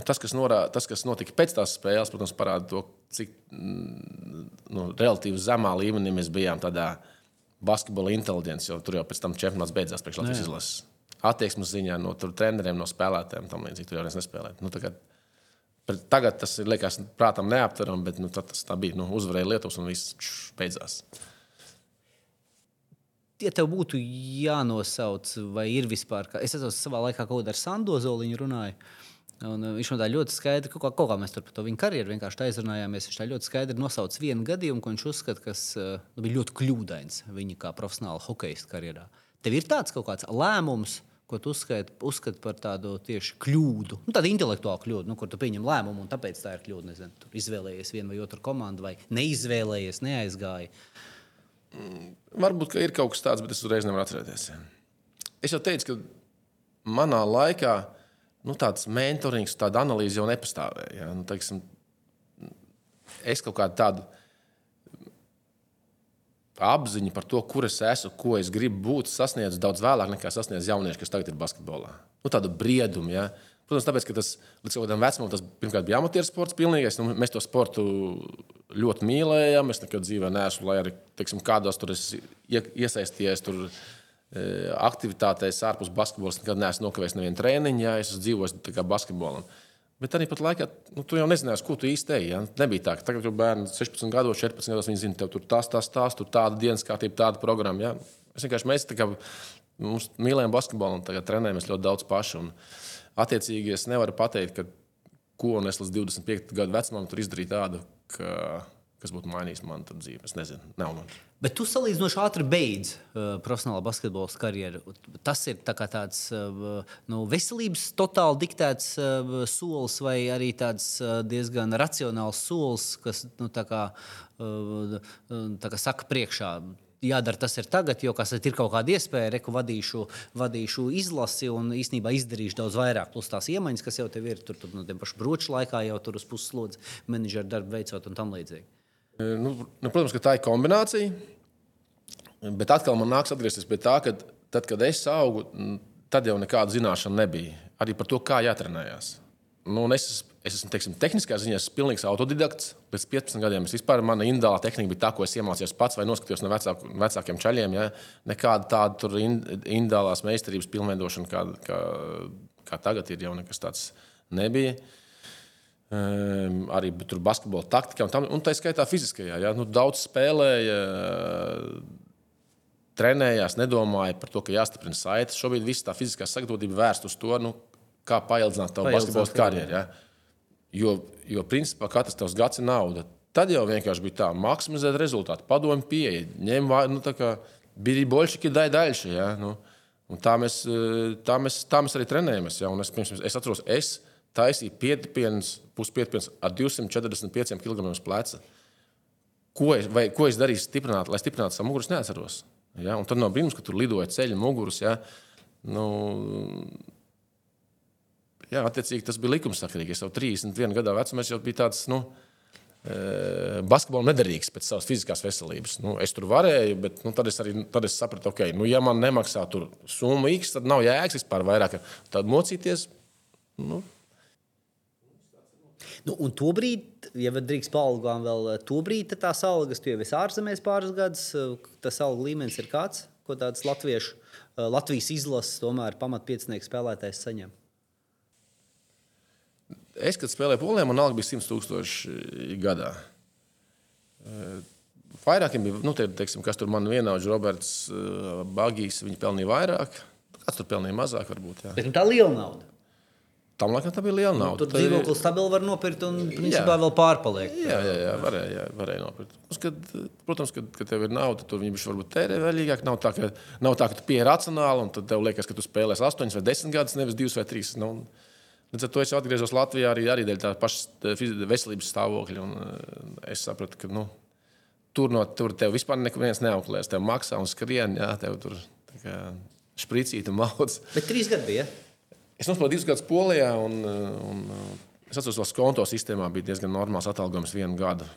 Speaker 1: tas, kas, norā, tas, kas notika pēc tās spēles, protams, parāda to, cik mm, nu, relatīvi zemā līmenī mēs bijām tādā basketbola inteliģents, jo tur jau pēc tam čempionāts beidzās priekš Latvijas izlases. Attieksmes ziņā no treneriem, no spēlētājiem, tam līdzīgi tur jau nespēlēja. Nu, tagad, tagad tas ir, liekas, prātam neaptverami, bet nu, tas tā bija. Nu, uzvarēja Lietuvas un viss čš, beidzās.
Speaker 2: Ja tev būtu jānosauc, vai ir vispār, es atceros, savā laikā kaut kādā ar Sandozoliņu runāju. Un, uh, viņš man tā ļoti skaidri, kaut kā, kaut kā mēs par to viņa karjeru vienkārši aizrunājāmies. Viņš tā ļoti skaidri nosauca vienu gadījumu, ko viņš uzskata, kas uh, nu, bija ļoti kļūdains viņa kā profesionāla hokeja karjerā. Tev ir tāds kaut kāds lēmums, ko tu uzskati, uzskati par tādu tieši kļūdu, nu, tādu intelektuālu kļūdu, nu, kur tu pieņem lēmumu, un tāpēc tā ir kļūda. Nezinu, tur izvēlējies vienu vai otru komandu, vai neizvēlējies, neaizgāji.
Speaker 1: Varbūt ka ir kaut kas tāds, bet es uzreiz nevaru atcerēties. Es jau teicu, ka manā laikā nu, tāds mentorings, tāda analīze jau nepastāvēja. Ja? Nu, teiksim, es kaut kādu tādu apziņu par to, kur es esmu, ko es gribu būt, sasniedzu daudz vēlāk nekā sasniedz jaunieši, kas tagad ir basketbolā. Nu, tādu briedumu. Ja? Protams, tāpēc, ka tas līdz kaut kādam vecumam tas pirmkārt bija amatieru sports. Pilnīgais. Nu, mēs to sportu ļoti mīlējām. Es nekad dzīvē neesmu, lai arī teiksim, kādos tur es ie- iesaistījies. Tur, e, Aktivitātēs ārpus basketbola es nekad neesmu nokavējis nevienu treniņu, ja es kā basketbolam. Bet arī pat laikā nu, tu jau nezināji, ko tu īsti ej. Ja? Nebija tā, ka tagad jau bērni 16 gados, 14 gados viņi zina, tev tur tas, tas, tas, tur tāda dienas kārtība, tāda programma. Ja? Es vienkārši mēs kā mīlējam basketbolu un tagad trenējamies ļoti daudz paši. Un, attiecīgi, es nevaru pateikt, ka, ko es līdz 25 gadu vecumam tur izdarīju tādu, ka, kas būtu mainījis manu tur dzīvi. Es nezinu, nav man.
Speaker 2: Bet tu salīdzinoši ātri beidz uh, profesionālā basketbola karjeru. Tas ir tā tāds uh, nu, veselības totāli diktēts uh, solis, vai arī tāds uh, diezgan racionāls solis, kas, nu, tā kā, uh, tā kā saka, priekšā. Jādara tas ir tagad, jo kas ir kaut kāda iespēja, reku vadīšu, vadīšu izlasi un īstenībā izdarīšu daudz vairāk. Plus tās iemaņas, kas jau tev ir, tur, tur no tiem pašiem broču laikā jau tur uz puses slodzi menedžera darbu veicot un tam līdzīgi.
Speaker 1: E, Nu, nu, protams, ka tā ir kombinācija. Bet atkal man nāks atgriezties pie tā, ka tad, kad es augu, tad jau nekāda zināšana nebija. Arī par to, kā jātrenējās. Nu, es, esmu- es esmu teiksim, tehniskā ziņā esmu pilnīgs autodidakts. Pēc 15 gadiem es vispār mana indālā tehnika bija tā, ko es iemācījos pats vai noskatījos no vecāku, vecākiem čaļiem. Ja? Nekāda tāda indālās meistarības pilnveidošana, kā, kā, kā tagad ir, jau nekas tāds nebija. Um, arī tur basketbola taktika un, tam, un tā skaitā fiziskajā. Ja? Nu, daudz spēlēja, trenējās, nedomāja par to, ka jāstiprina saites. Šobrīd viss tā fiziskā sagatavotība vērsta uz to, nu, kā paildzināt tavu basketbola karjeru. Ja? Jo, jo, principā, katrs tavs gads ir nauda. Tad jau vienkārši bija tā, maksimizēt rezultātu, padomju pieeja, ņem nu, tā kā bija bolšķīgi daļši. Ja? Nu, tā, mēs, eh, tā, mēs, tā mēs arī trenējamies. Ja? Un Es, pirms, es atceros, es taisīju pietiekams, puspietiekams ar 245 kg pleca. Ko es, vai, ko es darīju, stiprināt, lai stiprinātu savu muguru, neatceros. Ja? Un tad no brīnums, ka tur lidoja ceļi, muguras. Ja? Nu, jā, attiecīgi tas bija likumsakarīgi. Es jau 31 gadu vecumā jau biju tāds. Nu, eh, Basketbolam nederīgs pēc savas fiziskās veselības. Nu, es tur varēju, bet nu, tad, es arī, tad es sapratu, ka, okay, nu, ja man nemaksā summa X, tad nav jēgas vispār vairāk. Tad mocīties. Nu,
Speaker 2: Nu, un to brīdi, ja drīkst paaugām vēl to brīdi, tās algas, tu jau esi ārzemēs pāris gadus, tas algu līmenis ir kāds, ko tāds latviešu, Latvijas izlases, tomēr pamatpiecinieks spēlētājs saņem.
Speaker 1: Es, kad spēlēju polijā, man alga bija 100 tūkstoši gadā. Eh, Vairākiem bija, nu, tie, teiksim, kas tur man vienaudž, Roberts eh, Bagijs, viņi pelnīja vairāk. Kāds tur pelnīja mazāk, varbūt. Jā.
Speaker 2: Bet nu, tā liela nauda.
Speaker 1: Tam laikam tā bija liela
Speaker 2: Nu,
Speaker 1: nauda.
Speaker 2: tur
Speaker 1: Tā ir-
Speaker 2: dzīvokli stabili var nopirkt un principā vēl pārpaliek.
Speaker 1: Jā, jā, jā varēja, jā, varēja nopirkt. Protams, kad, protams, kad, kad tev ir nauda, tur viņi bišķi varbūt tērē vēlīgāk. Nav tā, ka, nav tā, ka tu pieeji racionāli un tad tev liekas, ka tu spēlēsi 8 vai 10 gadus, nevis 2 vai 3. Nu, Līdz ar to es atgriezos Latvijā arī, arī dēļ tā paša fizi- veselības stāvokļa. Un, eh, es sapratu, ka nu, tur no tur tev vispār neviens neauklēs. Tev maksā un skrien, jā, tev tur tā kā špricīt un [LAUGHS] maudz.
Speaker 2: Bet trīs gadi bija.
Speaker 1: Es nospēlēju divus gadus Polijā, un, un es atceros, ka konto sistēmā bija diezgan normāls atalgojums vienu gadu.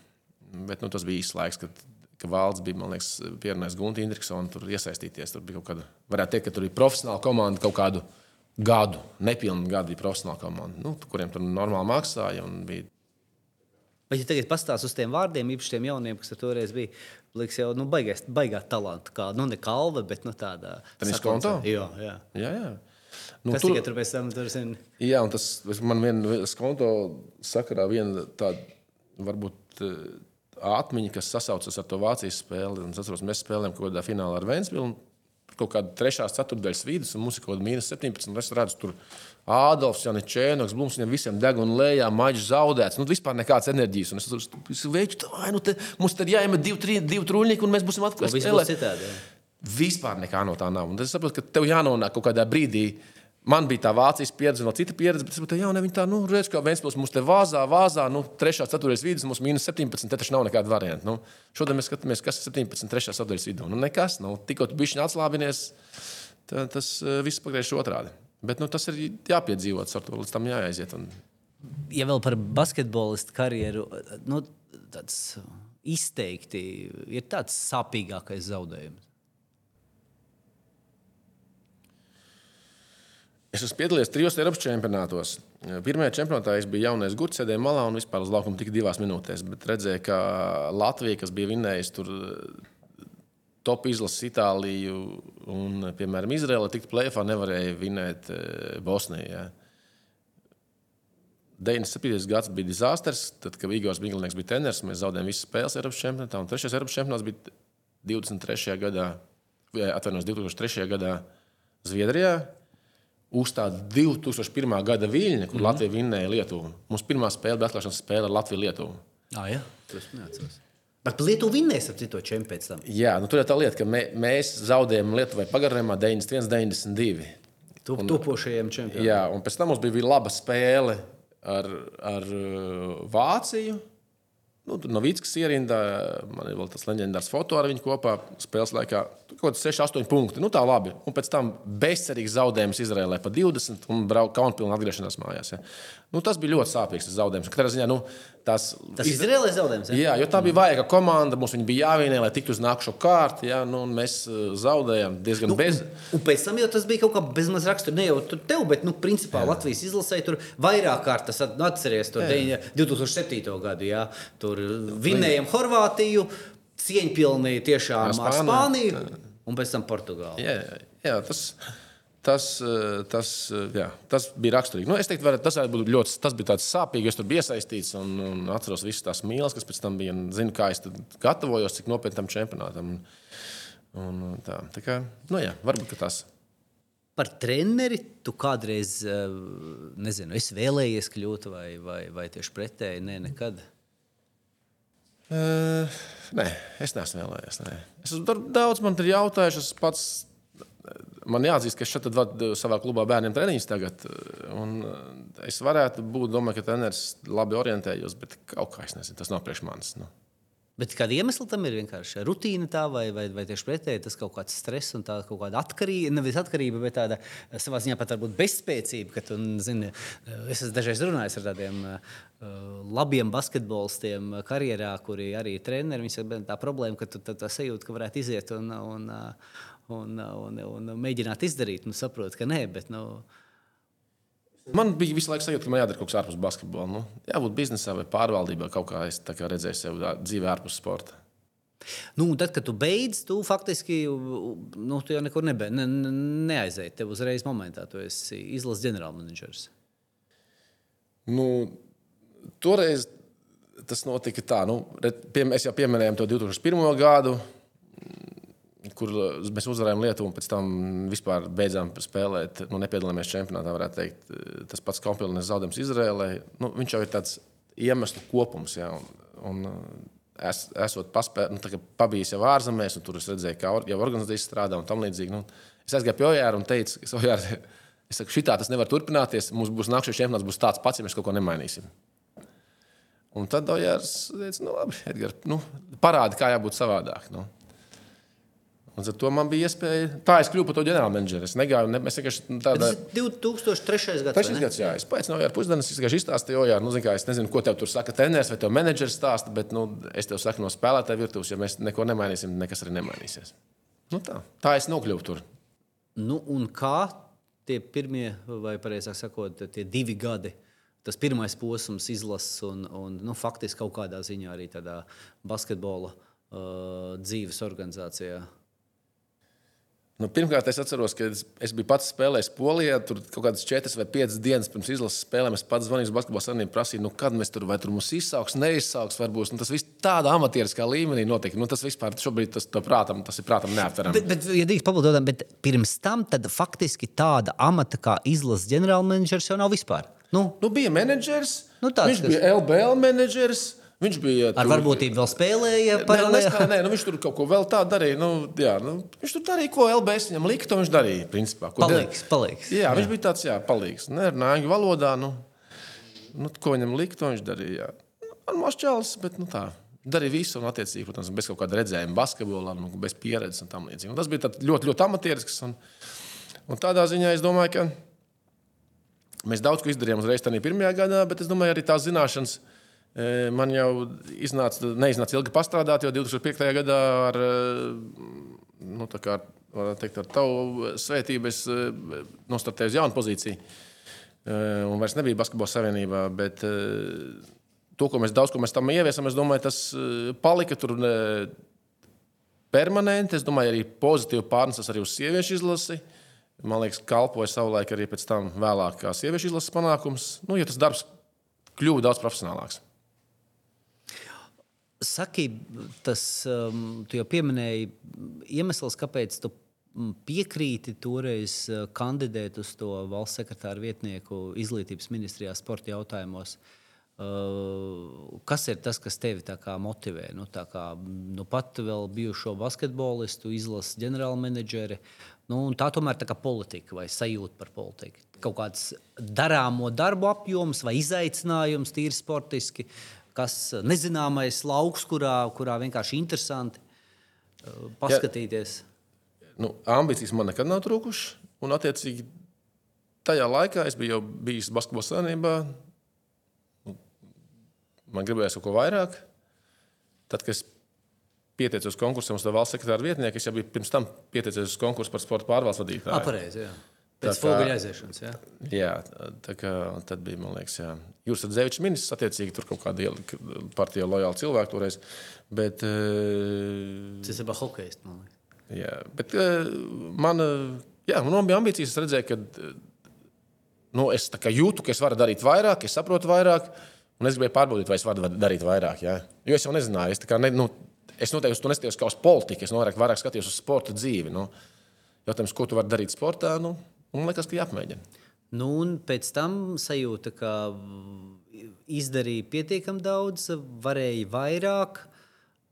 Speaker 1: Bet nu, tas bija īsts laiks, kad, kad valsts bija liekas, pierunājis Gunte Indriksonu tur iesaistīties. Tur bija kaut kāda, varētu teikt, ka tur bija profesionāla komanda kaut kādu gadu, nepilnu gadu bija profesionāla komanda, nu, kuriem tur normāli maksāja. bija
Speaker 2: Bet, ja tagad pastāstīs uz tiem vārdiem, īpaši tiem jauniem, kas tur toreiz bija, liekas, jau nu, baigās, baigā talantu. Kā, nu, ne kalva, bet nu, tāda
Speaker 1: Tenis konto?
Speaker 2: Jā, jā.
Speaker 1: Jā, jā. Nu,
Speaker 2: Kas
Speaker 1: tur-
Speaker 2: tikai tur pēc tam tur zina?
Speaker 1: Jā, un tas man vienā konto sakarā viena tāda varbūt eh, atmiņa, kas sasaucas ar to Vācijas spēli. Es atceros, mēs spēlējām kaut kādā finālā ar Vēnspili. Kaut kāda trešā, ceturtdaļas vidus, un mums ir kaut kāda mīnus 17. un Es redzu, tur Ādams, Janis Čēnoks, Blūms, viņiem visiem deg un lejā, maģis zaudēts. Nu, vispār nekādas enerģijas. Un es tur veicu, vai nu te, mums ir jāiemet divi, trīs, divi trūļnieki, un mēs būsim atklāti. Vispār nekā no tā nav. Un tad es saprotu, ka tev jānonāk kaut kādā brīdī. Man bija tā Vācijas pieredze, no cita pieredze, bet es saprotu, ka viņi tā, nu, redz, kā Vēnspils mums te vāzā, vāzā, nu, 3. ceturtais vidus, mums mīnus 17, te taču nav nekāda varianta. Nu, šodien mēs skatāmies, kas ir 17, 3. ceturtais vidū. Nu, nekas, nu, tikko tu bišķiņ atslābinies, tad tas uh, viss pagriež otrādi. Bet nu, tas ir jāpiedzīvot, ar to līdz tam jāaiziet. Un,
Speaker 2: Ja vēl par basketbolistu karjeru, nu, tāds izteikti ir tāds sāpīgākais zaudējums.
Speaker 1: Es esmu piedalījies trijos Eiropas čempionātos. Pirmajā čempionātā es biju jaunais gurķis, sēdēju malā un vispār uz laukuma tikai divās minūtēs. Bet redzēju, ka Latvija, kas bija vinējusi tur top izlases Itāliju un, piemēram, Izraela, tiktu plēfā, nevarēja vinēt Bosniju. Ja. 97. gads bija disasters, tad, kad Igors Biglinieks bija treneris, mēs zaudējām visas spēles Eiropas čempionātā. Un trešais Eiropas čempionāts bija 23. gadā, vai, atvainojos, 2003. gadā Zviedrijā. Uzstāda 2001. gada viļņa, kur mm -hmm. Latvija vinnēja Lietuvu. Mums pirmā spēle bija atklāšanas spēle ar Latviju Lietuvu.
Speaker 2: Ah, jā, tas neatceros. Bet Lietuva vinnēs ap citu čempionu pēc tam.
Speaker 1: Jā, nu, tur ir tā lieta, ka mē, mēs zaudējām Lietuvai pagarinājumā 91, 92.
Speaker 2: Tu, topošajiem čempioniem.
Speaker 1: Jā, un pēc tam mums bija laba spēle ar, ar uh, Vāciju. Nu, tur no Vītskas ierindā man ir vēl tas leģendārs foto ar viņu kopā spēles laikā. Tur Kaut kāds 6, 8 punkti. Nu, tā labi. Un pēc tam bezcerīgs zaudējums Izraēlē pa 20 un kaunpilnu atgriešanās mājās. Ja. Nu, tas bija ļoti sāpīgs tas zaudējums. Katrā ziņā nu, tas,
Speaker 2: Tas ir Izraēlais zaudējums. Ja?
Speaker 1: Jā, jo tā bija vajadzīga komanda. Mums bija jāvienē, lai tiktu uz nākamo kārtu. Jā, nu, mēs uh, zaudējām diezgan nu, bez.
Speaker 2: Un pēc tam jau tas bija kaut kā bezmaz rakstura. Ne jau tur tev, bet, nu, principā jā. Latvijas izlasē tur vairāk kārtas at- nu, atceries. Tur deviņa- 2007. gadu, jā, tur vinējām Horvātiju, cieņpilnī tiešām
Speaker 1: Jā,
Speaker 2: ar
Speaker 1: Spāniju.
Speaker 2: Un pēc tam Portugāli.
Speaker 1: Jā, jā, jā tas, tas, tas, jā, tas bija raksturīgi. Nu, es teiktu, varētu, tas, varētu ļoti, tas bija tāds sāpīgs. Es tur biju iesaistīts un, un atceros visas tās mīlas, kas pēc tam bija. Zinu, kā es gatavojos, cik nopietnam čempionātam. Un, un tā, tā kā, nu, jā, varbūt tas.
Speaker 2: Par treneri tu kādreiz, eh, nezinu, es vēlējies kļūt vai, vai, vai tieši pretēji? Nē, nekad.
Speaker 1: Uh, nē, es neesmu vēlējies. Nē. Es esmu daudz man ir jautājuši. Es pats, man jāatzīst, ka es šeit vadu savā klubā bērniem treniņus tagad. Un eh, es varētu būt, domāju, ka treneris labi orientējos, bet kaut kā es nezinu, tas nav priekš manis. Nu.
Speaker 2: Bet kāda iemesla tam ir vienkārši rutīna, tā, vai, vai, vai tieši pretēji tas kaut kāds stress un tā kaut kāda atkarība, nevis atkarība, bet tāda savā ziņā pat varbūt bezspēcība. Ka tu, zini, es esmu dažreiz runājis ar tādiem uh, labiem basketbolistiem karjerā, kuri arī ir treneri. Viņi saka, tā problēma, ka tu tā, tā sajūta, ka varētu iziet un, un, un, un, un, un mēģināt izdarīt. Nu, saprot, ka nē, bet. Nu,
Speaker 1: Man bija visu laiku sajūta, ka man jādara kaut kas ārpus basketbola. Nu, jābūt biznesā vai pārvaldībā, kaut kā es kā redzēju sev dzīvē ārpus sporta.
Speaker 2: Nu, tad, kad tu beidz, tu faktiski nu, tu jau nekur nebe, ne, ne, neaizēji. Tev uzreiz momentā tu esi izlases ģenerālmenedžers.
Speaker 1: Nu, toreiz tas notika tā, nu, re- pie, mēs jau pieminējām to 2001. gadu, kur mēs uzvarējām Lietuvu un pēc tam vispār beidzām spēlēt. Nu, nepiedalījāmies čempionātā, varētu teikt. Tas pats Kompilnes zaudējums Izrēlē. Nu, viņš jau ir tāds iemeslu kopums. Ja, un, un, es, esot paspē, nu, pabijis jau ārzemēs, un tur es redzēju, or, jau organizācijas strādā un tam līdzīgi. Nu, es aizgāju pie Ojāra un teicu, ka Ojāra, es saku, šitā tas nevar turpināties. Mums būs nākamais čempionāts, būs tāds pats, ja mēs kaut ko nemainīsim. Un tad Ojārs teica, nu, labi, Edgar, nu, parādi, kā jābūt savādāk. Nu. Un ar to man bija iespēja. Tā es kļuvu par to ģenerālmenedžeru. Es negāju, ne, mēs vienkārši tādā.
Speaker 2: Tas ir 2003. gads.
Speaker 1: Trešais gads, jā. Es pēc tam jau ar pusdienas izstāstīju, jā, nu, kā, es nezinu, ko tev tur saka treneris vai tev menedžers stāsta, bet nu, es tev saku no spēlētāja virtuves, ja mēs neko nemainīsim, nekas arī nemainīsies. Nu, tā. tā es nokļuvu tur.
Speaker 2: Nu, un kā tie pirmie, vai pareizāk sakot, tie divi gadi? Tas pirmais posms, izlases un, un nu, faktiski kaut kādā ziņā arī tādā basketbola uh, dzīves organizācijā.
Speaker 1: Nu, pirmkārt, es atceros, ka es, es biju pats spēlējis Polijā. Tur kaut kādas četras vai piecas dienas pirms izlases spēlēm es pats zvanīju uz basketbola savienību, prasīju, nu, kad mēs tur vai tur mums izsauks, neizsauks. Varbūt. Nu, tas viss tādā amatieriskā līmenī notika. Nu, tas vispār šobrīd tas, prātam, tas ir prātam neaptverami.
Speaker 2: Bet, bet, ja drīkst papildināt, bet pirms tam faktiski tāda amata kā izlases ģenerālmenedžers jau nav vispār.
Speaker 1: Nu, nu, bija menedžers,
Speaker 2: nu, tāds,
Speaker 1: viņš kas... bija LBL menedžers. Viņš bija
Speaker 2: ar tur... varbūtību vēl spēlēja. Paralēli.
Speaker 1: Nē, nē, nu, viņš tur kaut ko vēl tādu darīja. Nu, jā, nu, viņš tur darīja, ko LBS viņam lika. To viņš darīja. Principā,
Speaker 2: palīgs, palīgs.
Speaker 1: Jā, jā, viņš bija tāds jā, palīgs. Nerunāja angļu valodā. Nu, nu, ko viņam lika, to viņš darīja. Man mašķēlis, bet nu, tā. Darīja visu, un, attiecīgi, protams, bez kaut kāda redzējuma, basketbolā, nu, bez pieredzes un tam līdzīgi. Un tas bija ļoti, ļoti amatierisks. Un, un tādā ziņā es domāju, ka mēs daudz ko izdarījām uzreiz tajā pirmajā gadā, bet es domāju, arī tās zināšanas Man jau iznāca, neiznāca ilgi pastrādāt, jo 2005. gadā ar, nu, kā, teikt, ar tavu svētību es nostartēju uz jaunu pozīciju. Un vairs nebija Basketbola savienībā. Bet to, ko mēs daudz ko mēs tam ieviesam, es domāju, tas palika tur permanenti. Es domāju, arī pozitīvi pārneses arī uz sieviešu izlasi. Man liekas, kalpoja savulaik arī pēc tam vēlāk kā sieviešu izlases panākums. Nu, jo tas darbs kļuva daudz profesionālāks.
Speaker 2: Saki, tas um, jau pieminēji iemesls, kāpēc tu mm, piekrīti toreiz uh, kandidēt uz to valsts sekretāra vietnieku izglītības ministrijā sporta jautājumos. Uh, kas ir tas, kas tevi motivē? Nu, kā, nu, pat vēl bijušo basketbolistu, izlases ģenerālmenedžeri. Nu, tā tomēr kā politika vai sajūta par politiku. Kaut kāds darāmo darbu apjoms vai izaicinājums tīri sportiski. Uh, kas nezināmais lauks, kurā, kurā vienkārši interesanti uh, paskatīties.
Speaker 1: Ja, nu, ambīcijas man nekad nav trūkušas. Un, attiecīgi, tajā laikā es biju bijis Basketbola savienībā. Man gribējās kaut ko vairāk. Tad, kad es pieteicos konkursam uz valsts sekretāra vietnieku, es jau biju pirms tam pieteicies uz konkursu par sporta pārvaldes vadītāju.
Speaker 2: Apareizi, jā. Pēc foguļa aiziešanas. Jā,
Speaker 1: jā tā kā, tad bija, man liekas, jā. Jūs esat Zevičs ministrs, attiecīgi tur kaut kāda partija lojāla cilvēka toreiz. Bet,
Speaker 2: uh, Tas ir hokejs, man liekas.
Speaker 1: Jā, bet uh, man, jā, man bija ambīcijas, es redzēju, ka nu, es jūtu, ka es varu darīt vairāk, es saprotu vairāk, un es gribēju pārbaudīt, vai es varu darīt vairāk. Jā. Jo es jau nezināju, es, ne, nu, es noteikti to neskatījos kā uz politiku, es vairāk, vairāk skatījos uz sporta dzīvi. Nu. Jautājums, ko tu vari darīt sportā? Nu, Man liekas, ka jāapmēģina.
Speaker 2: Nu, un pēc tam sajūta, ka izdarīja pietiekami daudz, varēja vairāk.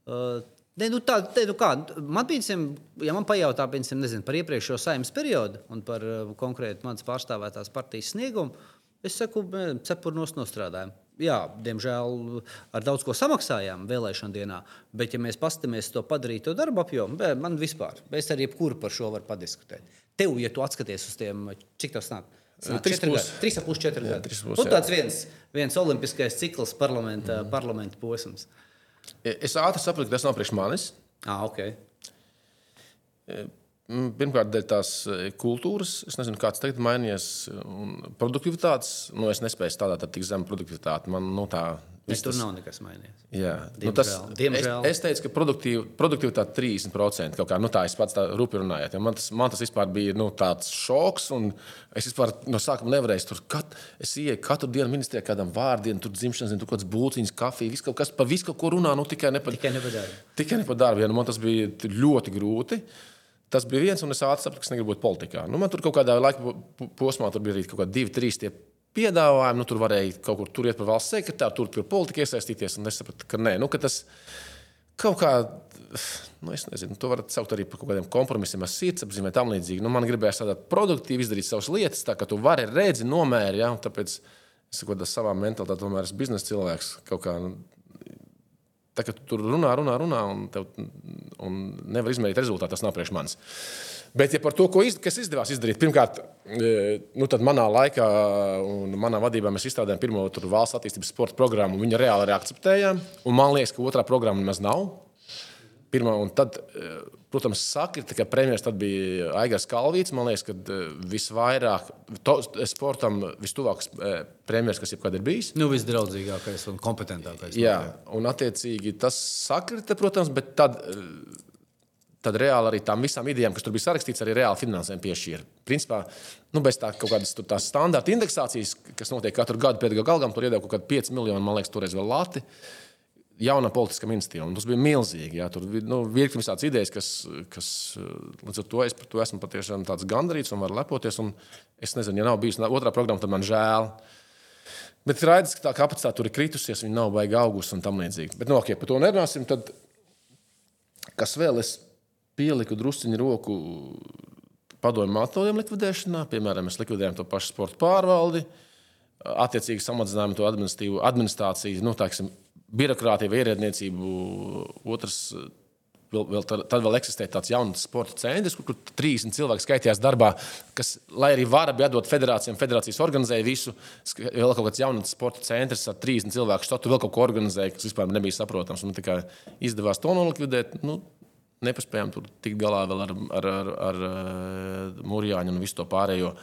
Speaker 2: Uh, Ne, nu tā, ne, nu kā, man, piemēram, ja man pajautā piemēram, nezinu, par iepriekšējo saimnes periodu un par uh, konkrēti manas pārstāvētās partijas sniegumu, es saku, cepuri nostrādājām. Jā, diemžēl ar daudz ko samaksājām vēlēšana dienā, bet, ja mēs paskatāmies to padarīto darbu apjomu, man vispār, es ar jebkuru par šo varu padiskutēt tev, ja tu atskaties uz tiem, cik tas nāk? Trīs pusi, četri gadi. Nu, tāds viens, viens olimpiskais cikls, parlamenta, mm. parlamenta posms.
Speaker 1: Es ātri sapratu, ka tas nav priekš manis.
Speaker 2: Ah, okay.
Speaker 1: Pirmkārt, dēļ tās kultūras, es nezinu, kāds tagad mainījies. Produktivitātes, nu, es nespēju strādāt ar tik zemu produktivitāti. Man nu, tā
Speaker 2: Bet tur tas... nav nekas mainījies.
Speaker 1: Jā, Diemžēl. nu, tas, Diemžēl. es, es teicu, ka produktīv, produktivitāte 30% kaut kā, nu, tā es pats tā rupi runājot. Ja man, tas, man tas vispār bija nu, tāds šoks, un es vispār no sākuma nevarēju tur, kat, es ieeju katru dienu ministrijā kādam vārdiem, tur dzimšanas, tur kaut kāds būciņas, kafija, viss kaut kas, pa visu kaut ko runā, nu, tikai ne par
Speaker 2: tikai ne par darbu.
Speaker 1: Tikai ne par darbu, ja nu, man tas bija ļoti grūti. Tas bija viens, un es ātri sapratu, ka es negribu būt politikā. Nu, man tur kaut kādā laika po- po- posmā tur bija arī kaut kādi divi, trīs tie piedāvājumi. Nu, tur varēja kaut kur tur iet par valsts sekretāru, tur pie politika iesaistīties. Un es sapratu, ka nē, nu, ka tas kaut kā, nu, es nezinu, to var saukt arī par kaut kādiem kompromisiem ar sirdsapziņu tam līdzīgi. Nu, man gribējās tādā produktīvi izdarīt savas lietas, tā ka tu vari redzi, nomēri. Ja, tāpēc es kaut kādā savā mentalitātē tomēr esmu biznesa cilvēks. Kā, nu, Tā kā tu tur runā, runā, runā, un, tev, un nevar izmērīt rezultātu, tas nav priekš manis. Bet ja par to, iz, kas izdevās izdarīt, pirmkārt, e, nu, manā laikā un manā vadībā mēs izstrādājām pirmo tur valsts attīstības sporta programmu. Viņu reāli arī akceptējām. Un man liekas, ka otrā programma nemaz nav. Pirmā, un tad, e, protams, sakrita, ka premjerministrs bija Aigars Kalvīts. Man liekas, ka e, visvairāk to, sportam vistuvākais premjerministrs, kas jebkad ir bijis.
Speaker 2: Nu, visdraudzīgākais un kompetentākais.
Speaker 1: Jā, un attiecīgi tas sakrita, protams, bet tad, tad reāli arī tām visām idejām, kas tur bija sarakstīts, arī reāli finansējumu piešķīra. Principā, nu, bez tā kaut kādas tās standarta indeksācijas, kas notiek katru gadu pēc gada, tur iedeva kaut kādi 5 miljoni, man liekas, toreiz vēl lati. Jauna politiska iniciatīva. un Tas bija milzīgi. Jā, tur bija nu, virkni visādas idejas, kas, kas līdz ar to es par to esmu patiešām gandarīts un varu lepoties. Un es nezinu, ja nav bijusi otrā programma, tad man žēl. Bet redzams, ka tā kapacitāte tur ir kritusies, viņa nav baigta augusta un tam līdzīgi. Bet, nu, ok, par to nerunāsim. Tad, kas vēl es pieliku drusciņu roku padomju mātoņiem likvidēšanā, piemēram, mēs likvidējām to pašu sporta pārvaldi, attiecīgi samazinājām to administrāciju, nu, tāksim, birokrātiju ierēdniecību. Otrs, Vēl, vēl, tad, vēl eksistē tāds jauns sporta centrs, kur, kur 30 cilvēki skaitījās darbā, kas, lai arī vara bija atdot federācijām, federācijas organizēja visu. Vēl kaut kāds jauns sporta centrs ar 30 cilvēku štatu vēl kaut ko organizēja, kas vispār nebija saprotams. Un tikai izdevās to nolikvidēt. Nu, nepaspējām tur tikt galā ar, ar, ar, ar, ar Mūrjāņu un visu to pārējo.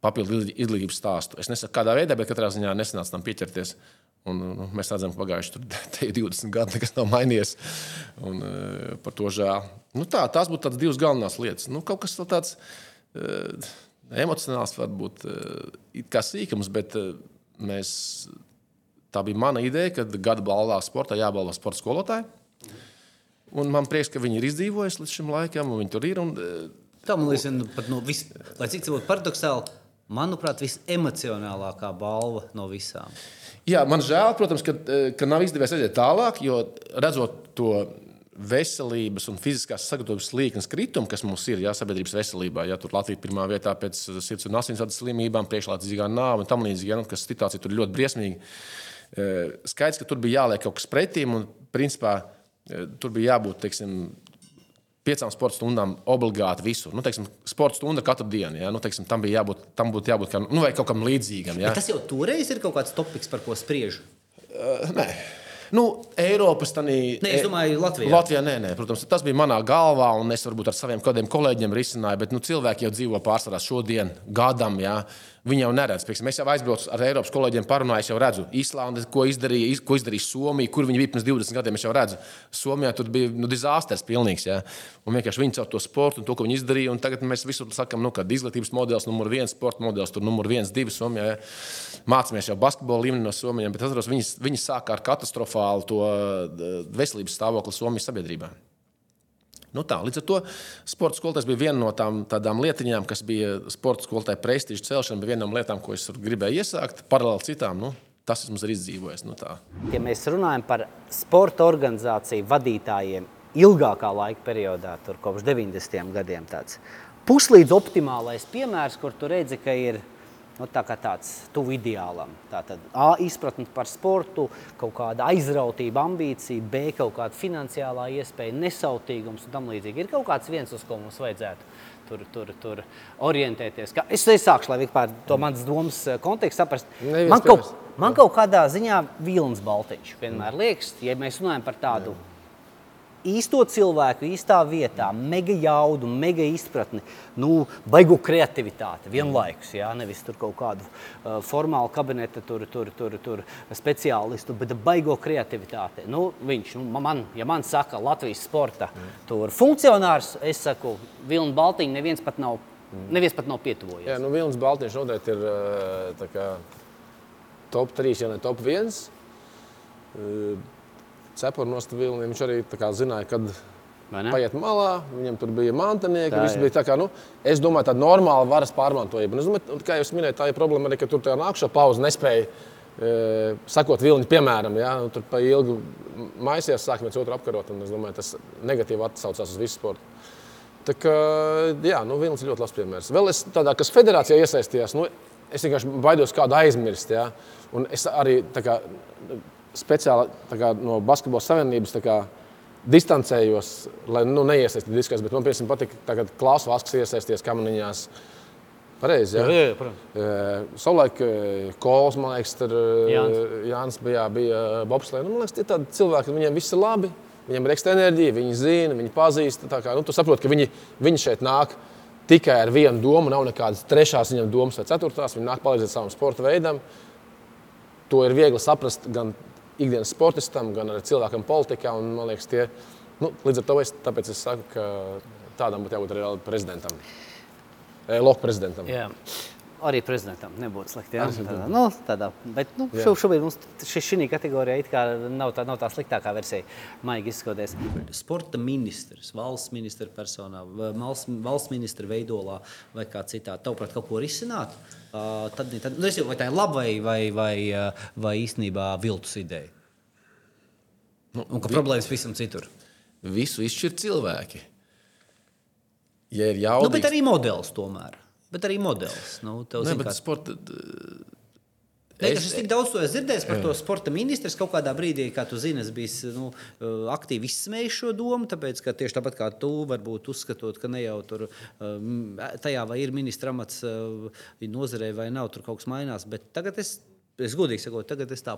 Speaker 1: Papildu izglītības stāstu. Es nesaku, kādā veidā, bet katrā ziņā nesanāca tam pieķerties. Un, nu, mēs redzam, ka pagājuši tur [LAUGHS] 20 gadi nekas nav mainījies. Un, uh, par to žēl. Nu, tā, tās būtu tās divas galvenās lietas. Nu, kaut kas tāds uh, emocionāls, varbūt uh, kā sīkums, bet uh, mēs, tā bija mana ideja, ka gada balvā sportā jābalvo sporta skolotāji. Un man prieks, ka viņi ir izdzīvojuši līdz šim laikam, un viņi tur ir. Un,
Speaker 2: Tā man liekas, nu, pat no vis, lai cik tas būtu paradoxāli, manuprāt, visemocionālākā balva no visām.
Speaker 1: Jā, man žēl, protams, ka, ka nav izdevies aiziet tālāk, jo redzot to veselības un fiziskās sagatavības līnijas kritumu, kas mums ir jā, sabiedrības veselībā. Ja tur Latvija ir pirmā vietā pēc sirds un asinsvadu slimībām, priekšlaicīgā nāve un tam līdzīgi, ja, nu, kas situācija tur ļoti briesmīga. Skaidrs, ka tur bija jāliek kaut kas pretīm, un principā tur bija jābūt teiksim, piecām sporta stundām obligāti visur. Nu, teiksim, sporta stunda katru dienu. Ja? Nu, teiksim, tam bija jābūt, tam būtu jābūt kā, nu, kaut kam līdzīgam. Ja?
Speaker 2: Bet tas jau toreiz ir kaut kāds topiks, par ko spriež.
Speaker 1: Uh, nē. Nu, Eiropas tādā
Speaker 2: veidā. Es domāju, Latvijā.
Speaker 1: Latvijā nē, nē, protams, tas bija manā galvā, un es varbūt ar saviem kādiem kolēģiem risināju, bet nu, cilvēki jau dzīvo pārsvarā šodien, gadam. Jā. Viņi jau neredz, pieksim, es jau aizbraucu ar Eiropas kolēģiem, parunāju, jau redzu, Īslandi, ko izdarīja, ko izdarīja Somija, kur viņi bija pirms 20 gadiem. Es jau redzu, Somijā tur bija nu, dizasters pilnīgs. Ja? Un vienkārši viņi caur to sportu un to, ko viņi izdarīja. Tagad mēs visur sakām, nu, ka izglītības modelis, numur viens, sporta modelis, tur numur viens, divi Somijā. Ja? Mācāmies jau basketbola līmenī no Somijas, bet atceros, viņi, viņi sāka ar katastrofālu to veselības stāvokli Somijas sabiedrībā. Nu tā, līdz ar to sporta skolotājs bija viena no tām, lietiņām, kas bija sporta skolotāja prestiža celšana, bija viena no lietām, ko es gribēju iesākt, paralēli citām. Nu, tas mums ir izdzīvojis. Nu, tā.
Speaker 2: ja mēs runājam par sporta organizāciju vadītājiem ilgākā laika periodā, tur kopš 90. gadiem, tāds puslīdz optimālais piemērs, kur tu redzi, ka ir nu, tā tāds tuvu ideālam. Tātad A izpratne par sportu, kaut kāda aizrautība, ambīcija, B kaut kāda finansiālā iespēja, nesautīgums un tam līdzīgi. Ir kaut kāds viens, uz ko mums vajadzētu tur, tur, tur orientēties. Kā, es sākšu, lai vispār to manas domas kontekstu saprast.
Speaker 1: Nevies
Speaker 2: Man kaut, man kaut kādā ziņā vilns baltiņš vienmēr liekas, ja mēs runājam par tādu īsto cilvēku īstā vietā, mega jaudu, mega izpratni, nu, baigu kreativitāti vienlaikus. Jā, nevis tur kaut kādu uh, formālu kabineta tur, tur, tur, tur speciālistu, bet baigo kreativitāti. Nu, viņš, nu, man, ja man saka Latvijas sporta tur funkcionārs, es saku, Vilna Baltiņa neviens pat nav, neviens pat nav pietuvojies.
Speaker 1: Jā, nu, Vilnis Baltiņš noteikti ir tā kā, top 3, ja ne top 1. Cepurnos Vilnim viņš arī kā zināja, kad paiet malā, viņam tur bija mantinieki.
Speaker 2: Tā
Speaker 1: bija tā kā, nu, es domāju, tāda normāla varas pārmantojuma. Un domāju, kā jūs minējāt, tā ir problēma arī, ka tur tā nākšā pauze nespēja. E, sakot, vilni, piemēram, ja, nu, tur pa ilgu maisies, sākam viens otru apkarot. un Es domāju, tas negatīvi atsaucās uz visu sportu. Tā kā, jā, nu, Vilnis ir ļoti labs piemērs. Vēl es tādā, kas federācijā iesaistījās, nu, es vienkārši baidos kādu aizmirst. Ja? Un es arī tā kā, speciāli kā, no Basketbola savienības kā, distancējos, lai nu, neiesaistītu diskusijas. Bet man piemēram, patīk, ka Klaus Vasks iesaisties kamaniņās. Pareizi, jā.
Speaker 2: Jā, jā, protams.
Speaker 1: Savulaik Kols, man liekas, tur
Speaker 2: Jānis.
Speaker 1: Jānis bija, bija Bobslēns. Nu, man liekas, tie tādi cilvēki, viņiem viss ir labi. Viņiem ir ekstra enerģija, viņi zina, viņi pazīst. Kā, nu, tu saproti, ka viņi, viņi šeit nāk tikai ar vienu domu, nav nekādas trešās viņam domas vai ceturtās. Viņi nāk palīdzēt savam sporta veidam. To ir viegli saprast gan ikdienas sportistam, gan arī cilvēkam politikā. Un, man liekas, tie, nu, līdz ar to es, es saku, ka tādam būtu jābūt arī prezidentam. Loka prezidentam.
Speaker 2: Jā. Arī prezidentam nebūtu slikti.
Speaker 1: Arī
Speaker 2: tādā, nu, tādā, bet nu, šo, šobrīd mums šī, šī kategorijā it kā nav tā, nav tā sliktākā versija. Maigi izskatoties. Sporta ministrs, valsts ministra personā, valsts, valsts ministra veidolā vai kā citā. Tavuprāt, kaut ko risināt? Uh, tad, tad, nu, es jau- vai tā ir laba vai, vai, vai, vai īstenībā viltus ideja?
Speaker 1: Nu,
Speaker 2: Un ka
Speaker 1: vi-
Speaker 2: problēmas visam citur.
Speaker 1: Visu izšķir cilvēki. Ja ir
Speaker 2: Nu,
Speaker 1: jautājums,
Speaker 2: bet arī modelis tomēr. Bet arī modelis. Nu, tev,
Speaker 1: Ne,
Speaker 2: zin,
Speaker 1: bet
Speaker 2: kā-
Speaker 1: sporta,
Speaker 2: Ne, es, es tik daudz to esmu dzirdējis par to sporta ministru. Kaut kādā brīdī, kā tu zini, es biju nu, aktīvi izsmējis šo domu. Tāpēc, ka tieši tāpat kā tu, varbūt uzskatot, ka ne jau tur um, tajā vai ir ministra amats uh, nozarē vai nav, tur kaut kas mainās. Bet tagad es. Es godīgi sakot, tagad es tā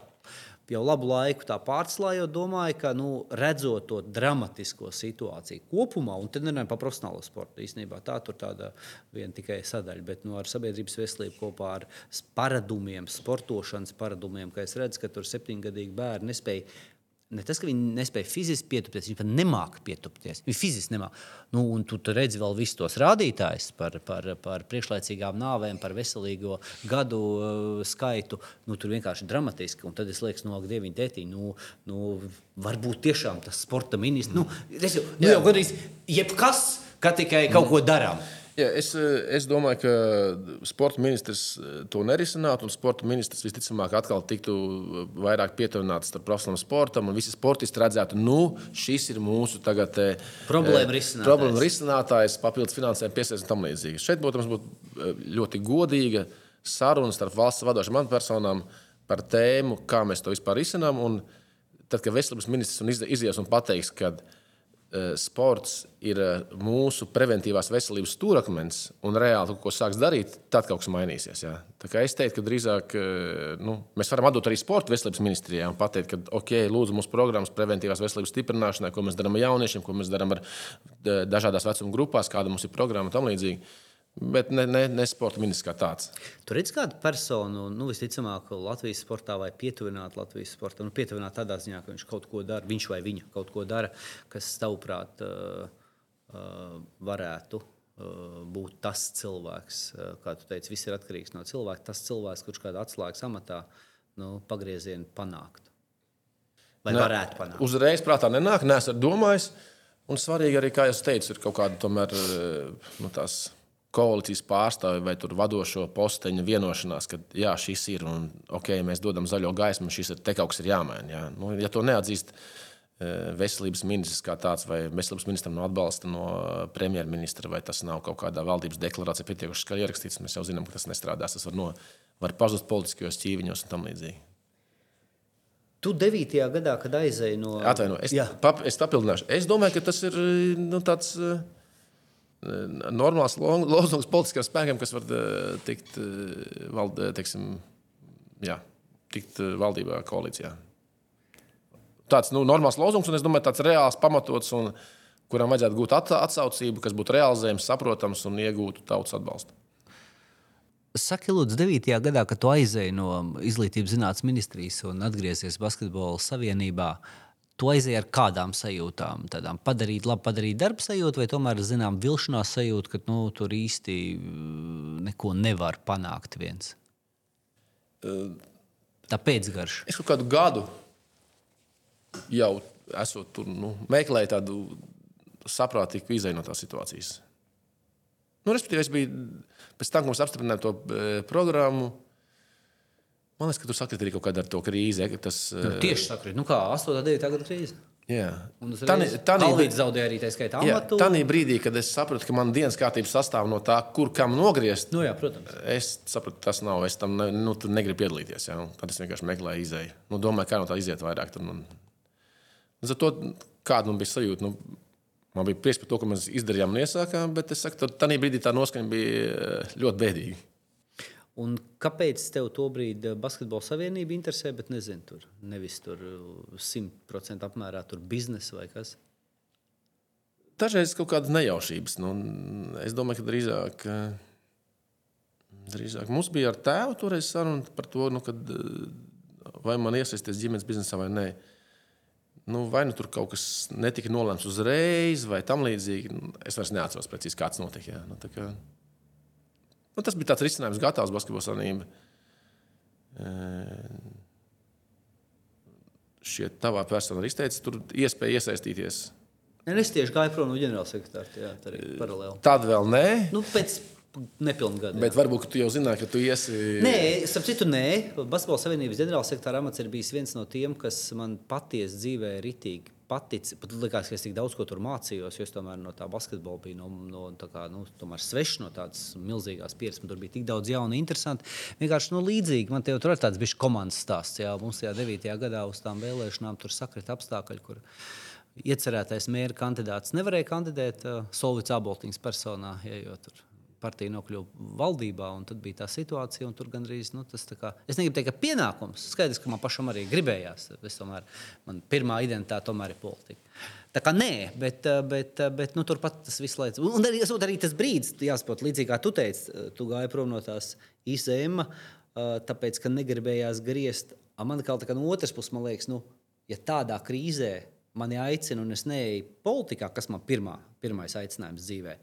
Speaker 2: jau labu laiku pārslājot, domāju, ka nu, redzot to dramatisko situāciju kopumā, un te nerunājam par profesionālo sportu, īstenībā tā tur tāda viena tikai sadaļa, bet nu, ar sabiedrības veselību kopā ar paradumiem, sportošanas paradumiem, ka es redzu, ka tur septiņgadīgi bērni nespēja. Ne tas, ka viņi nespēja fiziski pietupties, viņi pat nemāķi pietupties. Viņi fiziski nemāķi. Nu, un tu, tu redzi vēl visus tos rādītājus par, par, par priekšlaicīgām nāvēm, par veselīgo gadu uh, skaitu. Nu, tur vienkārši dramatiski. Un tad es lieku, no dieviņa tētiņa, nu, nu, varbūt tiešām tas sporta ministrs. Nu, es nu, jau gandrīz jebkas, ka tikai kaut ko darām.
Speaker 1: Jā, es, eh, es domāju, ka sporta ministrs eh, to nerisinātu, un sporta ministrs visticamāk atkal tiktu eh, vairāk pietuvināts starp profesionālam sportam, un visi sportisti redzētu, nu, šis ir mūsu tagad, eh,
Speaker 2: Problēma
Speaker 1: eh,
Speaker 2: risinātājs.
Speaker 1: Problēma risinātājs, papildus finansējumu piesaistīt un tam līdzīgi. Šeit, protams, būtu eh, ļoti godīga saruna starp valsts vadošām amatpersonām par tēmu, kā mēs to vispār risinām. Un tad, kad veselības ministrs un iz- izies un pateiks, ka eh, sports ir eh, mūsu preventīvās veselības stūrakmens un reāli kaut ko sāks darīt, tad kaut kas mainīsies. Jā. Tā kā es teiktu, ka drīzāk eh, nu, mēs varam atdot arī sporta veselības ministrijai un pateikt, ka ok, lūdzu, mūsu programmas preventīvās veselības stiprināšanai, ko mēs darām ar jauniešiem, ko mēs darām ar dažādās vecuma grupās, kāda mums ir programma un tam līdzīgi. Bet ne, ne, ne sporta ministrs kā tāds.
Speaker 2: Tur redz kādu personu, nu, visticamāk, Latvijas sportā vai pietuvināt Latvijas sportam. Nu, pietuvināt tādā ziņā, ka viņš kaut ko dara, viņš vai viņa kaut ko dara, kas, tavuprāt, uh, uh, varētu uh, būt tas cilvēks, kā tu teici, viss ir atkarīgs no cilvēka. Tas cilvēks, kurš kādā atslēgas amatā nu, pagriezienu panākt. Vai
Speaker 1: Ne,
Speaker 2: varētu panākt?
Speaker 1: Uzreiz prātā nenāk, neesmu domājis. Un svarīgi arī, kā jau teicu, ir kaut kāda tomēr eh, nu, tās koalīcijas pārstāvja vai vadošo posteņa vienošanās, ka jā, šis ir un ok, mēs dodam zaļo gaismu, šis ir te kaut kas ir jāmaina. Jā. Nu, ja to neatzīst eh, veselības ministrs kā tāds, vai veselības ministram no atbalsta no premjerministra, vai tas nav kaut kādā valdības deklarācijā pietiekuši skaļi ierakstīts, mēs jau zinām, ka tas nestrādās. Tas var, no, var pazust politiskajos ķīviņos un tam līdzīgi.
Speaker 2: Tu 9. gadā, kad aizēji no
Speaker 1: Atvainojiet, es, pap, es papildināšu. Es domāju, ka tas ir nu, tāds uh, normāls lo- lozungs politiskiem spēkiem, kas var uh, tikt, uh, vald, teiksim, jā, tikt uh, valdībā, koalīcijā. Tāds nu, normāls lozungs, un es domāju, tāds reāls, pamatots, un kuram vajadzētu gūt at- atsaucību, kas būtu realizējams, saprotams un iegūtu tautas atbalstu.
Speaker 2: Saki, lūdzu, 9. gadā, kad tu aizēji no Izglītības zinātnes ministrijas un atgriezies Basketbola savienībā, tu aizēji ar kādām sajūtām? Tādām padarīt, labi padarīt darbu sajūtu, vai tomēr zinām vilšanās sajūtu, ka nu, tur īsti mm, neko nevar panākt viens? Tā pēcgarša.
Speaker 1: Es kaut kādu gadu jau esmu tur, nu, meklēju tādu saprātīgi izēju no tās situācijas. Nu, respektīvi, es biju pēc tam, kad mēs apstiprinājām to e, programmu. Man liekas, ka tur sakrit arī kaut kāda ar to krīzi. Tas,
Speaker 2: Nu, tieši sakrīt, nu kā 8. un 9. gada krīze.
Speaker 1: jā, tani-
Speaker 2: Kalvīts zaudēja arī tā skaitā
Speaker 1: jā, tā brīdī, kad es sapratu, ka man dienas kārtība sastāv no tā, kur kam nogriezt.
Speaker 2: Nu jā, protams.
Speaker 1: Es sapratu, tas nav. Es tam ne, nu, negribu piedalīties. Ja? Tad es vienkārši meklēju izēju. Nu, domāju, kā no tā iziet vairāk. Tur, un... Līdz ar to, kāda man bija sajūta, nu, man bija prieks par to, ko mēs izdarījām un iesākām, bet es saku, tajā brīdī tā noskaņa bija eh, ļoti bēdīga.
Speaker 2: Un kāpēc tev to brīdi Basketbola savienība interesē, bet nezinu, tur nevis tur 100% apmērā tur biznesa vai kas?
Speaker 1: Dažreiz kaut kādas nejaušības. Nu, es domāju, ka drīzāk, eh, drīzāk mums bija ar tēvu toreiz saruna par to, nu, kad, eh, vai man iesaistīties ģimenes biznesā vai nē. Nu, vai nu tur kaut kas netika nolēmts uzreiz, vai tam līdzīgi. Nu, Es vairs neatceros precīzi, kāds notika. Jā. Nu, nu, tas bija tāds risinājums, gatavs basketbola savienība. Šie tavā personā ir izteicis, tur iespēja iesaistīties.
Speaker 2: Ne, es tieši gāju prom no ģenerālsekretāra. Jā, tā arī paralēli.
Speaker 1: Tad vēl nē.
Speaker 2: Nu, pēc nepilna gada.
Speaker 1: Bet varbūt tu jau zināji, ka tu iesi.
Speaker 2: Nē, starp citu, nē. Basketbola savienības ģenerālsekretāra amats ir bijis viens no tiem, kas man patiesi dzīvē ritīgi patic. Pat likās, ka es tik daudz ko tur mācījos, jo es tomēr no tā basketbola biju no, no kā, nu, svešs no tādas milzīgās pieredzes. Tur bija tik daudz jaunu, interesantu. Vienkārši nu, līdzīgi man te tur ir tāds bijis komandas stāsts. Jā, mums tajā 9. gadā uz tām vēlēšanām tur sakrita apstākļi. Kur, Iecerētais mēra kandidāts nevarēja kandidēt uh, Solvits Aboltiņas personā, tur partija nokļuva valdībā, un tad bija tā situācija, un tur gandrīz nu, tas tā kā. Es negribu teikt, ka pienākums. Skaidrs, ka man pašam arī gribējās. Es tomēr, man pirmā identitāte tomēr ir politika. Tā kā nē, bet, bet, bet nu, turpat tas viss laiks. Un arī, arī tas brīdis, jāsaprot, līdzīgi kā tu teici, tu gāji prom no tās izēma, tāpēc, ka negribējās griezt. Man kā no otras puses, man liekas, nu, ja tādā krīzē mani aicina, un es neeju politikā, kas man pirmā, pirmais aicinājums dzīvē.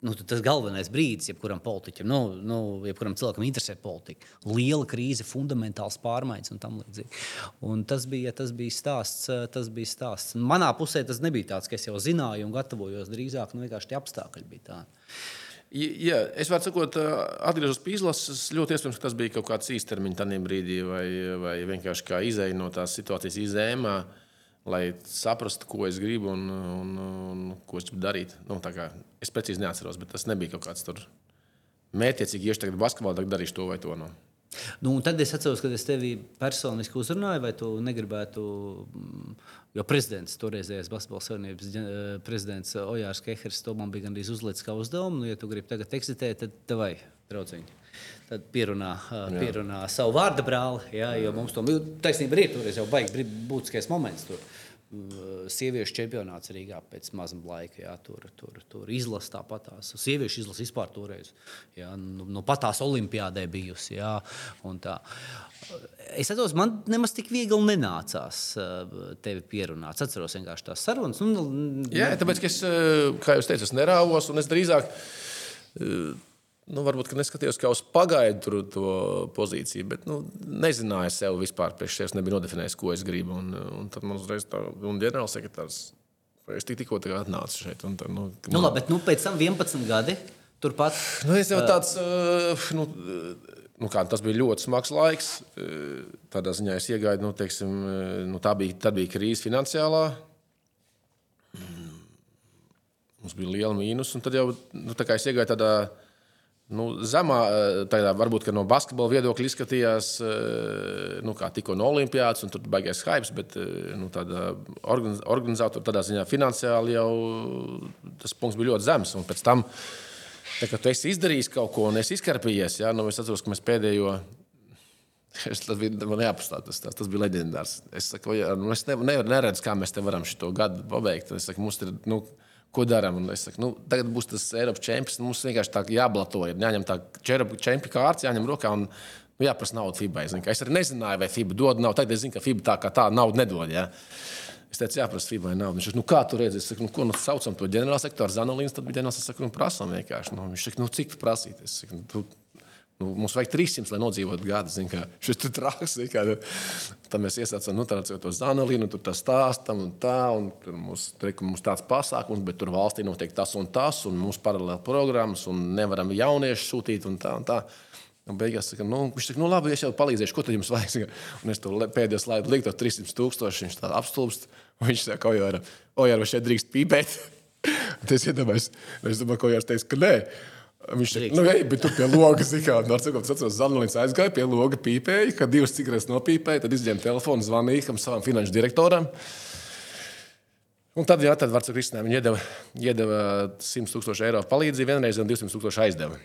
Speaker 2: Nu, tas galvenais brīdis, jebkuram politiķam, nu, nu, jebkuram cilvēkam interesē politika. Liela krīze, fundamentāls pārmaiņas un tam līdzīgi. Un tas bija, tas bija stāsts. Tas bija stāsts. Manā pusē tas nebija tāds, ka es jau zināju un gatavojos drīzāk. Nu, vienkārši tie apstākļi bija tādi.
Speaker 1: Jā, es varu sakot, atgriezos pie izlases. Ļoti iespējams, ka tas bija kaut kāds īstermiņa tajā brīdī, vai, vai vienkārši kā izēja no tās situācijas izēmā, lai saprastu, ko es gribu un, un, un ko es gribu darīt. Nu, es precīzi neatceros, bet tas nebija kaut kāds tur mērķiecīgi, iešu tagad basketbolā, tagad darīšu to vai to. Nu.
Speaker 2: Nu, un tad es atceros, kad es tevi personiski uzrunāju, vai tu negribētu, mm, jo prezidents, toreizējais Basketbola savienības eh, prezidents Ojārs Kehers, to man bija gandrīz uzlicis kā uzdevumu. Nu, ja tu gribi tagad eksitēt, tad vai, draudziņi. Tad pierunā, pierunā savu vārdu brāli. Jā, jo mums to taisnība ir. Tur jau baigi būtiskais moments. Tur. Sieviešu čempionāts Rīgā pēc mazam laika. Jā, tur tur, tur izlasa tāpatās. Sieviešu izlasa vispār toreiz. Jā, nu, nu patās olimpiādē bijusi. Jā, un tā. Es atceros, man nemaz tik viegli nenācās tevi pierunāt. Es atceros vienkārši tās sarunas. Nu,
Speaker 1: Jā, tāpēc, ka es, kā jau teicu, es nerāvos, un es drīzāk, nu, varbūt neskatījos kā uz pagaidu pozīciju, bet nu, nezināju sev vispār, priekš sevis nebija nodefinējis, ko es gribu. Un, un tad man uzreiz tā, un ģenerālsekretārs, es tik, tikko atnācu šeit. Un, tā, nu,
Speaker 2: Nu, labi, bet nu, pēc tam 11 gadi. Turpat
Speaker 1: Nu, es jau tāds, uh, nu, nu, kā, tas bija ļoti smags laiks. Tādā ziņā es iegāju, nu, teiksim, nu, tā bija, tad bija krīze finansiālā. Mm, Mums bija liela mīnus, un tad jau nu, tā kā es iegāju tādā nu, zemā, uh, tādā, varbūt no basketbola viedokļa izskatījās, uh, nu, kā tikko no Olimpijas, un tur bija baigais hype, bet uh, nu, organizatora tādā ziņā finansiāli jau tas punkts bija ļoti zems. Un pēc tam Tā kā tu esi izdarījis kaut ko un esi izkarpījies, ja, nu, es atceros, ka mēs pēdējo. [LAUGHS] Es, tas bija man jāpastāv, tas, tas, tas bija leģendārs. Es, saku, ja, nu, es nevaru, neredzu, kā mēs te varam šo gadu pabeigt. Es saku, mums ir, nu, ko darām? Es saku, nu, tagad būs tas Eiropas čempions. Mums vienkārši tā jāblato, ir jāņem tā čempiona kārts, jāņem rokā. Un, nu, jāprasa naudu FIBA. Es, es arī nezināju, vai FIBA dod naudu. Tagad es zinu, ka FIBA tā kā tā naudu nedod. Ja. Es teicu, jāprasa FIBA naudu. Viņš teica, nu, kā tur redzēs, es saku, nu, ko nu, saucam to ģenerālsektoru Zanolīnu. Tad bija ģenerālsektoru, nu, prasām vienkārši. Nu, viņš teica, nu, cik prasīt? Es saku, nu, tu Nu, mums vajag 300, lai nodzīvotu gadu. zini, kā. Šis tur traks. zini, kā. Tad mēs iesācām nu, to zanelīnu, tur tā stāstam un tā. Un tur mums, tur, mums tāds pasākums, bet tur valstī notiek tas un tas, un mums paralēli programmas, un nevaram jauniešu sūtīt un tā. Un tā. Un beigās saka, nu, viņš saka, nu labi, es jau palīdzēšu, ko tad jums vajag. Un es to pēdējo slaidu liku, to 300 tūkstoši, viņš tā apstulbst. Viņš saka, ojāra, ojāra, vai šeit drīkst pīpēt? [LAUGHS] es iedomājos, es domāju, ko Jārs teiks, ka nē. Viņš teica, nu, ej, bet tu pie loga, zināmā mērā, cik tas Zanelīns aizgāja pie loga, pīpēja, kad divas cigaretes nopīpēja, tad izņēma telefonu, zvanīja savam finanšu direktoram. Un tad, jā, tad Vārts Kristīnai viņa iedeva, iedeva 100 tūkstošu eiro palīdzību vienreiz un 200 tūkstošu aizdeva.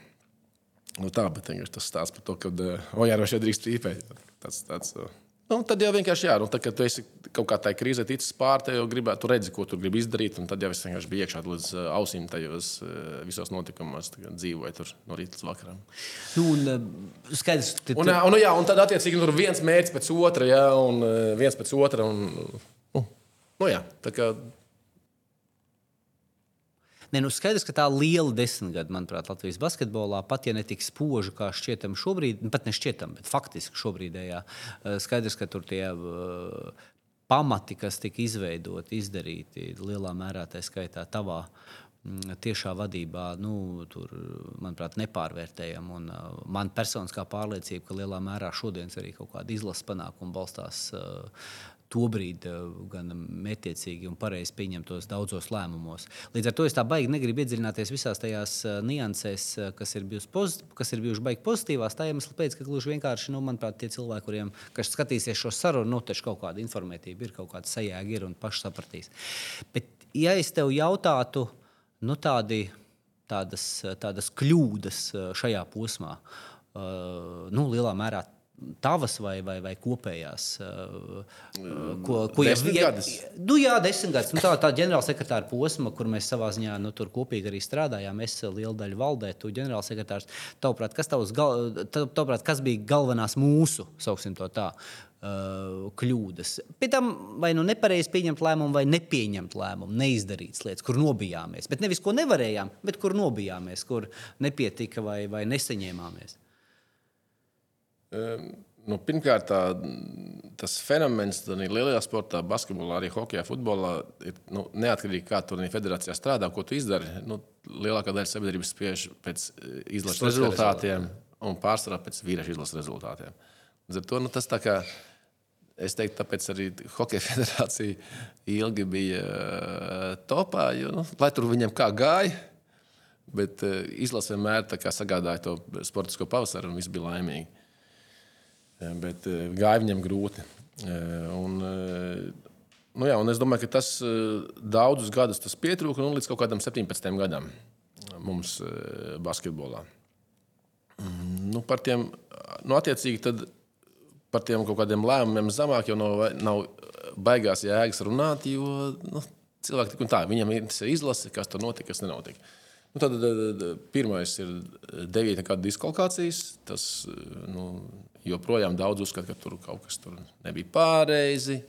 Speaker 1: Nu, tā, bet tas stāsta par to, ka, oh, jā, no šeit drīkst pīpēt. Tas, tāds, Nu, tad jau vienkārši jā, nu, kad tu esi kaut kā tādā krīzē ticis pār, te jau gribētu, tu redzi, ko tu gribi izdarīt. Tad jau es vienkārši biju iekšā līdz uh, ausīm tajos uh, visos notikumos, dzīvoju tur no rīta līdz vakaram.
Speaker 2: Nu, un, uh, skaidrs,
Speaker 1: ka tu... un, un, jā, un tad attiecīgi tur viens mērķis pēc otra, jā, un viens pēc otra. Un, nu, nu, jā, tā kā
Speaker 2: Ne, nu skaidrs, ka tā liela desmitgade, manuprāt, Latvijas basketbolā, pat ja ne tik spoža kā šķietam šobrīd, nu, pat ne šķietam, bet faktiski šobrīdējā, eh, skaidrs, ka tur tie uh, pamati, kas tika izveidoti, izdarīti lielā mērā, tā skaitā tavā mm, tiešā vadībā, nu, tur, manuprāt, nepārvērtējama. Un, uh, man personiskā pārliecība, ka lielā mērā šodienas arī kaut kāda izlases panākuma balstās uh, tobrīd eh, gan mērķiecīgi un pareizi pieņemtos daudzos lēmumos. Līdz ar to es tā baigi negribu iedziļināties visās tajās eh, niansēs, eh, kas ir, bijušas baigi pozitīvās. Tā iemesla pēc, ka gluži vienkārši, nu, manuprāt, tie cilvēki, kuriem kas skatīsies šo sarunu, nu, taču kaut kāda informētība ir, kaut kāda sajēga ir un paši sapratīs. Bet, ja es tev jautātu, nu, tādi, tādas, tādas kļūdas šajā posmā, nu, lielā mērā tavas vai, vai, vai kopējās? Uh, uh,
Speaker 1: ko, ko jau gadus?
Speaker 2: Nu, jā, desmit gadus. Nu, tā tā ģenerālsekretāra posma, kur mēs savā ziņā nu, kopīgi arī strādājām. Es lielu daļu valdē, tu ģenerālsekretārs. Tavuprāt, kas, gal, tavuprāt, kas bija galvenās mūsu, sauksim to tā, uh, kļūdas? Pēc tam vai nu nepareizi pieņemt lēmumu, vai nepieņemt lēmumu, neizdarīts lietas, kur nobijāmies. Bet nevis ko nevarējām, bet kur nobijāmies, kur nepietika vai, vai nesaņēmāmies.
Speaker 1: Ehm, nu, pirmkārt, tā, tas fenomens arī lielajā sportā, basketbolā, arī hokeja, futbolā ir nu, neatkarīgi no kā tur federācijā strādā, ko tu izdari. Nu, lielākā daļa sabiedrības spiež pēc eh, izlases rezultātiem un pārsvarā pēc vīriešu izlases rezultātiem. Līdz ar to nu, tas tā kā. Es teiktu, tāpēc arī Hokeja [LAUGHS] federācija ilgi bija uh, topā, jo, nu, lai tur viņam kā gāja, bet uh, izlase vienmēr sagādāja to sportisko pavasaru un viss bija laimīgi. Bet eh, gāja viņam grūti. Eh, un, eh, nu jā, un es domāju, ka tas daudzus gadus tas pietrūka nu, līdz kaut kādam 17 gadam mums basketbolā. Mm, nu, par tiem, nu, attiecīgi, tad par tiem kaut kādiem lēmumiem zemāk jau nav, nav baigās jēgas runāt, jo nu, cilvēki tik un tā, viņam ir izlase, kas tur notika, kas nenotika. Nu, tad, tad pirmais ir deviņa kāda diskvalkācijas. Tas nu, joprojām daudz uzskata, ka tur kaut kas tur nebija pareizi.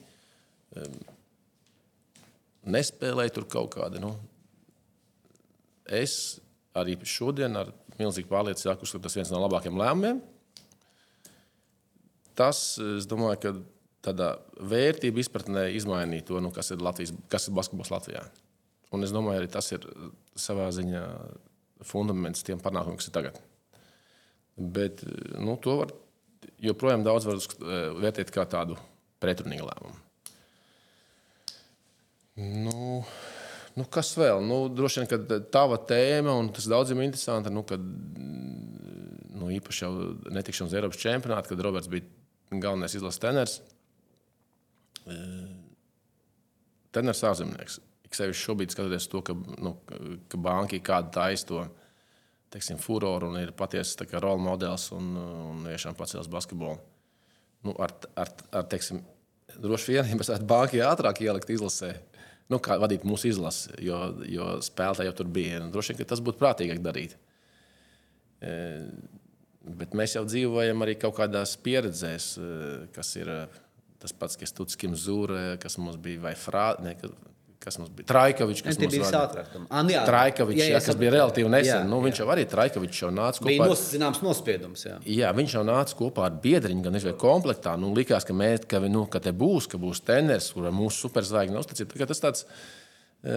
Speaker 1: Nespēlēja tur kaut kādi. Nu. Es arī šodien ar milzīgu pārliecību saku, ka tas ir viens no labākajiem lēmumiem. Tas, es domāju, ka tādā vērtību izpratnē izmainīja to, nu, kas ir, Latvijas, kas ir basketbols Latvijā. Un es domāju, arī tas ir savā ziņā fundaments tiem panākumiem, kas ir tagad. Bet nu, to var joprojām daudz var eh, vērtēt kā tādu pretrunīgu lēmumu. Nu, nu kas vēl? Nu, droši vien, ka tava tēma, un tas daudziem ir interesanti, nu, kad nu, īpaši jau netikšanas Eiropas čempionātā, kad Roberts bija galvenais izlases treneris. Eh, treneris ārzemnieks. Ik sevišķi šobrīd skatoties to, ka, nu, ka banka kāda taisa to teiksim, furoru un ir patiesi role modelis un, un tiešām pacēlis basketbolu. Nu, ar, ar, ar, teiksim, droši vien, [LAUGHS] ja mēs varētu bankai ātrāk ielikt izlasē, nu, kā vadīt mūsu izlasi, jo, jo spēlētāji jau tur bija. Nu, droši vien, tas būtu prātīgāk darīt. E, bet mēs jau dzīvojam arī kaut kādās pieredzēs, e, kas ir e, tas pats, kas Tutskim Zūra, kas mums bija vai Frāde kas mums bija Traikovičs, mums
Speaker 2: bija sātrākam. Ah, nu jā.
Speaker 1: Traikovičs,
Speaker 2: Jā,
Speaker 1: jā,
Speaker 2: jā,
Speaker 1: kas bija relatīvi nesen.
Speaker 2: Jā,
Speaker 1: nu, viņš
Speaker 2: jā.
Speaker 1: jau arī Traikovičs jau nāca
Speaker 2: Bija
Speaker 1: kopā.
Speaker 2: nosacināms nospiedums. Jā.
Speaker 1: Jā, viņš jau nāca kopā ar biedriņu, gan izvēlējās komplektā. Nu, likās, ka, mēs, ka, nu, ka te būs, ka būs treneris, kuram mūsu superzvaigzne uzticība. Tas tāds. E,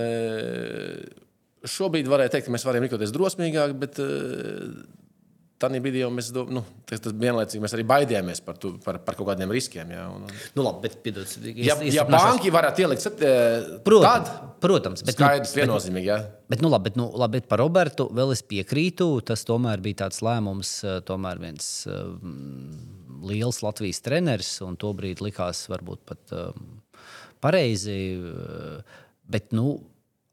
Speaker 1: šobrīd varētu teikt, ka mēs varam rīkoties drosmīgāk, bet e, tādā brīdī jau mēs, do- nu, tas, tas vienlaicīgi mēs arī baidījāmies par, tu, par, par kaut kādiem riskiem. Jā, un,
Speaker 2: Nu, labi, bet, piedod,
Speaker 1: ja, ja banki varētu ielikt, set, e,
Speaker 2: Protams,
Speaker 1: tad
Speaker 2: protams bet,
Speaker 1: skaidrs,
Speaker 2: nu,
Speaker 1: viennozīmīgi. Jā.
Speaker 2: Bet, nu, labi, bet, nu, labi, bet par Robertu vēl es piekrītu. Tas tomēr bija tāds lēmums, eh, tomēr viens um, liels Latvijas treneris, un tobrīd likās varbūt pat um, pareizi. Bet, nu,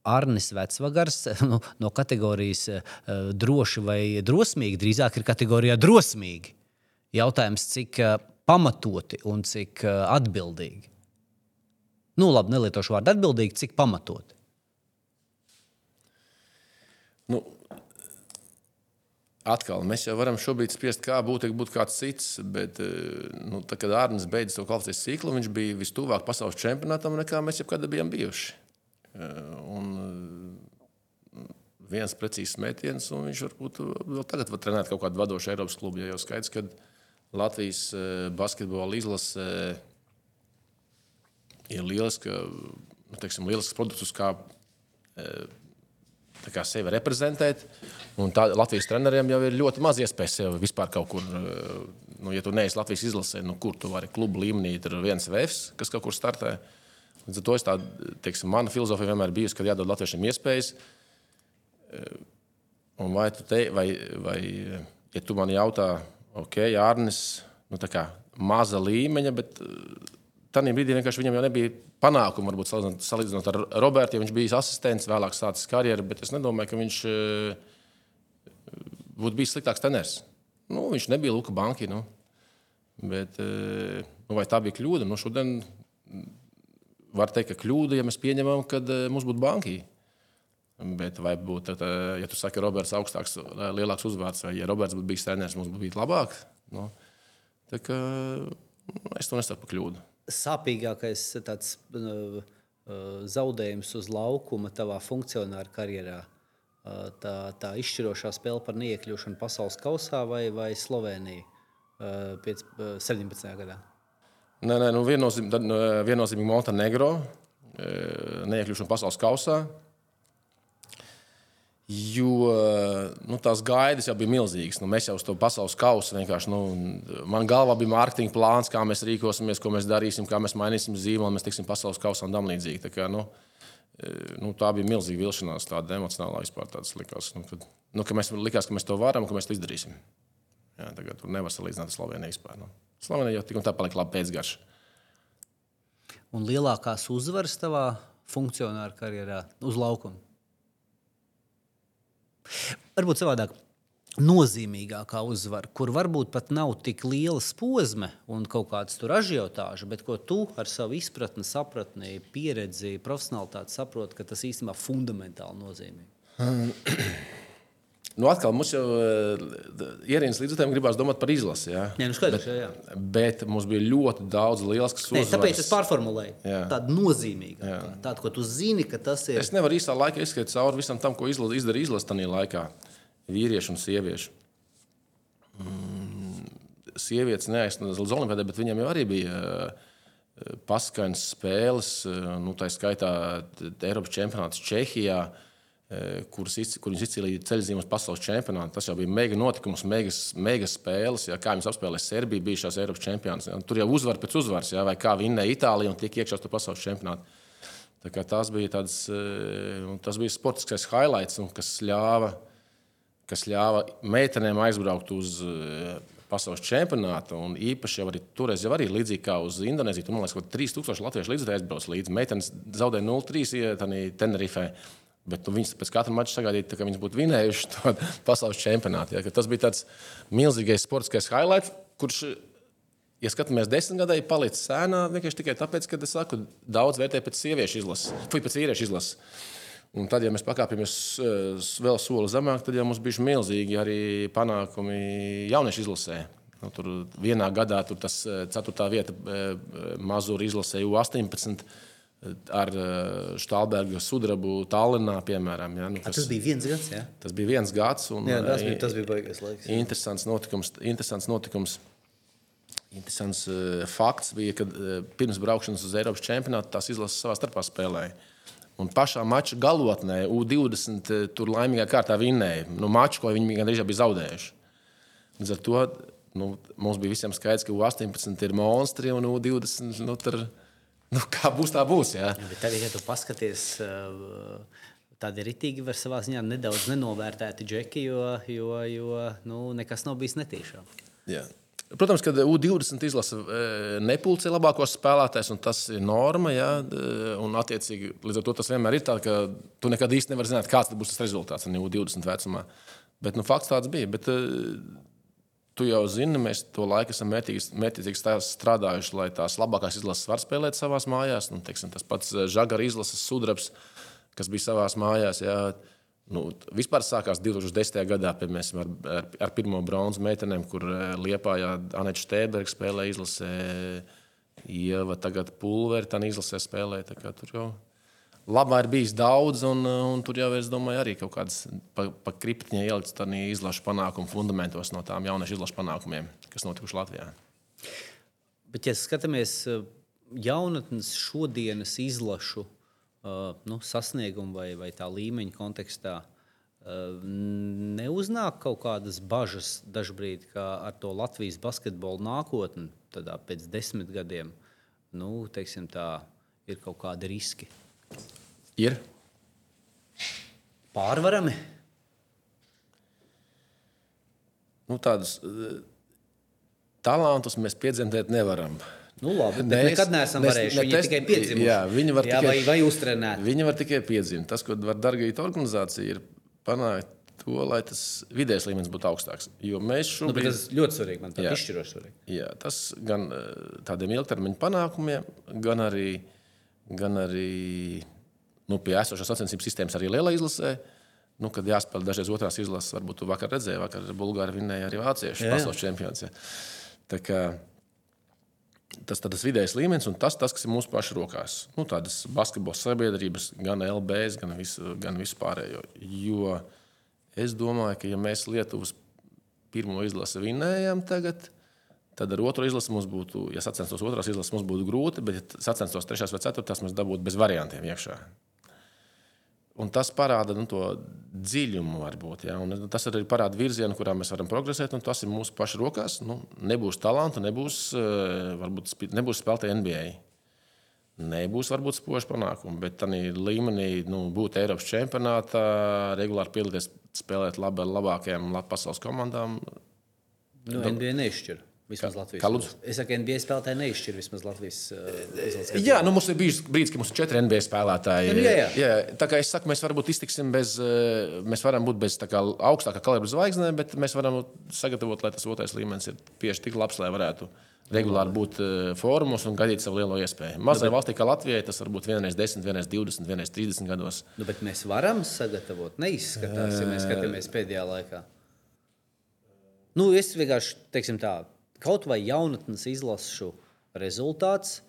Speaker 2: Arnis Vecvagars [LAUGHS] nu, no kategorijas uh, droši vai drosmīgi, drīzāk ir kategorijā drosmīgi. Jautājums, cik uh, pamatoti un cik uh, atbildīgi. Nu, labi, nelietošu vārdu atbildīgi, cik pamatoti.
Speaker 1: Nu, atkal mēs jau varam šobrīd spriest, kā būtu, ja būtu kāds cits. Bet, eh, nu, tā, kad Arnēs beidza savu kvalitātes ciklu, viņš bija vistuvāk pasaules čempionātam, nekā mēs jebkad bijām bijuši. Eh, Un eh, viens precīzs metiens, un viņš varbūt vēl tagad var trenēt kaut kādu vadošu Eiropas klubu. Ja jau skaidrs, ka Latvijas eh, basketbola izlase ir lieliska, nu, teiksim, lielisks produkts, kā kā sevi reprezentēt. Un tā, Latvijas treneriem jau ir ļoti maz iespējas sev vispār kaut kur. eh, Nu, ja tu neesi Latvijas izlasē, nu, kur tu vari klubu līmenī, tur ir viens VFs, kas kaut kur startē. Līdz ar to es tā, teiksim, mana filozofija vienmēr bijusi, ka jādod latviešiem iespējas. Eh, Un vai tu te, vai, vai, eh, ja tu man jautā, ok, Arnis, nu, tā kā maza līmeņa, bet tajā brīdī vienkārši viņam jau nebija panākumu, varbūt salīdzinot, ar Robertu, ja viņš bija asistents, vēlāk sācis karjeru, bet es nedomāju, ka viņš eh, būtu bijis sliktāks treneris. Nu, viņš nebija Luka Banki. Nu. Bet, eh, nu, vai tā bija kļūda? Nu, šodien var teikt, ka kļūda, ja mēs pieņemam, ka eh, mums būtu banki. Bet vai būtu, tad, eh, ja tu saki, ka Roberts ir augstāks, eh, lielāks uzvārds, vai ja Roberts būtu bijis treneris, mums būtu bijis labāk? Nu, tā kā, nu, es to nesaku par kļūdu.
Speaker 2: sāpīgākais tāds, uh, zaudējums uz laukuma tavā funkcionāra karjerā? Uh, tā, tā izšķirošā spēle par neiekļūšanu pasaules kausā vai, vai Slovenija uh, piec, uh, 17. gadā?
Speaker 1: Nē, nē, nu viennozīm, tad, nu, viennozīmīgi Montenegro, eh, neiekļūšana pasaules kausā. Jo nu, tās gaidas jau bija milzīgas. Nu, mēs jau uz to pasaules kausu vienkārši. Nu, man galvā bija mārketinga plāns, kā mēs rīkosimies, ko mēs darīsim, kā mēs mainīsim zīmolu, mēs tiksim pasaules kausā un tam līdzīgi. Tā, kā, nu, eh, nu, tā bija milzīga vilšanās, tāda emocionālā vispār. Likās, nu, kad, nu, ka mēs likās, ka mēs to varam ka mēs to izdarīsim. Jā, tagad tur nevar salīdzināt ar Sloveniju vispār. Nu. Slovenija jau tik un tā palika labi pēcgarša.
Speaker 2: Un lielākās uzvaras tavā funkcionāra karjerā uz laukuma? Varbūt savādāk. Nozīmīgākā uzvara, kur varbūt pat nav tik liela posma un kaut kāda tur ažiotāža, bet ko tu ar savu izpratni, sapratni, pieredzi, profesionālitāti saproti, ka tas īstenībā fundamentāli nozīmīgi. [CLEARS THROAT]
Speaker 1: Nu, atkal mums jau ierīnas līdzekļiem gribās domāt par izlasi. Jā,
Speaker 2: Nē, nu skaidrs, jā, jā.
Speaker 1: Bet mums bija ļoti daudz lielas uzvaras.
Speaker 2: tāpēc es pārformulēju.
Speaker 1: Jā.
Speaker 2: Tāda nozīmīga. Tāda, ko tu zini, ka tas ir.
Speaker 1: Es nevaru īsā laikā izskatīt cauri visam tam, ko izla- izdarīja izlase tajā laikā. Vīrieši un sievieši. Mm, Sievietes neaizsniedz līdz Olimpijai, bet viņiem jau arī bija eh, paskainas spēles, eh, nu, tā skaitā Eiropas čempionāts Čehijā. eh, Kuras izc- kur izcīnīja ceļzīmes pasaules čempionātā. Tas jau bija mega notikums, mega, mega spēles. Jā, kā viņas apspēlēja Serbiju, bija šās Eiropas čempionāts. Tur jau uzvar pēc uzvaras, jā, vai kā vinnēja Itālija un tiek iekšā pasaules čempionātu. Tā Tas bija, tāds, eh, tas bija sportiskais highlights, kas ļāva, kas ļāva meitenēm aizbraukt uz eh, pasaules čempionātu. un Īpaši jau arī toreiz, jau arī līdzīgi kā uz Indonēziju, tur man liekas, ka 3000 latviešu līdzekļu aizbrauc līdzi. Meitenes zaudēja 0-3 Tenerifē. Bet nu, viņas pēc katra mača sagaidīja, [LAUGHS] ka viņas būtu vinējušas to pasaules čempionātu. Ja, tas bija tāds milzīgais sportiskais highlights, kurš ja skatāmies desmit gadē, ir palicis sēnā vienkārši tikai tāpēc, ka es saku, daudz vērtē pēc sieviešu izlases, vai pēc vīriešu izlases. Un tad, ja mēs pakāpjamies eh, vēl soli zemāk, tad jau mums bija milzīgi arī panākumi jauniešu izlasē. Nu, tur vienā gadā tur tas eh, ceturtā vieta Mazūra izlasē U18. Ar Štālberga sudrabu Tallinā, piemēram. Ja, nu,
Speaker 2: kas, tas bija viens gads. Ja?
Speaker 1: Tas bija viens gads. Un,
Speaker 2: jā, tas bija, tas bija baigais laiks.
Speaker 1: Interesants notikums. Interesants notikums. Interesants uh, fakts bija, ka uh, pirms braukšanas uz Eiropas čempionātu tās izlases savā starpā spēlēja. Un pašā mača galotnē U20 uh, tur laimīgā kārtā vinnēja. Nu, maču, ko viņi gandrīz bija zaudējuši. Līdz ar to nu, mums bija visiem skaidrs, ka U18 ir monstri un U20 nu, tur, nu, kā būs, tā būs. Jā.
Speaker 2: Bet tagad, ja tu paskaties, tādi ritīgi var savā ziņā nedaudz nenovērtēti džeki, jo, jo, jo nu, nekas nav bijis netīšām.
Speaker 1: Jā. Protams, ka U20 izlase nepulcē labākos spēlētājus, un tas ir norma. Ja, un, attiecīgi, līdz ar to tas vienmēr ir tā, ka tu nekad īsti nevari zināt, kāds būs tas rezultāts U20 vecumā. Bet nu, fakts tāds bija. Bet, tu jau zini, mēs to laiku esam mērķiecīgi strādājuši, lai tās labākās izlases var spēlēt savā mājās. Nu, teiksim, tas pats Žagara izlases sudrabs, kas bija savā mājās. Jā, Nu, vispār sākās 2010. gadā mēs ar, ar, ar pirmo bronzas meitenēm, kur eh, Liepājā Aneča Stēberga spēlēja izlasē. Ieva tagad pulveri tā izlasē spēlē. Tur jau labā ir bijis daudz, un, un tur jau es domāju, arī kaut kādas pa, pa kriptiņa ieliktas izlašu panākumu fundamentos no tām jauniešu izlašu panākumiem, kas notikuši Latvijā.
Speaker 2: Bet, ja skatāmies eh, jaunatnes šodienas izlašu nu, sasniegumu vai, vai tā līmeņa kontekstā. Neuznāk kaut kādas bažas dažkārt, ka ar to Latvijas basketbolu nākotni, tad pēc desmit gadiem, nu, teiksim, tā, ir kaut kādi riski.
Speaker 1: Ir.
Speaker 2: Pārvarami.
Speaker 1: Nu, tādus talantus mēs piedzemdēt nevaram.
Speaker 2: Nu, labi, bet mēs nekad neesam mēs, varējuši. Viņi test, tikai piedzimuši. Jā,
Speaker 1: viņi var
Speaker 2: jā,
Speaker 1: tikai,
Speaker 2: vai, vai uztrenēt.
Speaker 1: Viņi var tikai piedzimt. Tas, ko var darīt organizācija, ir panākt to, lai tas vidējais līmenis būtu augstāks. Jo mēs
Speaker 2: nu, šobrīd... Nu, tas ļoti svarīgi. Man tas ir izšķiroši svarīgi.
Speaker 1: Jā, tas gan eh, tādiem ilgtermiņa panākumiem, gan arī, gan arī nu, pie esošās sacensību sistēmas arī lielā izlasē. Nu, kad jāspēlē dažreiz otrās izlases, varbūt tu vakar redzēji, vakar Bulgārija vinnēja arī vāciešu pasaules čempions. Tā kā, tas ir vidējais līmenis, un tas, tas, kas ir mūsu pašu rokās. Nu, tādas basketbola sabiedrības, gan LBS, gan, visu, gan vispārējo. Jo es domāju, ka ja mēs Lietuvas pirmo izlasi vinnējam tagad, tad ar otru izlasi mums būtu, ja sacenstos otrās izlases, mums būtu grūti, bet ja sacenstos trešās vai ceturtās, mēs dabūtu bez variantiem iekšā. Un tas parāda nu, to dziļumu, varbūt. Ja? Un tas arī parāda virzienu, kurā mēs varam progresēt. Tas ir mūsu pašu rokās. Nu, nebūs talanta, nebūs, eh, varbūt, nebūs spēlētāji NBA. Nebūs varbūt spoži panākumi, bet tādā līmenī nu, būt Eiropas čempionātā, regulāri piedalīties, spēlēt labi ar labākajām pasaules komandām.
Speaker 2: Nu, NBA neizšķir. Vismaz Latvijas.
Speaker 1: Kā lūdzu?
Speaker 2: Es saku, NBA spēlētāji neizšķir vismaz Latvijas
Speaker 1: izlases. Uh, jā, nu mums ir bijis brīdis, ka mums ir četri NBA spēlētāji.
Speaker 2: Nu, jā, jā.
Speaker 1: jā, tā kā es saku, mēs varbūt iztiksim bez, mēs varam būt bez kā, augstākā kalibra zvaigznēm, bet mēs varam sagatavot, lai tas otrais līmenis ir tieši tik labs, lai varētu regulāri būt uh, fórumos un gaidīt savu lielo iespēju. Mazai nu, valstī kā Latvijai tas var būt vienreiz 10, vienreiz 20, vienreiz 30 gados.
Speaker 2: Nu, bet mēs varam sagatavot, neizskatās, ja mēs skatāmies pēdējā laikā. Nu, es vienkārši, teiksim tā, kaut vai jaunatnes izlašu rezultāts.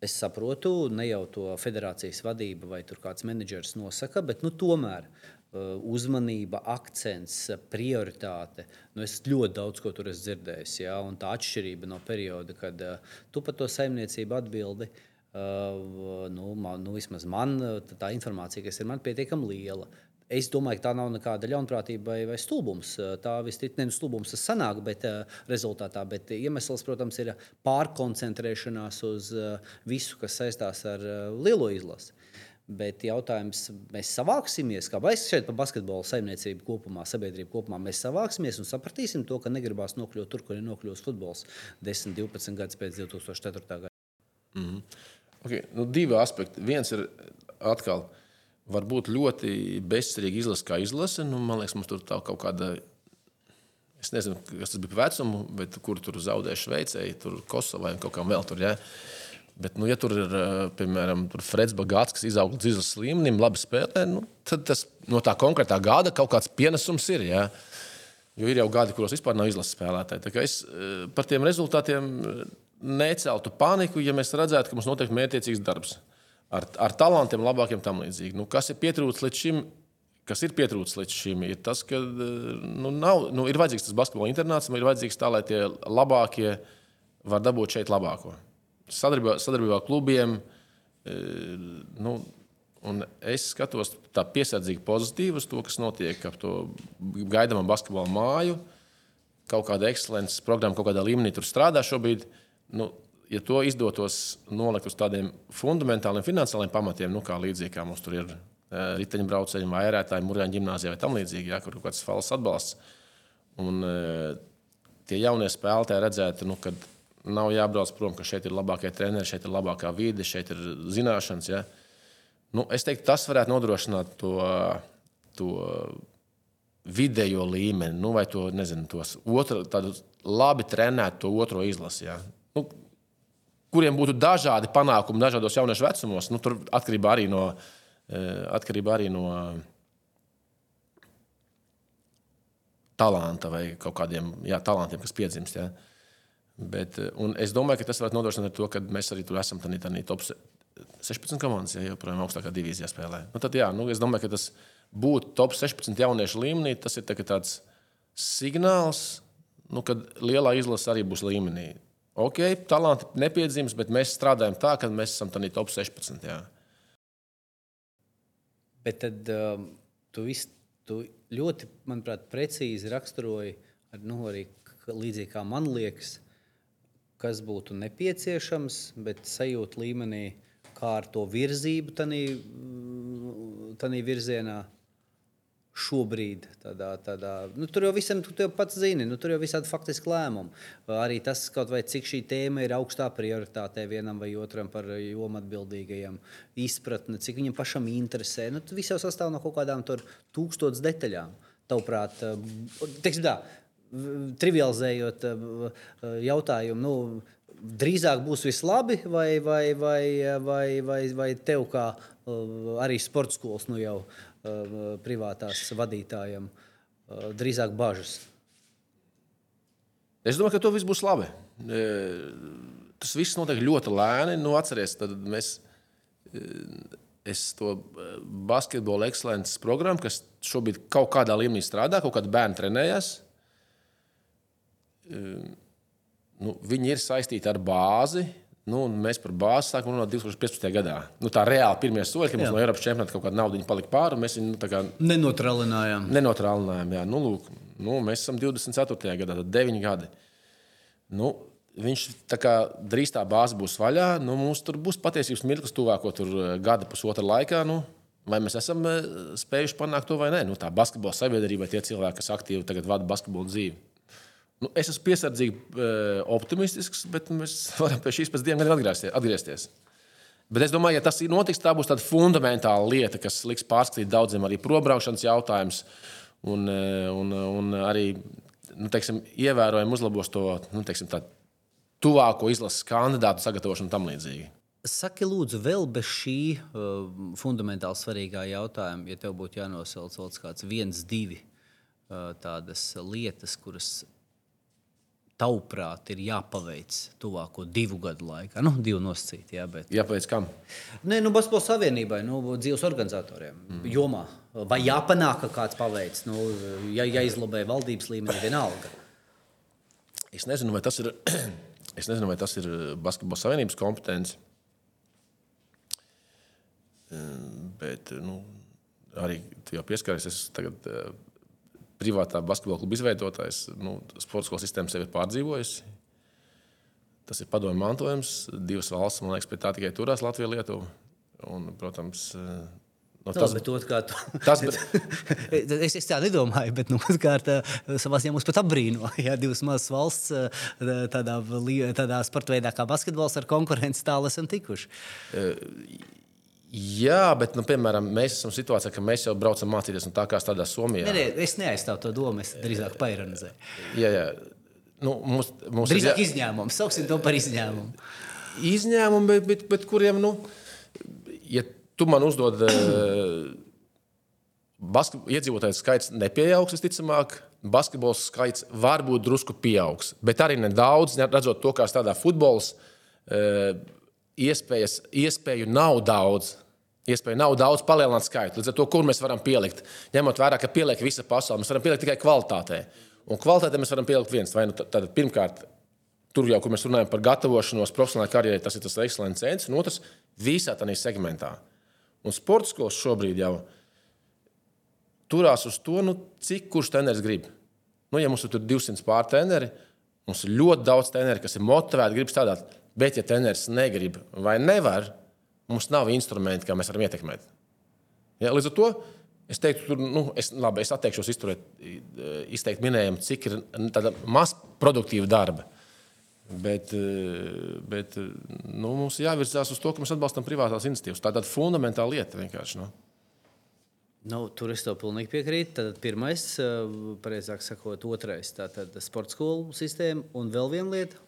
Speaker 2: Es saprotu, ne jau to federācijas vadība vai kāds menedžers nosaka, bet nu, tomēr uh, uzmanība, akcents, prioritāte. Nu, es ļoti daudz ko tur esmu dzirdējis. Ja? Un tā atšķirība no perioda, kad uh, tu par to saimniecību atbildi, uh, nu, man, nu, vismaz man tā informācija, kas ir man pietiekami liela. Es domāju, ka tā nav nekāda ļaunprātība vai, vai stulbums. Tā visticamāk, ne stulbums tas sanāk, bet uh, rezultātā. Bet iemesls, protams, ir pārkoncentrēšanās uz uh, visu, kas saistās ar lielo izlasi. Bet jautājums, mēs savāksimies, kā mēs šeit par basketbolu saimniecību kopumā, sabiedrību kopumā, mēs savāksimies un sapratīsim to, ka negribās nokļūt tur, kur ir nokļuvis futbols 10, 12 gadus pēc 2004. gada.
Speaker 1: Mm -hmm. okay. nu, divi aspekti. Viens ir atkal var būt ļoti bezcerīga izlase, kā izlase. Nu, man liekas, mums tur tā kaut kāda. Es nezinu, kas tas bija par vecumu, bet kur tur zaudēja Šveicē, tur Kosovā vai kaut kam vēl tur. Ja? Bet, nu, ja tur ir, piemēram, tur Freds Bagāts, kas izauga izlases līmenim, labi spēlē, nu, tad tas no tā konkrētā gada kaut kāds pienesums ir. Ja? Jo ir jau gadi, kuros vispār nav izlases spēlētāji. Es par tiem rezultātiem neceltu paniku, ja mēs redzētu, ka mums notiek mērķiecīgs darbs. Ar, ar talantiem, labākiem tam līdzīgi. Nu, kas ir pietrūcis līdz šim? Kas ir pietrūcis līdz šim, ir tas, ka nu, nav, nu, ir vajadzīgs tas basketbola internāts, ir vajadzīgs tā, lai tie labākie var dabūt šeit labāko. Sadarbībā, sadarbībā ar klubiem. E, nu, Un es skatos tā piesardzīgi pozitīvi uz to, kas notiek ap to gaidāmo basketbola māju. Kaut kāda ekscelences programma, kaut kādā līmenī tur strādā šobrīd. Nu, ja to izdotos nolikt uz tādiem fundamentāliem finansiāliem pamatiem, nu, kā līdzīgi kā mums tur ir eh, riteņbraucēji, vairētāji, mūrjāņu gimnāzijā vai tam līdzīgi, ja, kur ir kaut kāds valsts atbalsts. Un eh, tie jaunie spēlētāji redzētu, nu, ka nav jābrauc prom, ka šeit ir labākie treneri, šeit ir labākā vide, šeit ir zināšanas. Ja. Nu, es teiktu, tas varētu nodrošināt to, to vidējo līmeni, nu, vai to nezinu, tos otru, tādu labi trenētu to otro izlasi. Ja. Nu, kuriem būtu dažādi panākumi dažādos jauniešu vecumos, nu, tur atkarībā arī no. Eh, atkarībā arī no talanta vai kaut kādiem jā, talantiem, kas piedzimst. Ja. Bet, eh, es domāju, ka tas var nodrošināt to, ka mēs arī tur esam tādā top 16 komandas, ja joprojām augstākā divīzijā spēlē. Nu, tad, jā, nu, es domāju, ka tas būt top 16 jauniešu līmenī, tas ir tā, tāds signāls, nu, kad lielā izlase arī būs līmenī. Ok, talanti nepiedzims, bet mēs strādājam tā, ka mēs esam tādā top 16. Jā.
Speaker 2: Bet tad um, tu, vis, tu ļoti, manuprāt, precīzi raksturoji, ar, nu, arī līdzīgi kā man liekas, kas būtu nepieciešams, bet sajūta līmenī kā ar to virzību tādā virzienā. Šobrīd tādā, tādā, nu, tur jau visam, tu jau pats zini, nu, tur jau visādi faktiski lēmumi. Arī tas, vai, cik šī tēma ir augstā prioritātē vienam vai otram par jomu atbildīgajiem, izpratne, cik viņam pašam interesē. Nu, tas viss jau sastāv no kaut kādām tūkstošiem detaļām. Tavuprāt, teiksim, tā, trivializējot jautājumu, nu, drīzāk būs viss labi, vai, vai, vai, vai, vai, vai tev, kā uh, arī sporta skolas, nu jau uh, privātās vadītājiem, uh, drīzāk bažas?
Speaker 1: Es domāju, ka to viss būs labi. Tas viss notiek ļoti lēni. Nu, atceries, tad mēs. Es to basketbola ekscelences programmu, kas šobrīd kaut kādā līmenī strādā, kaut kāda bērna trenējas nu, viņi ir saistīti ar bāzi. Nu, mēs par bāzi sākām runāt 2015. gadā. Nu, tā reāli pirmie soļi, kad mums no Eiropas čempionāta kaut kāda nauda palika pāri, mēs viņu nu, kā,
Speaker 2: nenotrālinājām.
Speaker 1: Nenotrālinājām, jā. Nu, lūk, nu, mēs esam 24. gadā, tad 9 gadi. Nu, viņš tā kā drīz tā bāze būs vaļā. Nu, mums tur būs patiesības mirklis tuvāko eh, gada pusotra laikā. Nu, Vai mēs esam eh, spējuši panākt to vai nē? Nu, tā basketbola sabiedrība, tie cilvēki, kas aktīvi vada basketbolu dzīvi. Nu, es esmu piesardzīgi uh, optimistisks, bet mēs [LAUGHS] varam pie šīs pēc diviem gadiem atgriezties. atgriezties. Bet es domāju, ja tas notiks, tā būs tāda fundamentāla lieta, kas liks pārskatīt daudziem arī probraukšanas jautājumus un, eh, un, un arī nu, teiksim, ievērojami uzlabos to nu, teiksim, tuvāko izlases kandidātu sagatavošanu tam līdzīgi.
Speaker 2: Saki, lūdzu, vēl bez šī uh, fundamentāli svarīgā jautājuma, ja tev būtu jānosauc vēl kāds viens, divi uh, tādas lietas, kuras tavuprāt, ir jāpaveic tuvāko divu gadu laikā? Nu, divu nosacīti, jā, bet.
Speaker 1: Jāpaveic kam?
Speaker 2: Nē, nu, Basketbola savienībai, nu, dzīves organizatoriem, mm. jomā. Vai jāpanāk, ka kāds paveic, nu, ja, ja izlabē valdības līmenī, vienalga.
Speaker 1: Es nezinu, vai tas ir, [CLEARS THROAT] es nezinu, vai tas ir Basketbola savienības kompetence. Bet, nu, arī tu jau pieskaries, es tagad privātā basketbola kluba izveidotājs, nu, sporta skolas sistēma sevi ir pārdzīvojusi. Tas ir padomju mantojums. Divas valsts, man liekas, pie tā tikai turās Latvija un Lietuva. Un, protams,
Speaker 2: No, tas, no, otrkārt, tas, bet... [LAUGHS] [LAUGHS] es, es tā nedomāju, bet nu, otrkārt, savā ziņā mums pat apbrīno. [LAUGHS] Ja divas mazas valsts tādā, tādā sporta veidā kā basketbols ar konkurenci tālu esam tikuši.
Speaker 1: Jā, bet, nu, piemēram, mēs esam situācijā, ka mēs jau braucam mācīties no tā, kā strādā Somijā.
Speaker 2: Nē, nē, es neaizstāvu to domu, es drīzāk paironizēju.
Speaker 1: Jā, jā. Nu, mums, mums
Speaker 2: drīzāk ir jā... izņēmums, sauksim to par izņēmumu.
Speaker 1: Izņēmumi, bet, bet, bet kuriem, nu, ja tu man uzdod, uh, iedzīvotāju skaits nepieaugs, visticamāk, basketbols skaits varbūt drusku pieaugs, bet arī nedaudz, redzot to, kā strādā futbols. Uh, iespējas, iespēju nav daudz. Iespēju nav daudz palielināt skaitu. Līdz ar to, kur mēs varam pielikt, ņemot vērā, ka pieliek visa pasaule, mēs varam pielikt tikai kvalitātē. Un kvalitātē mēs varam pielikt viens. Vai nu tad, pirmkārt, tur jau, kur mēs runājam par gatavošanos profesionālajai karjerai, tas ir tas ekscelences centrs, un otrs - visā tādā segmentā. Un sporta skolas šobrīd jau turās uz to, nu, cik kurš treneris grib. Nu, ja mums ir 200 pārtreneri, mums ir ļoti daudz treneru, kas ir motivēti, grib strādāt. Bet, ja treneris negrib vai nevar, mums nav instrumenti, kā mēs varam ietekmēt. Ja, līdz ar to es teiktu, tur, nu, es, labi, es atteikšos izturēt, izteikt minējumu, cik ir maz produktīva darba. Bet, bet nu, mums jāvirzās uz to, ka mēs atbalstam privātās iniciatīvas. Tā ir tāda fundamentāla lieta vienkārši. Nu.
Speaker 2: Nu, tur es tev pilnīgi piekrītu. Tad pirmais, precīzāk sakot, otrais - sporta skolu sistēma un vēl viena lieta,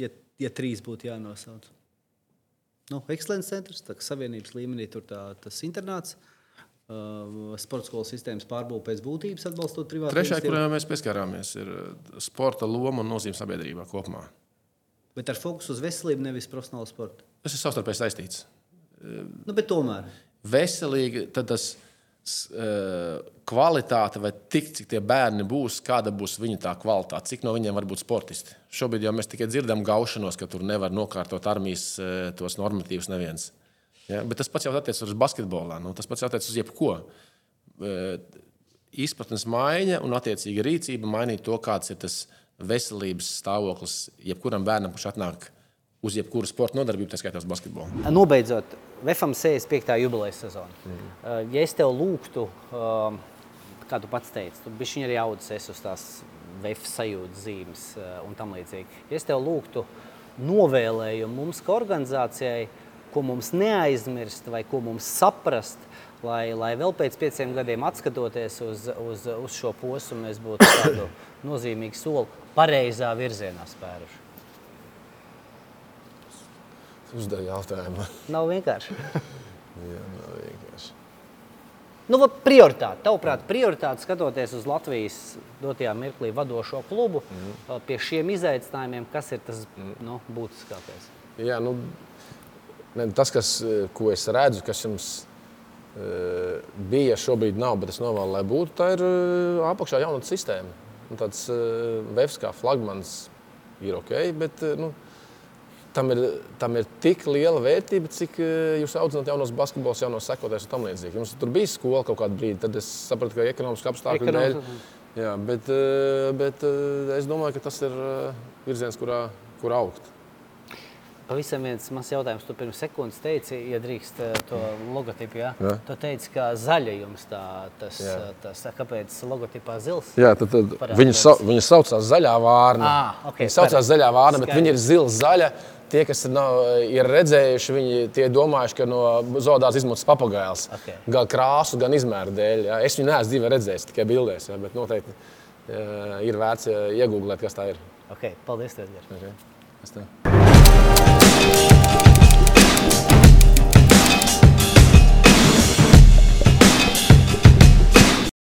Speaker 2: ja, ja trīs būtu jānosauc. Nu, Ekscelences centrs, tā savienības līmenī tur tā, tas internāts. Uh, sporta skolas sistēmas pārbūve pēc būtības, atbalstot privātu
Speaker 1: Trešā, kurā mēs pieskarāmies, ir sporta loma un nozīme sabiedrībā kopumā.
Speaker 2: Bet ar fokusu uz veselību, nevis profesionālu sportu.
Speaker 1: Tas ir savstarpēji saistīts.
Speaker 2: Nu, tomēr.
Speaker 1: Veselīgi, tas uh, kvalitāte, vai tik, cik tie bērni būs, kāda būs viņa tā kvalitāte, cik no viņiem var būt sportisti. Šobrīd jau mēs tikai dzirdam gaušanos, ka tur nevar nokārtot armijas uh, tos normatīvus neviens. Ja? Bet tas pats jau attiecas uz basketbolā. Nu, tas pats attiecas uz jebko. Izpratnes maiņa un attiecīga rīcība mainīt to, kāds ir tas veselības stāvoklis jebkuram bērnam, kurš atnāk uz jebkuru sporta nodarbību, tā skaitā uz basketbolu.
Speaker 2: Nobeidzot, VFM 65. jubilejas sezona. Mm. Ja es tev lūgtu, kā tu pats teici, tu biji arī audzis uz tās VF sajūtas zīmes un tam līdzīgi. Ja es tev lūgtu novēlējumu mums, kā organizācijai, ko mums neaizmirst vai ko mums saprast, lai, lai vēl pēc pieciem gadiem atskatoties uz, uz, uz šo posmu, mēs būtu tādu [COUGHS] nozīmīgu soli pareizā virzienā spēruši.
Speaker 1: Uzdev jautājumu. [LAUGHS]
Speaker 2: Nav vienkārši. [LAUGHS]
Speaker 1: Jā, nav vienkārši.
Speaker 2: Nu, prioritāte, tavuprāt, prioritāte skatoties uz Latvijas dotajā mirklī vadošo klubu, mm. pie šiem izaicinājumiem, kas ir tas mm. nu, būtiskākais?
Speaker 1: Jā, nu, ne, tas, kas, ko es redzu, kas jums uh, bija, šobrīd nav, bet es novēlu, lai būtu, tā ir apakšā jaunatnes sistēma. Un tāds uh, vefs kā flagmans ir ok, bet nu, tam, ir, tam ir tik liela vērtība, cik uh, jūs audzināt jaunos basketbolus, jaunos sekotājus un tam līdzīgi. Jums tur bija skola kaut kādu brīdi, tad es sapratu, ka ekonomiski apstākļu dēļ. Jā, bet, uh, bet uh, es domāju, ka tas ir virziens, kurā, kur augt.
Speaker 2: Pavisam viens mazs jautājums. Tu pirms sekundes teici, ja drīkst to logotipu. Ja? Jā. Tu teici, ka zaļa jums tā, tas, jā. tas, kāpēc logotipā zils?
Speaker 1: Jā, tad, tad viņa, sa, viņa saucās zaļā vārna.
Speaker 2: Ah, okay,
Speaker 1: viņa saucās zaļā vārna, bet viņa ir zils zaļa. Tie, kas nav, ir redzējuši, viņi tie domājuši, ka no zoodās izmantots papagailis. Okay. Gan krāsu, gan izmēru dēļ. Jā. Es viņu neesmu dzīvē redzējis, tikai bildēs. Jā, bet noteikti jā, ir vērts iegūglēt, kas tā ir.
Speaker 2: Okay. Paldies, Edgars.
Speaker 1: Okay.